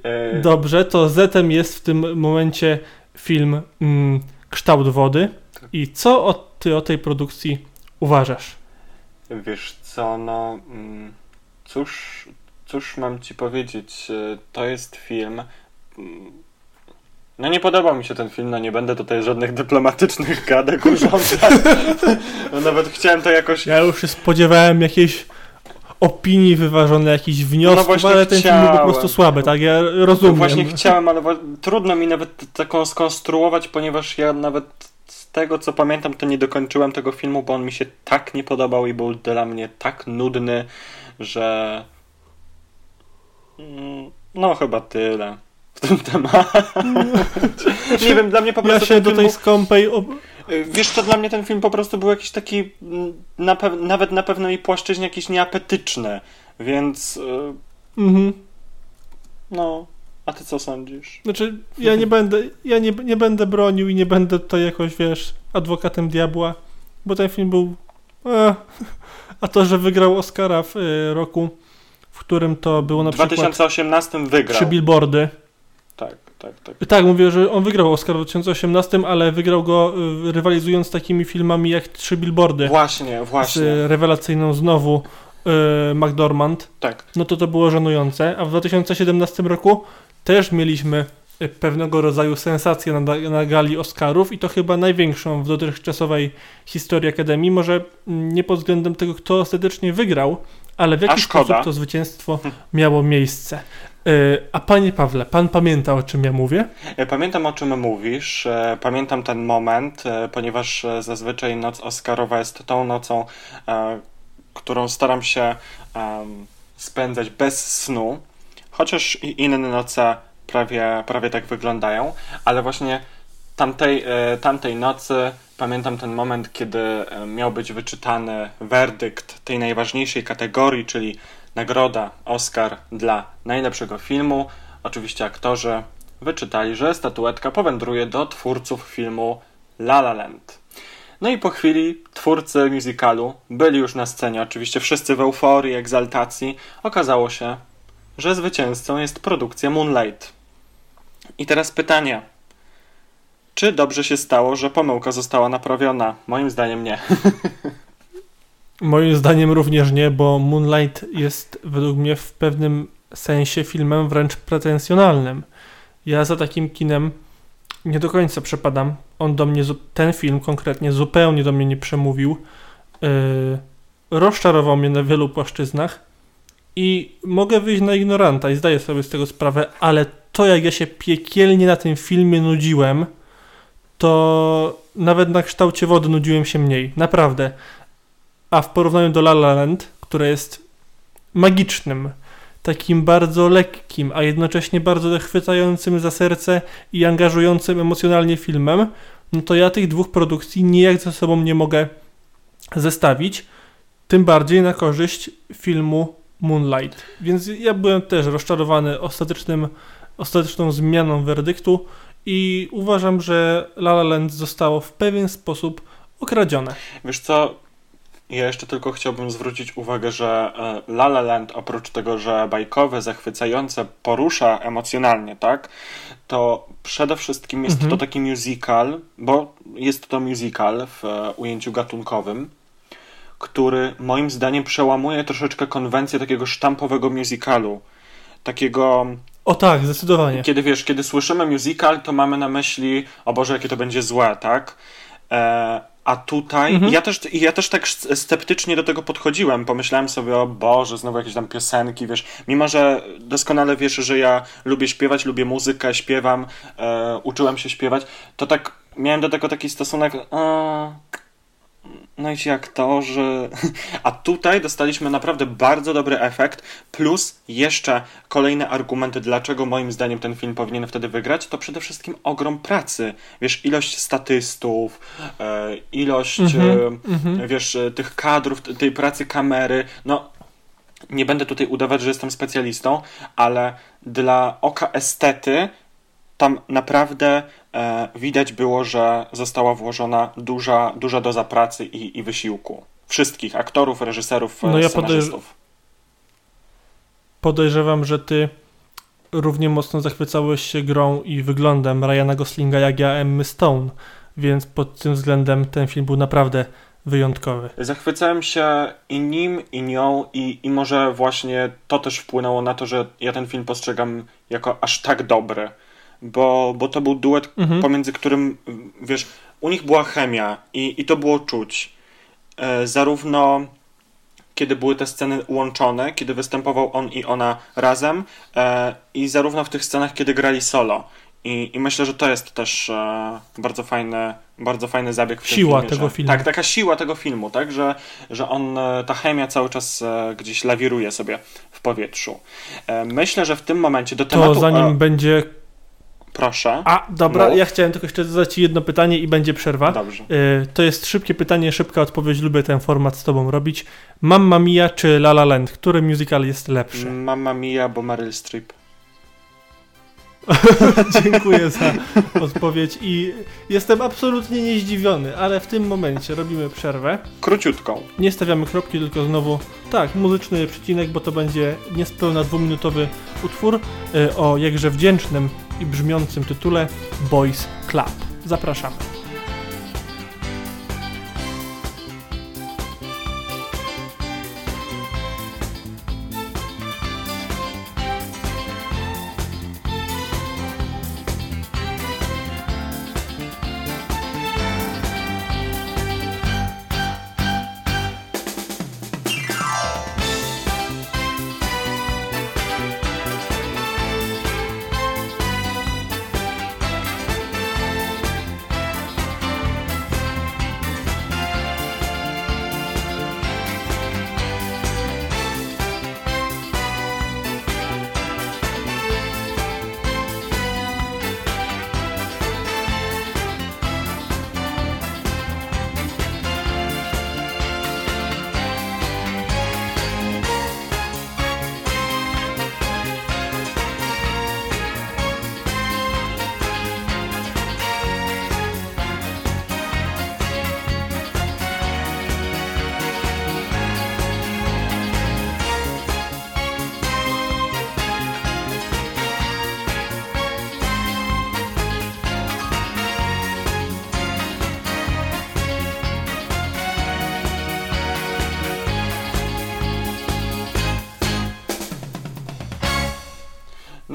E, Dobrze, to Zetem jest w tym momencie film mm, Kształt Wody. I co o, ty o tej produkcji uważasz? Wiesz co, no mm, cóż, cóż mam ci powiedzieć, E, to jest film mm, no nie podobał mi się ten film, no nie będę tutaj żadnych dyplomatycznych gadek urządzać. No nawet chciałem to jakoś... Ja już się spodziewałem jakiejś opinii wyważonej, jakichś wniosków, No właśnie ale ten film był po chciałem. prostu słaby, tak? Ja rozumiem. No właśnie chciałem, ale trudno mi nawet taką skonstruować, ponieważ ja nawet z tego co pamiętam, to nie dokończyłem tego filmu, bo on mi się tak nie podobał i był dla mnie tak nudny, że. Mm, No, chyba tyle w tym temacie. nie wiem, dla mnie po Ja prostu. się do film tej był- skąpej... Ob... Wiesz co, dla mnie ten film po prostu był jakiś taki, mm, na pew- nawet na pewnej płaszczyźnie jakiś nieapetyczny, więc. y, Mhm. No, a ty co sądzisz? Znaczy, ja nie będę, ja nie, nie będę bronił i nie będę tutaj jakoś, wiesz, adwokatem diabła, bo ten film był... E, a to, że wygrał Oscara w y, roku, w którym to było na W przykład... 2018 wygrał. Trzy billboardy. Tak, tak, tak. Tak, mówię, że on wygrał Oscar w 2018, ale wygrał go y, rywalizując z takimi filmami jak Trzy Billboardy. Właśnie, właśnie. Z y, rewelacyjną znowu y, McDormand. Tak. No to to było żenujące. A w 2017 roku też mieliśmy y, pewnego rodzaju sensację na, na gali Oscarów i to chyba największą w dotychczasowej historii Akademii. Może mm, nie pod względem tego, kto ostatecznie wygrał, ale w jaki sposób to zwycięstwo miało miejsce. Y, A panie Pawle, pan pamięta o czym ja mówię? E, Pamiętam o czym mówisz, e, pamiętam ten moment, e, ponieważ e, zazwyczaj noc Oscarowa jest tą nocą, e, którą staram się spędzać bez snu, chociaż inne noce prawie, prawie tak wyglądają, ale właśnie tamtej, e, tamtej nocy pamiętam ten moment, kiedy e, miał być wyczytany werdykt tej najważniejszej kategorii, czyli nagroda Oscar dla najlepszego filmu. Oczywiście aktorzy wyczytali, że statuetka powędruje do twórców filmu La La Land. No i po chwili twórcy musicalu byli już na scenie, oczywiście wszyscy w euforii, egzaltacji. Okazało się, że zwycięzcą jest produkcja Moonlight. I teraz pytanie. Czy dobrze się stało, że pomyłka została naprawiona? Moim zdaniem nie. Moim zdaniem również nie, bo Moonlight jest według mnie w pewnym sensie filmem wręcz pretensjonalnym. Ja za takim kinem nie do końca przepadam. On do mnie, ten film konkretnie, zupełnie do mnie nie przemówił. Yy, rozczarował mnie na wielu płaszczyznach i mogę wyjść na ignoranta i zdaję sobie z tego sprawę, ale to jak ja się piekielnie na tym filmie nudziłem, to nawet na kształcie wody nudziłem się mniej. Naprawdę. A w porównaniu do La La Land, które jest magicznym, takim bardzo lekkim, a jednocześnie bardzo chwytającym za serce i angażującym emocjonalnie filmem, no to ja tych dwóch produkcji nijak ze sobą nie mogę zestawić, tym bardziej na korzyść filmu Moonlight. Więc ja byłem też rozczarowany ostatecznym, ostateczną zmianą werdyktu i uważam, że La La Land zostało w pewien sposób okradzione. Wiesz co, Ja jeszcze tylko chciałbym zwrócić uwagę, że e, La La Land oprócz tego, że bajkowe, zachwycające, porusza emocjonalnie, tak? To przede wszystkim jest Mhm. to taki musical, bo jest to musical w e, ujęciu gatunkowym, który moim zdaniem przełamuje troszeczkę konwencję takiego sztampowego musicalu. Takiego O tak, zdecydowanie. kiedy wiesz, kiedy słyszymy musical, to mamy na myśli, o Boże, jakie to będzie złe, tak? E, a tutaj, Mhm. ja, też, ja też tak sceptycznie do tego podchodziłem. Pomyślałem sobie, o Boże, znowu jakieś tam piosenki, wiesz. Mimo, że doskonale wiesz, że ja lubię śpiewać, lubię muzykę, śpiewam, e, uczyłem się śpiewać, to tak miałem do tego taki stosunek, a, no i ci aktorzy. A tutaj dostaliśmy naprawdę bardzo dobry efekt, plus jeszcze kolejne argumenty, dlaczego moim zdaniem ten film powinien wtedy wygrać, to przede wszystkim ogrom pracy. Wiesz, ilość statystów, e, ilość, e, mhm. wiesz, e, tych kadrów, tej pracy kamery, no nie będę tutaj udawać, że jestem specjalistą, ale dla oka estety tam naprawdę e, widać było, że została włożona duża, duża doza pracy i, i wysiłku. Wszystkich aktorów, reżyserów, No ja scenarzystów. Podejrzewam, że ty równie mocno zachwycałeś się grą i wyglądem Ryana Goslinga jak ja Emmy Stone, więc pod tym względem ten film był naprawdę wyjątkowy. Zachwycałem się i nim, i nią, i, i może właśnie to też wpłynęło na to, że ja ten film postrzegam jako aż tak dobry. Bo, bo to był duet, Mhm. pomiędzy którym, wiesz, u nich była chemia i, i to było czuć. E, zarówno kiedy były te sceny łączone, kiedy występował on i ona razem, e, i zarówno w tych scenach, kiedy grali solo. I, I myślę, że to jest też e, bardzo fajny, bardzo fajny zabieg w Siła filmie, tego że, filmu. Tak, taka siła tego filmu, tak, że, że on, e, ta chemia cały czas e, gdzieś lawiruje sobie w powietrzu. E, myślę, że w tym momencie do To tematu... zanim e, będzie Proszę. A, dobra, Mów. ja chciałem tylko jeszcze zadać Ci jedno pytanie i będzie przerwa. Dobrze. Y, To jest szybkie pytanie, szybka odpowiedź, lubię ten format z Tobą robić. Mamma Mia czy La La Land? Który musical jest lepszy? Mamma Mia, bo Meryl Streep. Dziękuję za odpowiedź i jestem absolutnie niezdziwiony, ale w tym momencie robimy przerwę. Króciutką. Nie stawiamy kropki, tylko znowu, tak, muzyczny przecinek, bo to będzie niespełna dwuminutowy utwór y, o jakże wdzięcznym i brzmiącym tytule Boys Club. Zapraszamy.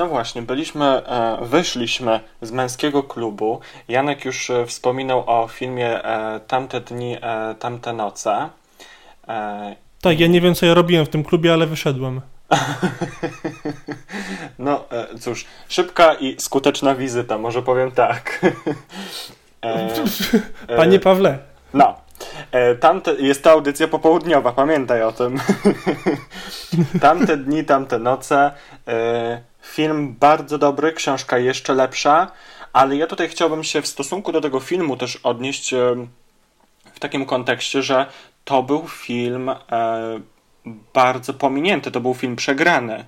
No właśnie, byliśmy, e, wyszliśmy z męskiego klubu. Janek już e, wspominał o filmie e, Tamte dni, tamte noce. Tak, ja nie wiem co ja robiłem w tym klubie, ale wyszedłem. no cóż, szybka i skuteczna wizyta, może powiem tak. Panie Pawle. No. E, Tamte, jest to audycja popołudniowa, pamiętaj o tym. tamte dni, tamte noce. E, film bardzo dobry, książka jeszcze lepsza, ale ja tutaj chciałbym się w stosunku do tego filmu też odnieść e, w takim kontekście, że to był film bardzo pominięty, to był film przegrany,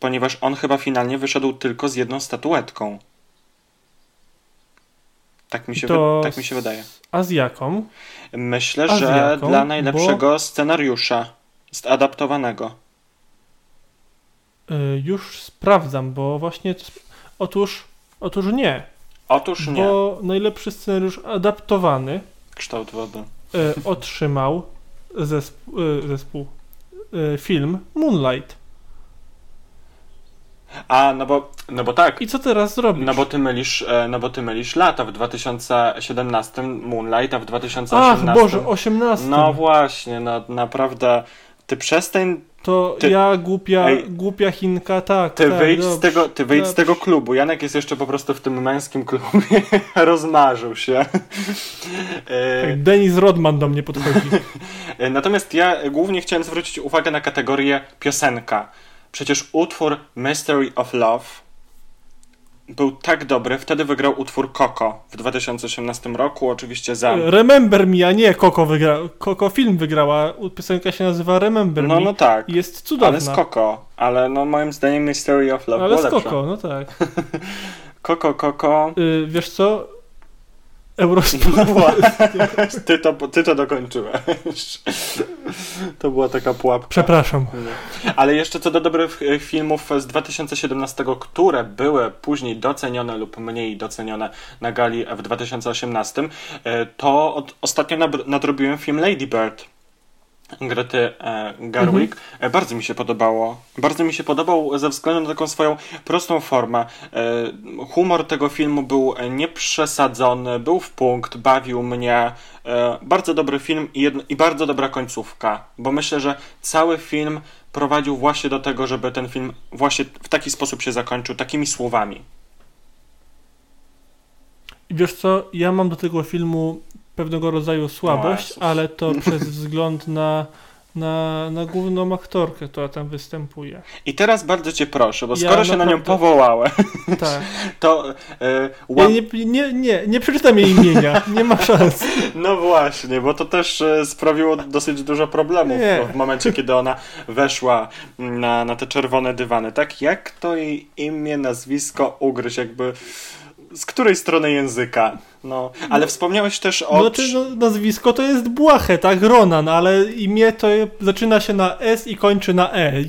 ponieważ on chyba finalnie wyszedł tylko z jedną statuetką. Tak mi się, To wy- tak mi się wydaje. A z jaką? Myślę, A że jaką? dla najlepszego scenariusza adaptowanego. Y, już sprawdzam, bo właśnie. Otóż. Otóż nie. Otóż nie. Bo najlepszy scenariusz adaptowany Kształt wody. y, otrzymał zespół, y, zespół y, film Moonlight. A, no bo, no bo tak. I co teraz zrobisz? No bo ty mylisz, e, no bo ty mylisz lata. W 2017 Moonlight, a w 2018... Ach, Boże, 18. No właśnie, no naprawdę. Ty przestań... To ty, ja głupia, Ej, głupia Chinka, tak. Ty tak, wyjdź, z dobrze, tego, ty wyjdź z tego klubu. Janek jest jeszcze po prostu w tym męskim klubie. Rozmarzył się. E, Tak, Denis Rodman do mnie podchodzi. Natomiast ja głównie chciałem zwrócić uwagę na kategorię piosenka. Przecież utwór Mystery of Love był tak dobry. Wtedy wygrał utwór Coco w 2018 roku, oczywiście za... Remember Me, a nie Koko wygra. Koko film wygrała. Piosenka się nazywa Remember No, Me. no tak. I Jest cudowna. Ale z Coco. Ale no moim zdaniem Mystery of Love Ale z. Koko, no tak. Coco, Coco... Y, wiesz co? Eurosport. No ty, to, ty to dokończyłeś. To była taka pułapka. Przepraszam. Ale jeszcze co do dobrych e, filmów z 2017, które były później docenione lub mniej docenione na gali w 2018, e, to ostatnio nadrobiłem film Lady Bird. Grety e, Garwick. E, bardzo mi się podobało. Bardzo mi się podobał ze względu na taką swoją prostą formę. E, humor tego filmu był nieprzesadzony, był w punkt, bawił mnie. E, bardzo dobry film i, jedno, i bardzo dobra końcówka, bo myślę, że cały film prowadził właśnie do tego, żeby ten film właśnie w taki sposób się zakończył, takimi słowami. Wiesz co? Ja mam do tego filmu pewnego rodzaju słabość, Jezus. ale to przez wzgląd na, na, na główną aktorkę, która tam występuje. I teraz bardzo cię proszę, bo Ja skoro się na nią powołałem, Tak. to e, łam- nie, nie, nie, nie przeczytam jej imienia, nie ma szans. No właśnie, bo to też e, sprawiło dosyć dużo problemów Nie. w momencie, kiedy ona weszła na, na te czerwone dywany. Tak, jak to jej imię, nazwisko ugryźć, jakby z której strony języka? No, ale wspomniałeś też o... No, czy, no, nazwisko to jest Błahe, tak? Ronan, ale imię to zaczyna się na S i kończy na E.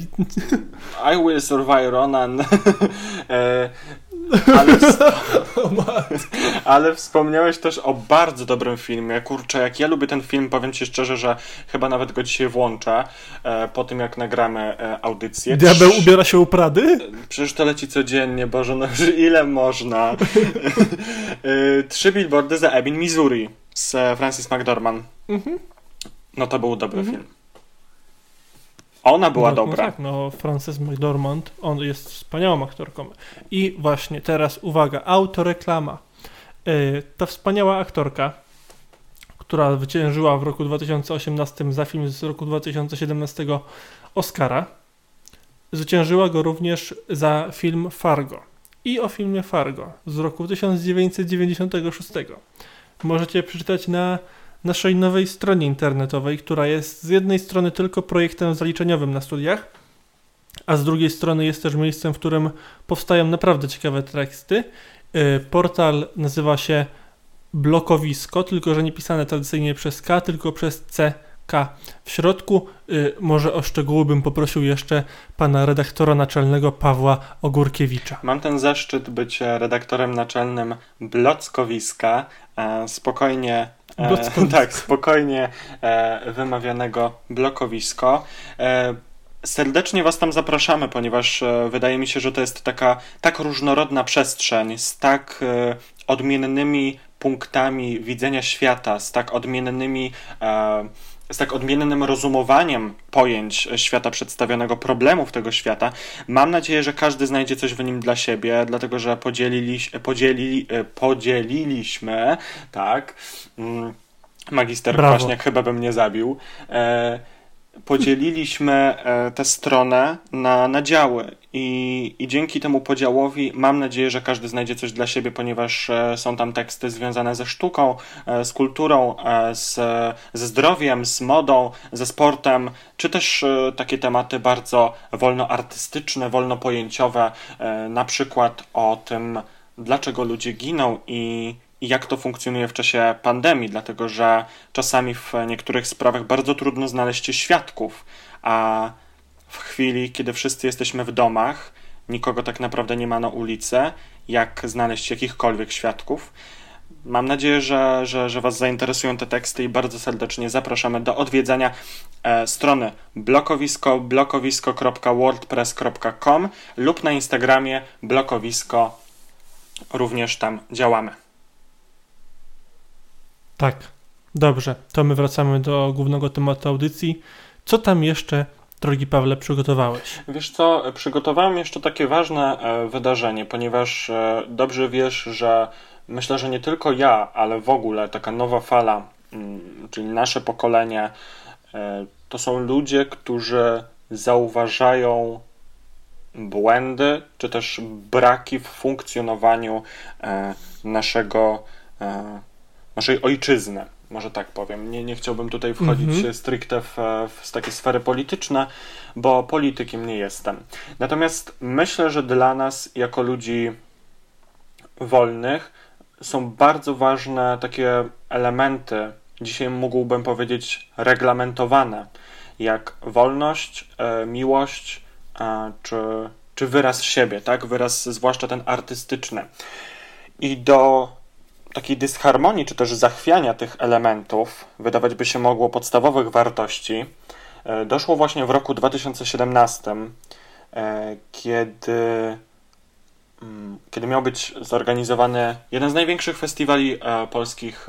I will survive Ronan. e, ale, ale wspomniałeś też o bardzo dobrym filmie. Kurczę, jak ja lubię ten film, powiem ci szczerze, że chyba nawet go dzisiaj włączę e, po tym, jak nagramy e, audycję. Diabeł ubiera się u Prady? Przecież to leci codziennie, Boże, no już ile można? E, Trzy billboardy za Ebbing, Missouri z e, Francis McDormand. Mhm. No to był dobry film. Ona była no, dobra. No tak, no Frances McDormand, on jest wspaniałą aktorką. I właśnie teraz uwaga, autoreklama. Yy, ta wspaniała aktorka, która zwyciężyła w roku 2018 za film z roku 2017 Oscara, zwyciężyła go również za film Fargo. I o filmie Fargo z roku 1996. Możecie przeczytać na naszej nowej stronie internetowej, która jest z jednej strony tylko projektem zaliczeniowym na studiach, a z drugiej strony jest też miejscem, w którym powstają naprawdę ciekawe teksty. Yy, Portal nazywa się Blokowisko, tylko że nie pisane tradycyjnie przez K, tylko przez CK. W środku yy, może o szczegóły bym poprosił jeszcze pana redaktora naczelnego Pawła Ogórkiewicza. Mam ten zaszczyt być redaktorem naczelnym Blockowiska. E, spokojnie. E, tak, spokojnie e, wymawianego blokowisko. E, serdecznie Was tam zapraszamy, ponieważ e, wydaje mi się, że to jest taka tak różnorodna przestrzeń z tak e, odmiennymi punktami widzenia świata, z tak odmiennymi. E, z tak odmiennym rozumowaniem pojęć świata przedstawionego, problemów tego świata. Mam nadzieję, że każdy znajdzie coś w nim dla siebie, dlatego że podzielili, podzieli, e, podzieliliśmy, tak, mm, magister Brawo. Kwaśniak chyba by mnie zabił, e, podzieliliśmy e, tę stronę na, na działy. I, i dzięki temu podziałowi mam nadzieję, że każdy znajdzie coś dla siebie, ponieważ e, są tam teksty związane ze sztuką, e, z kulturą, z, ze zdrowiem, z modą, ze sportem, czy też takie tematy bardzo wolnoartystyczne, wolnopojęciowe, e, na przykład o tym, dlaczego ludzie giną i jak to funkcjonuje w czasie pandemii, dlatego że czasami w niektórych sprawach bardzo trudno znaleźć świadków, a w chwili, kiedy wszyscy jesteśmy w domach, nikogo tak naprawdę nie ma na ulicy, jak znaleźć jakichkolwiek świadków. Mam nadzieję, że, że, że Was zainteresują te teksty i bardzo serdecznie zapraszamy do odwiedzania e, strony blokowisko blokowisko.wordpress.com lub na Instagramie blokowisko również tam działamy. Tak, dobrze. To my wracamy do głównego tematu audycji. Co tam jeszcze, drogi Pawle, przygotowałeś? Wiesz co, przygotowałem jeszcze takie ważne e, wydarzenie, ponieważ e, dobrze wiesz, że myślę, że nie tylko ja, ale w ogóle taka nowa fala, mm, czyli nasze pokolenie, e, to są ludzie, którzy zauważają błędy, czy też braki w funkcjonowaniu naszego, naszej ojczyzny. Może tak powiem. Nie, nie chciałbym tutaj wchodzić Mhm. stricte w, w takie sfery polityczne, bo politykiem nie jestem. Natomiast myślę, że dla nas, jako ludzi wolnych, są bardzo ważne takie elementy, dzisiaj mógłbym powiedzieć reglamentowane, jak wolność, e, miłość, e, czy, czy wyraz siebie, tak? Wyraz zwłaszcza ten artystyczny. I do takiej dysharmonii, czy też zachwiania tych elementów, wydawać by się mogło podstawowych wartości, e, doszło właśnie w roku 2017, e, kiedy, mm, kiedy miał być zorganizowany jeden z największych festiwali e, polskich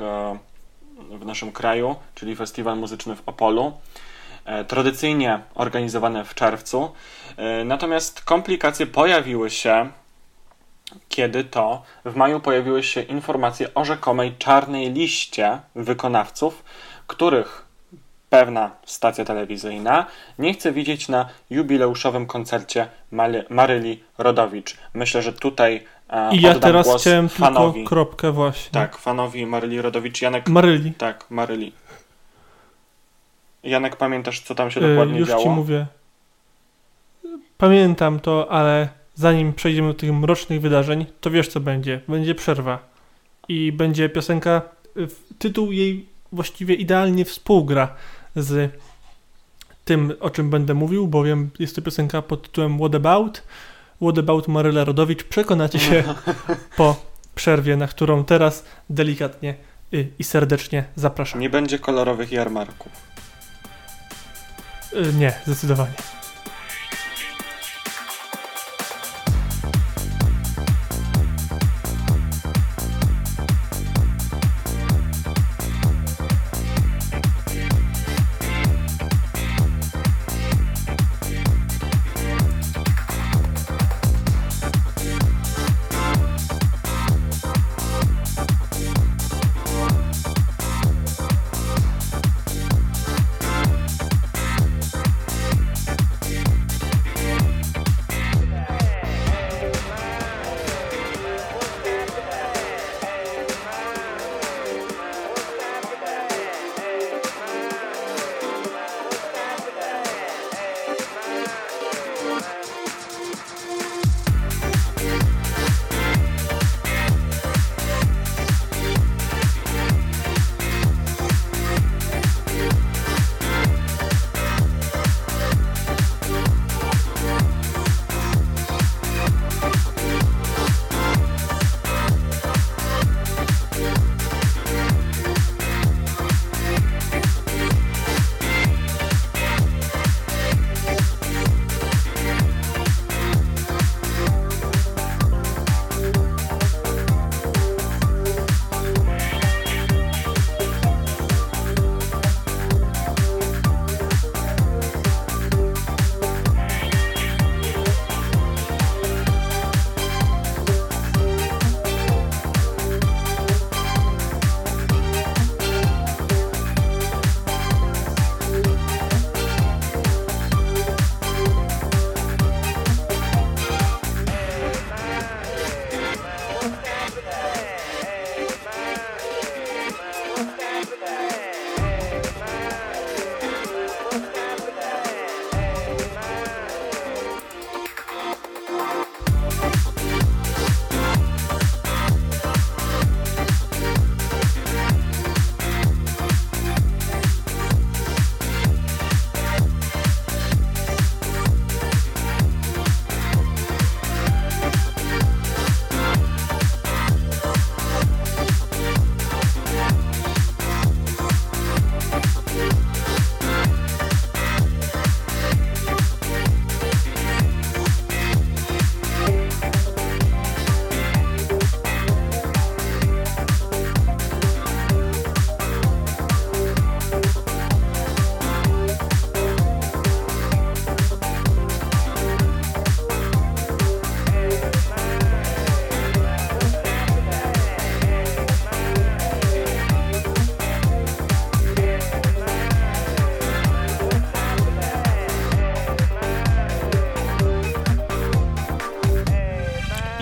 w naszym kraju, czyli Festiwal Muzyczny w Opolu. Tradycyjnie organizowany w czerwcu. Natomiast komplikacje pojawiły się kiedy to w maju pojawiły się informacje o rzekomej czarnej liście wykonawców, których pewna stacja telewizyjna nie chce widzieć na jubileuszowym koncercie Mali- Maryli Rodowicz. Myślę, że tutaj e, I ja teraz głos chciałem fanowi. tylko kropkę właśnie. Tak, fanowi Maryli Rodowicz. Janek... Maryli. Tak, Maryli. Janek, pamiętasz, co tam się Y, dokładnie Już działo? ci mówię. Pamiętam to, ale zanim przejdziemy do tych mrocznych wydarzeń, to wiesz co będzie. Będzie przerwa. I będzie piosenka, y, tytuł jej właściwie idealnie współgra z tym, o czym będę mówił, bowiem jest to piosenka pod tytułem What About? What About Maryla Rodowicz. Przekonacie się po przerwie, na którą teraz delikatnie y, i serdecznie zapraszam. Nie będzie kolorowych jarmarków. Y, Nie, zdecydowanie.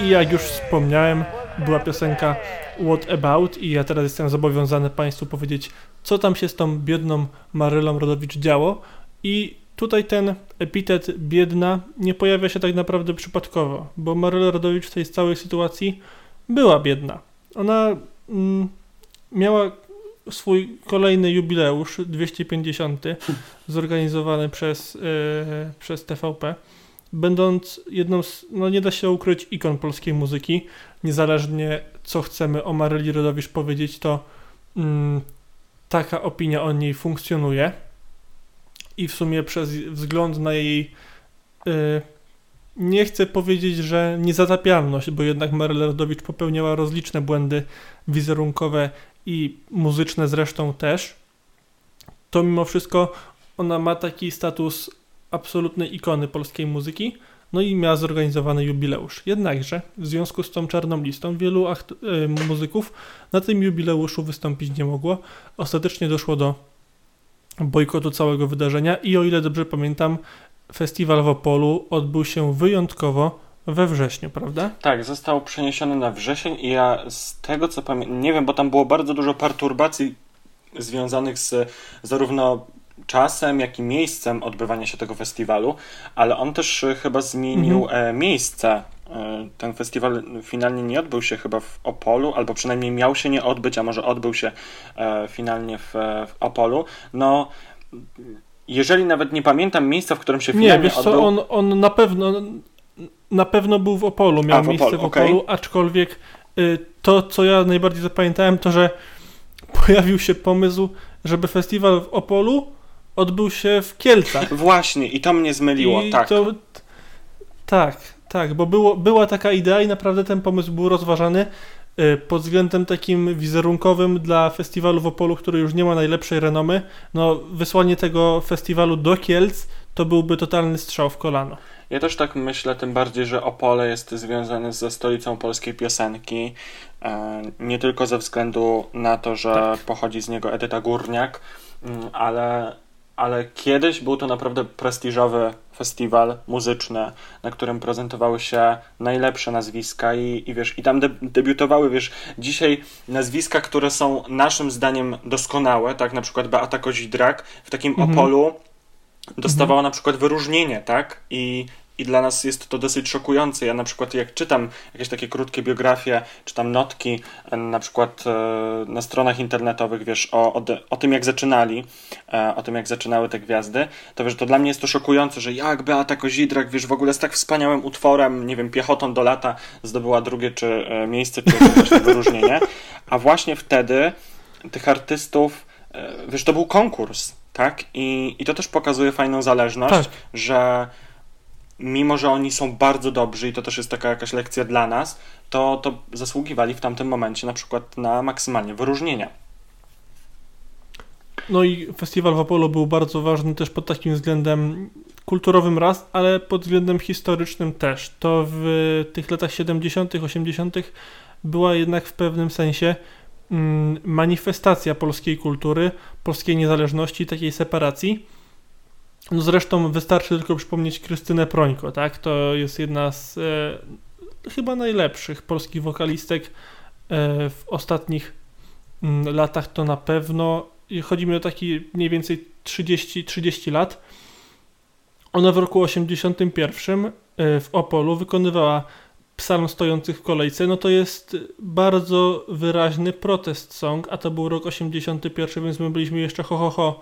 I jak już wspomniałem, była piosenka What About i ja teraz jestem zobowiązany Państwu powiedzieć, co tam się z tą biedną Marylą Rodowicz działo. I tutaj ten epitet biedna nie pojawia się tak naprawdę przypadkowo, bo Maryla Rodowicz w tej całej sytuacji była biedna. Ona mm, miała swój kolejny jubileusz, 250, zorganizowany przez, yy, przez TVP, będąc jedną z, no nie da się ukryć, ikon polskiej muzyki. Niezależnie co chcemy o Maryli Rodowicz powiedzieć, to mm, taka opinia o niej funkcjonuje i w sumie przez wzgląd na jej yy, nie chcę powiedzieć, że niezatapialność, bo jednak Maryla Rodowicz popełniała rozliczne błędy wizerunkowe i muzyczne zresztą też, to mimo wszystko ona ma taki status absolutnej ikony polskiej muzyki, no i miała zorganizowany jubileusz. Jednakże w związku z tą czarną listą wielu y, muzyków na tym jubileuszu wystąpić nie mogło. Ostatecznie doszło do bojkotu całego wydarzenia i o ile dobrze pamiętam, festiwal w Opolu odbył się wyjątkowo we wrześniu, prawda? Tak, został przeniesiony na wrzesień i ja z tego co pamiętam, nie wiem, bo tam było bardzo dużo perturbacji związanych z zarówno czasem, jak i miejscem odbywania się tego festiwalu, ale on też e, chyba zmienił Mhm. e, miejsce. E, Ten festiwal finalnie nie odbył się chyba w Opolu, albo przynajmniej miał się nie odbyć, a może odbył się finalnie w, w Opolu. No, jeżeli nawet nie pamiętam miejsca, w którym się Nie, finalnie wiesz co, odbył... on, on na pewno na pewno był w Opolu, miał A, w miejsce Opolu, w. Opolu, aczkolwiek y, to, co ja najbardziej zapamiętałem, to że pojawił się pomysł, żeby festiwal w Opolu odbył się w Kielcach. Właśnie, i to mnie zmyliło, I tak. To, tak, tak, bo było, była taka idea i naprawdę ten pomysł był rozważany y, pod względem takim wizerunkowym dla festiwalu w Opolu, który już nie ma najlepszej renomy. No, wysłanie tego festiwalu do Kielc to byłby totalny strzał w kolano. Ja też tak myślę, tym bardziej, że Opole jest związane ze stolicą polskiej piosenki. e, Nie tylko ze względu na to, że Tak. pochodzi z niego Edyta Górniak, mm, ale, ale kiedyś był to naprawdę prestiżowy festiwal muzyczny, na którym prezentowały się najlepsze nazwiska i, i wiesz, i tam de debiutowały, wiesz, dzisiaj nazwiska, które są naszym zdaniem doskonałe, tak, na przykład Beata Kozidrak w takim Mhm. Opolu dostawała na przykład wyróżnienie, tak? I, I dla nas jest to dosyć szokujące. Ja na przykład jak czytam jakieś takie krótkie biografie, czytam notki e, na przykład e, na stronach internetowych, wiesz, o, o, o tym jak zaczynali, e, o tym jak zaczynały te gwiazdy, to wiesz, to dla mnie jest to szokujące, że jak Beata Kozidrak, wiesz, w ogóle z tak wspaniałym utworem, nie wiem, Piechotą do lata zdobyła drugie czy miejsce, czy właśnie wyróżnienie, a właśnie wtedy tych artystów, wiesz, to był konkurs, tak? I, i to też pokazuje fajną zależność, Tak. że mimo, że oni są bardzo dobrzy i to też jest taka jakaś lekcja dla nas, to, to zasługiwali w tamtym momencie na przykład na maksymalnie wyróżnienia. No i festiwal w Apollo był bardzo ważny też pod takim względem kulturowym raz, ale pod względem historycznym też. To w tych latach 70., 80. była jednak w pewnym sensie mm, manifestacja polskiej kultury, polskiej niezależności, takiej separacji. No zresztą wystarczy tylko przypomnieć Krystynę Prońko, tak? To jest jedna z e, chyba najlepszych polskich wokalistek e, w ostatnich mm, latach to na pewno. Chodzi mi o taki mniej więcej 30, 30 lat. Ona w roku 81 e, w Opolu wykonywała psalm stojących w kolejce. No to jest bardzo wyraźny protest song, a to był rok 81, więc my byliśmy jeszcze ho, ho, ho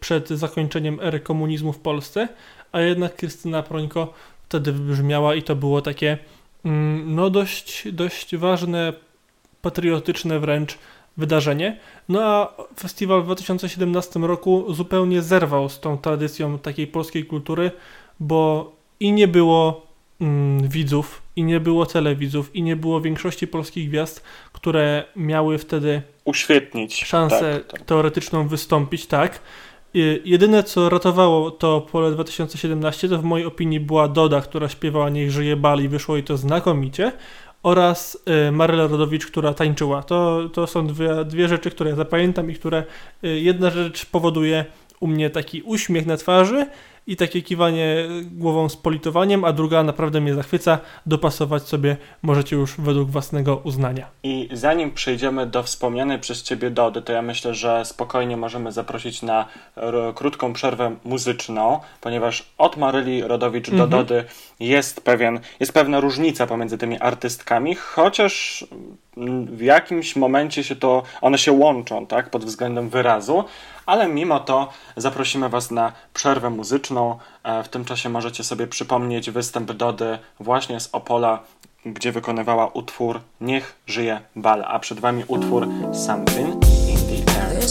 przed zakończeniem ery komunizmu w Polsce, a jednak Krystyna Prońko wtedy wybrzmiała i to było takie mm, no dość, dość ważne, patriotyczne wręcz wydarzenie. No a festiwal w 2017 roku zupełnie zerwał z tą tradycją takiej polskiej kultury, bo i nie było mm, widzów, i nie było telewidzów, i nie było większości polskich gwiazd, które miały wtedy Uświetnić. szansę tak, tak. teoretyczną wystąpić, tak. Y, Jedyne, co ratowało to pole 2017, to w mojej opinii była Doda, która śpiewała Niech żyje bal i wyszło jej to znakomicie, oraz y, Maryla Rodowicz, która tańczyła. To, to są dwie, dwie rzeczy, które ja zapamiętam i które y, jedna rzecz powoduje u mnie taki uśmiech na twarzy i takie kiwanie głową z politowaniem, a druga naprawdę mnie zachwyca. Dopasować sobie możecie już według własnego uznania. I zanim przejdziemy do wspomnianej przez Ciebie Dody, to ja myślę, że spokojnie możemy zaprosić na r- krótką przerwę muzyczną, ponieważ od Maryli Rodowicz do Mhm. Dody jest, pewien, jest pewna różnica pomiędzy tymi artystkami, chociaż w jakimś momencie się to, one się łączą, tak, pod względem wyrazu, ale mimo to zaprosimy Was na przerwę muzyczną. E, W tym czasie możecie sobie przypomnieć występ Dody właśnie z Opola, gdzie wykonywała utwór Niech żyje bal, a przed Wami utwór something in the air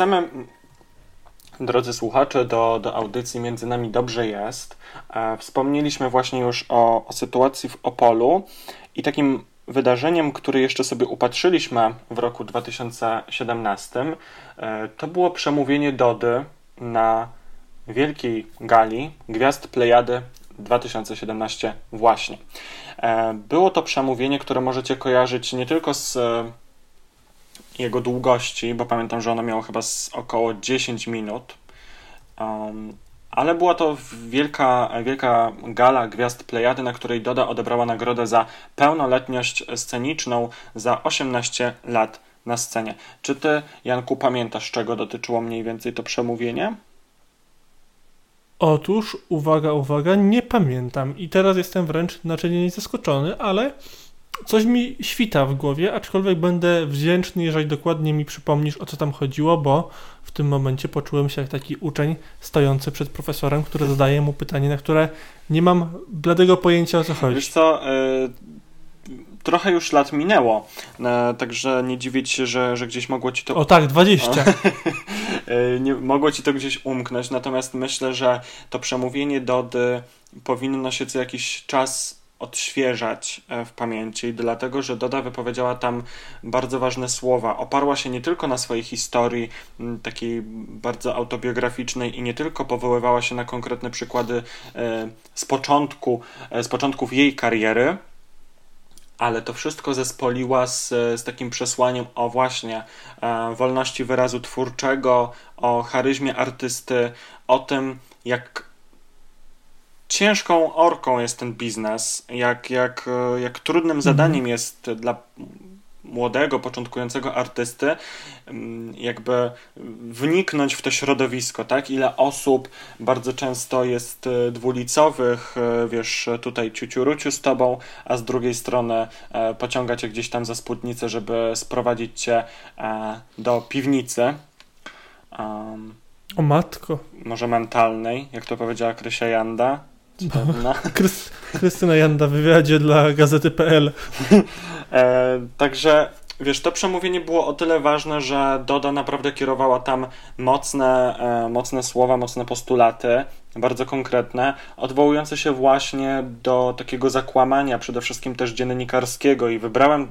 wracamy, drodzy słuchacze, do, do audycji Między Nami Dobrze Jest. E, wspomnieliśmy właśnie już o, o sytuacji w Opolu i takim wydarzeniem, które jeszcze sobie upatrzyliśmy w roku 2017, e, to było przemówienie Dody na wielkiej gali Gwiazd Plejady 2017 właśnie. E, Było to przemówienie, które możecie kojarzyć nie tylko z jego długości, bo pamiętam, że ono miało chyba około 10 minut. Um, ale była to wielka, wielka gala Gwiazd Plejady, na której Doda odebrała nagrodę za pełnoletność sceniczną za 18 lat na scenie. Czy ty, Janku, pamiętasz, czego dotyczyło mniej więcej to przemówienie? Otóż, uwaga, uwaga, nie pamiętam i teraz jestem wręcz naczynie zaskoczony, ale coś mi świta w głowie, aczkolwiek będę wdzięczny, jeżeli dokładnie mi przypomnisz, o co tam chodziło, bo w tym momencie poczułem się jak taki uczeń stojący przed profesorem, który zadaje mu pytanie, na które nie mam bladego pojęcia, o co chodzi. Wiesz co, y, trochę już lat minęło, e, także nie dziwić się, że, że gdzieś mogło ci to... O tak, 20. E, nie, mogło ci to gdzieś umknąć, natomiast myślę, że to przemówienie Dody powinno się co jakiś czas odświeżać e, w pamięci, dlatego że Doda wypowiedziała tam bardzo ważne słowa. Oparła się nie tylko na swojej historii, takiej bardzo autobiograficznej i nie tylko powoływała się na konkretne przykłady e, z początku, e, z początków jej kariery, ale to wszystko zespoliła z, z takim przesłaniem o właśnie e, wolności wyrazu twórczego, o charyzmie artysty, o tym, jak ciężką orką jest ten biznes, jak, jak, e, jak trudnym zadaniem jest dla młodego, początkującego artysty, mm, jakby wniknąć w to środowisko, tak? Ile osób bardzo często jest e, dwulicowych, e, wiesz, tutaj ciuciuruciu z tobą, a z drugiej strony pociąga cię gdzieś tam za spódnicę, żeby sprowadzić cię do piwnicy. Um, O matko. może mentalnej, jak to powiedziała Krysia Janda. Krys- Krystyna Janda w wywiadzie dla gazety.pl. E, także wiesz, to przemówienie było o tyle ważne, że Doda naprawdę kierowała tam mocne, e, mocne słowa, mocne postulaty, bardzo konkretne, odwołujące się właśnie do takiego zakłamania, przede wszystkim też dziennikarskiego i wybrałem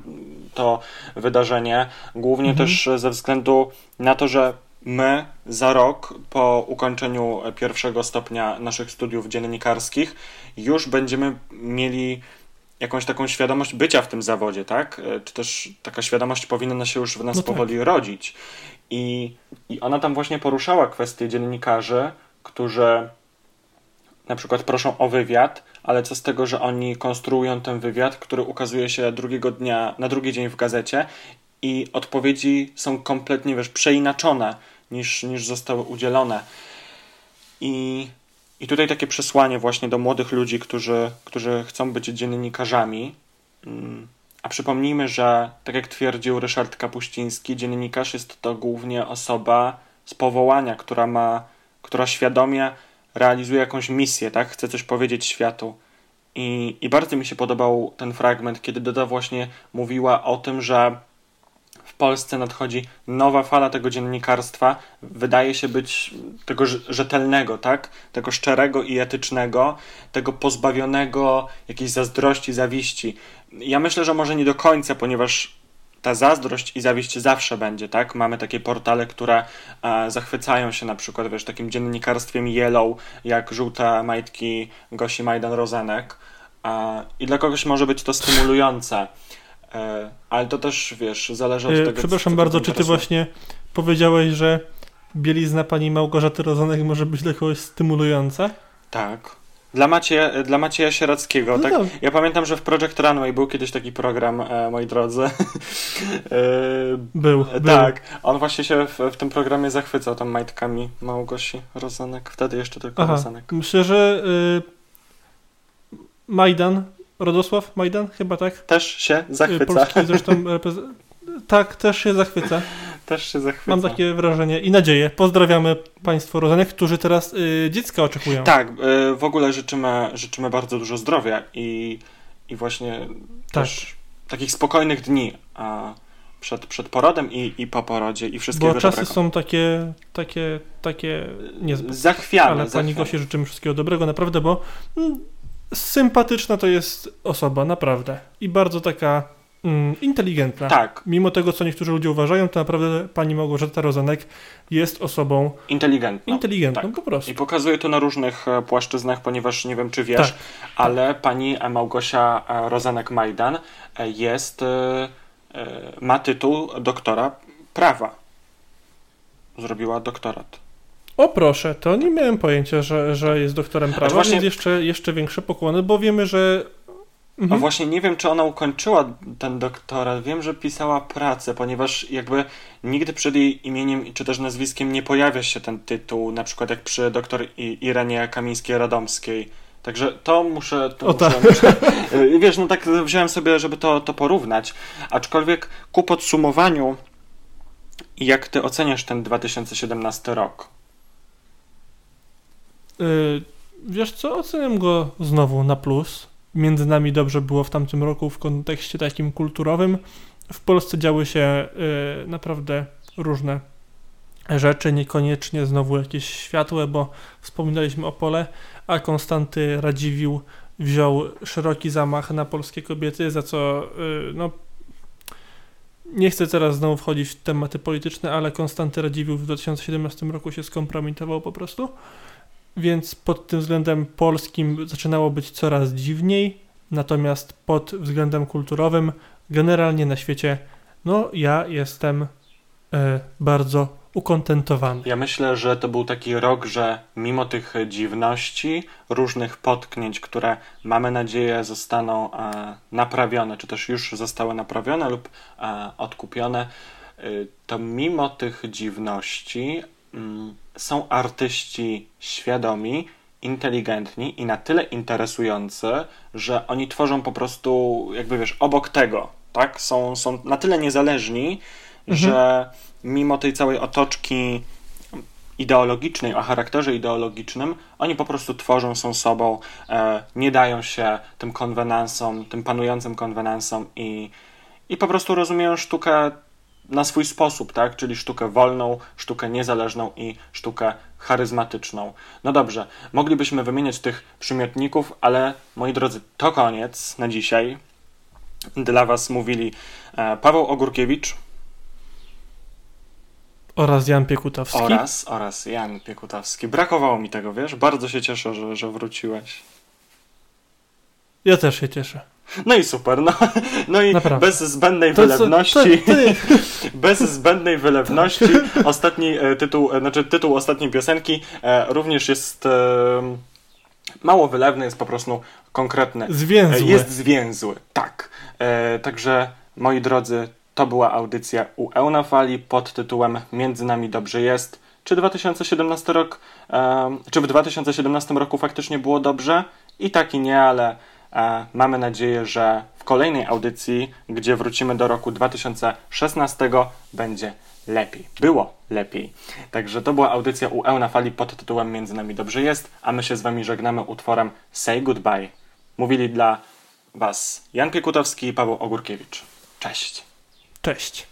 to wydarzenie głównie Mhm. też ze względu na to, że my za rok po ukończeniu pierwszego stopnia naszych studiów dziennikarskich już będziemy mieli jakąś taką świadomość bycia w tym zawodzie, tak? E, Czy też taka świadomość powinna się już w nas No tak. powoli rodzić. I, I ona tam właśnie poruszała kwestię dziennikarzy, którzy na przykład proszą o wywiad, ale co z tego, że oni konstruują ten wywiad, który ukazuje się drugiego dnia, na drugi dzień w gazecie i odpowiedzi są kompletnie, wiesz, przeinaczone niż, niż zostały udzielone. I, I tutaj takie przesłanie właśnie do młodych ludzi, którzy, którzy chcą być dziennikarzami. Mm, A przypomnijmy, że tak jak twierdził Ryszard Kapuściński, dziennikarz jest to głównie osoba z powołania, która ma, która świadomie realizuje jakąś misję, tak? Chce coś powiedzieć światu. I, I bardzo mi się podobał ten fragment, kiedy Doda właśnie mówiła o tym, że Polsce nadchodzi nowa fala tego dziennikarstwa, wydaje się być tego rz- rzetelnego, tak? Tego szczerego i etycznego, tego pozbawionego jakiejś zazdrości, zawiści. Ja myślę, że może nie do końca, ponieważ ta zazdrość i zawiść zawsze będzie, tak? Mamy takie portale, które e, zachwycają się na przykład, wiesz, takim dziennikarstwem yellow, jak żółte majtki Gosi Majdan-Rozenek. E, I dla kogoś może być to stymulujące. E, ale to też, wiesz, zależy od E, tego, Przepraszam co bardzo, czy ty właśnie powiedziałeś, że bielizna pani Małgorzaty Rozanek może być dla kogoś stymulująca? Tak. Dla, Macie, dla Macieja Sierackiego. No tak? Ja pamiętam, że w Project Runway był kiedyś taki program, e, moi drodzy. e, Był, e, był. Tak. On właśnie się w, w tym programie zachwycał tam majtkami Małgosi Rozanek. Wtedy jeszcze tylko Aha, Rozanek. myślę, że y, Majdan, Radosław Majdan, chyba tak? Też się zachwyca. Y, Polski zresztą Tak, też się zachwyca. Też się zachwyca. Mam takie wrażenie i nadzieję. Pozdrawiamy Państwo Rozanek, którzy teraz y, dziecka oczekują. Tak, e, w ogóle życzymy, życzymy bardzo dużo zdrowia i, i właśnie Tak. też takich spokojnych dni a przed, przed porodem i, i po porodzie i wszystkiego Bo czasy dobrego. są takie, takie, takie niezbyt. Zachwiane, Ale Pani zachwiane. Gosi życzymy wszystkiego dobrego, naprawdę, bo mm, sympatyczna to jest osoba, naprawdę. I bardzo taka mm, inteligentna. Tak. Mimo tego, co niektórzy ludzie uważają, to naprawdę Pani Małgorzata Rozanek jest osobą Inteligentną. inteligentną Tak. po prostu. I pokazuje to na różnych e, płaszczyznach, ponieważ nie wiem, czy wiesz, Tak. ale pani e, Małgosia e, Rozanek-Majdan e, jest, ma tytuł doktora prawa. Zrobiła doktorat. O proszę, to nie miałem pojęcia, że, że jest doktorem prawa, właśnie- więc jeszcze, jeszcze większe pokłony, bo wiemy, że A Mhm. właśnie nie wiem, czy ona ukończyła ten doktorat. Wiem, że pisała pracę, ponieważ jakby nigdy przed jej imieniem czy też nazwiskiem nie pojawia się ten tytuł, na przykład jak przy doktor Irenie Kamińskiej-Radomskiej. Także to muszę. To O muszę, tak. muszę y, wiesz, no tak wziąłem sobie, żeby to, to porównać. Aczkolwiek ku podsumowaniu, jak ty oceniasz ten 2017 rok? Y, wiesz co, oceniam go znowu na plus. Między nami dobrze było w tamtym roku w kontekście takim kulturowym. W Polsce działy się y, naprawdę różne rzeczy, niekoniecznie znowu jakieś światłe, bo wspominaliśmy o pole, a Konstanty Radziwiłł wziął szeroki zamach na polskie kobiety, za co y, no nie chcę teraz znowu wchodzić w tematy polityczne, ale Konstanty Radziwiłł w 2017 roku się skompromitował po prostu. Więc pod tym względem polskim zaczynało być coraz dziwniej, natomiast pod względem kulturowym, generalnie na świecie, no ja jestem e, bardzo ukontentowany. Ja myślę, że to był taki rok, że mimo tych dziwności, różnych potknięć, które mamy nadzieję zostaną e, naprawione, czy też już zostały naprawione lub e, odkupione, y, to mimo tych dziwności mm, są artyści świadomi, inteligentni i na tyle interesujący, że oni tworzą po prostu, jakby wiesz, obok tego, tak? Są, są na tyle niezależni, Mhm. że mimo tej całej otoczki ideologicznej, o charakterze ideologicznym, oni po prostu tworzą, są sobą, e, nie dają się tym konwenansom, tym panującym konwenansom i, i po prostu rozumieją sztukę na swój sposób, tak? Czyli sztukę wolną, sztukę niezależną i sztukę charyzmatyczną. No dobrze, moglibyśmy wymieniać tych przymiotników, ale moi drodzy, to koniec na dzisiaj. Dla Was mówili e, Paweł Ogórkiewicz Oraz Jan Piekutowski. oraz, oraz Jan Piekutowski. Brakowało mi tego, wiesz? Bardzo się cieszę, że, że wróciłeś. Ja też się cieszę. No i super, no, no i Naprawdę. bez zbędnej To wylewności, ty. bez zbędnej wylewności, ostatni e, tytuł, e, znaczy tytuł ostatniej piosenki e, również jest mało wylewny, jest po prostu konkretny. Zwięzły. Jest zwięzły, tak. Także moi drodzy, to była audycja u Eunafali pod tytułem Między nami dobrze jest. Czy 2017 rok, czy w 2017 roku faktycznie było dobrze? I tak i nie, ale mamy nadzieję, że w kolejnej audycji, gdzie wrócimy do roku 2016, będzie lepiej. Było lepiej. Także to była audycja u Eunafali pod tytułem Między nami dobrze jest, a my się z wami żegnamy utworem Say Goodbye. Mówili dla was Jan Piekutowski i Paweł Ogórkiewicz. Cześć. Cześć.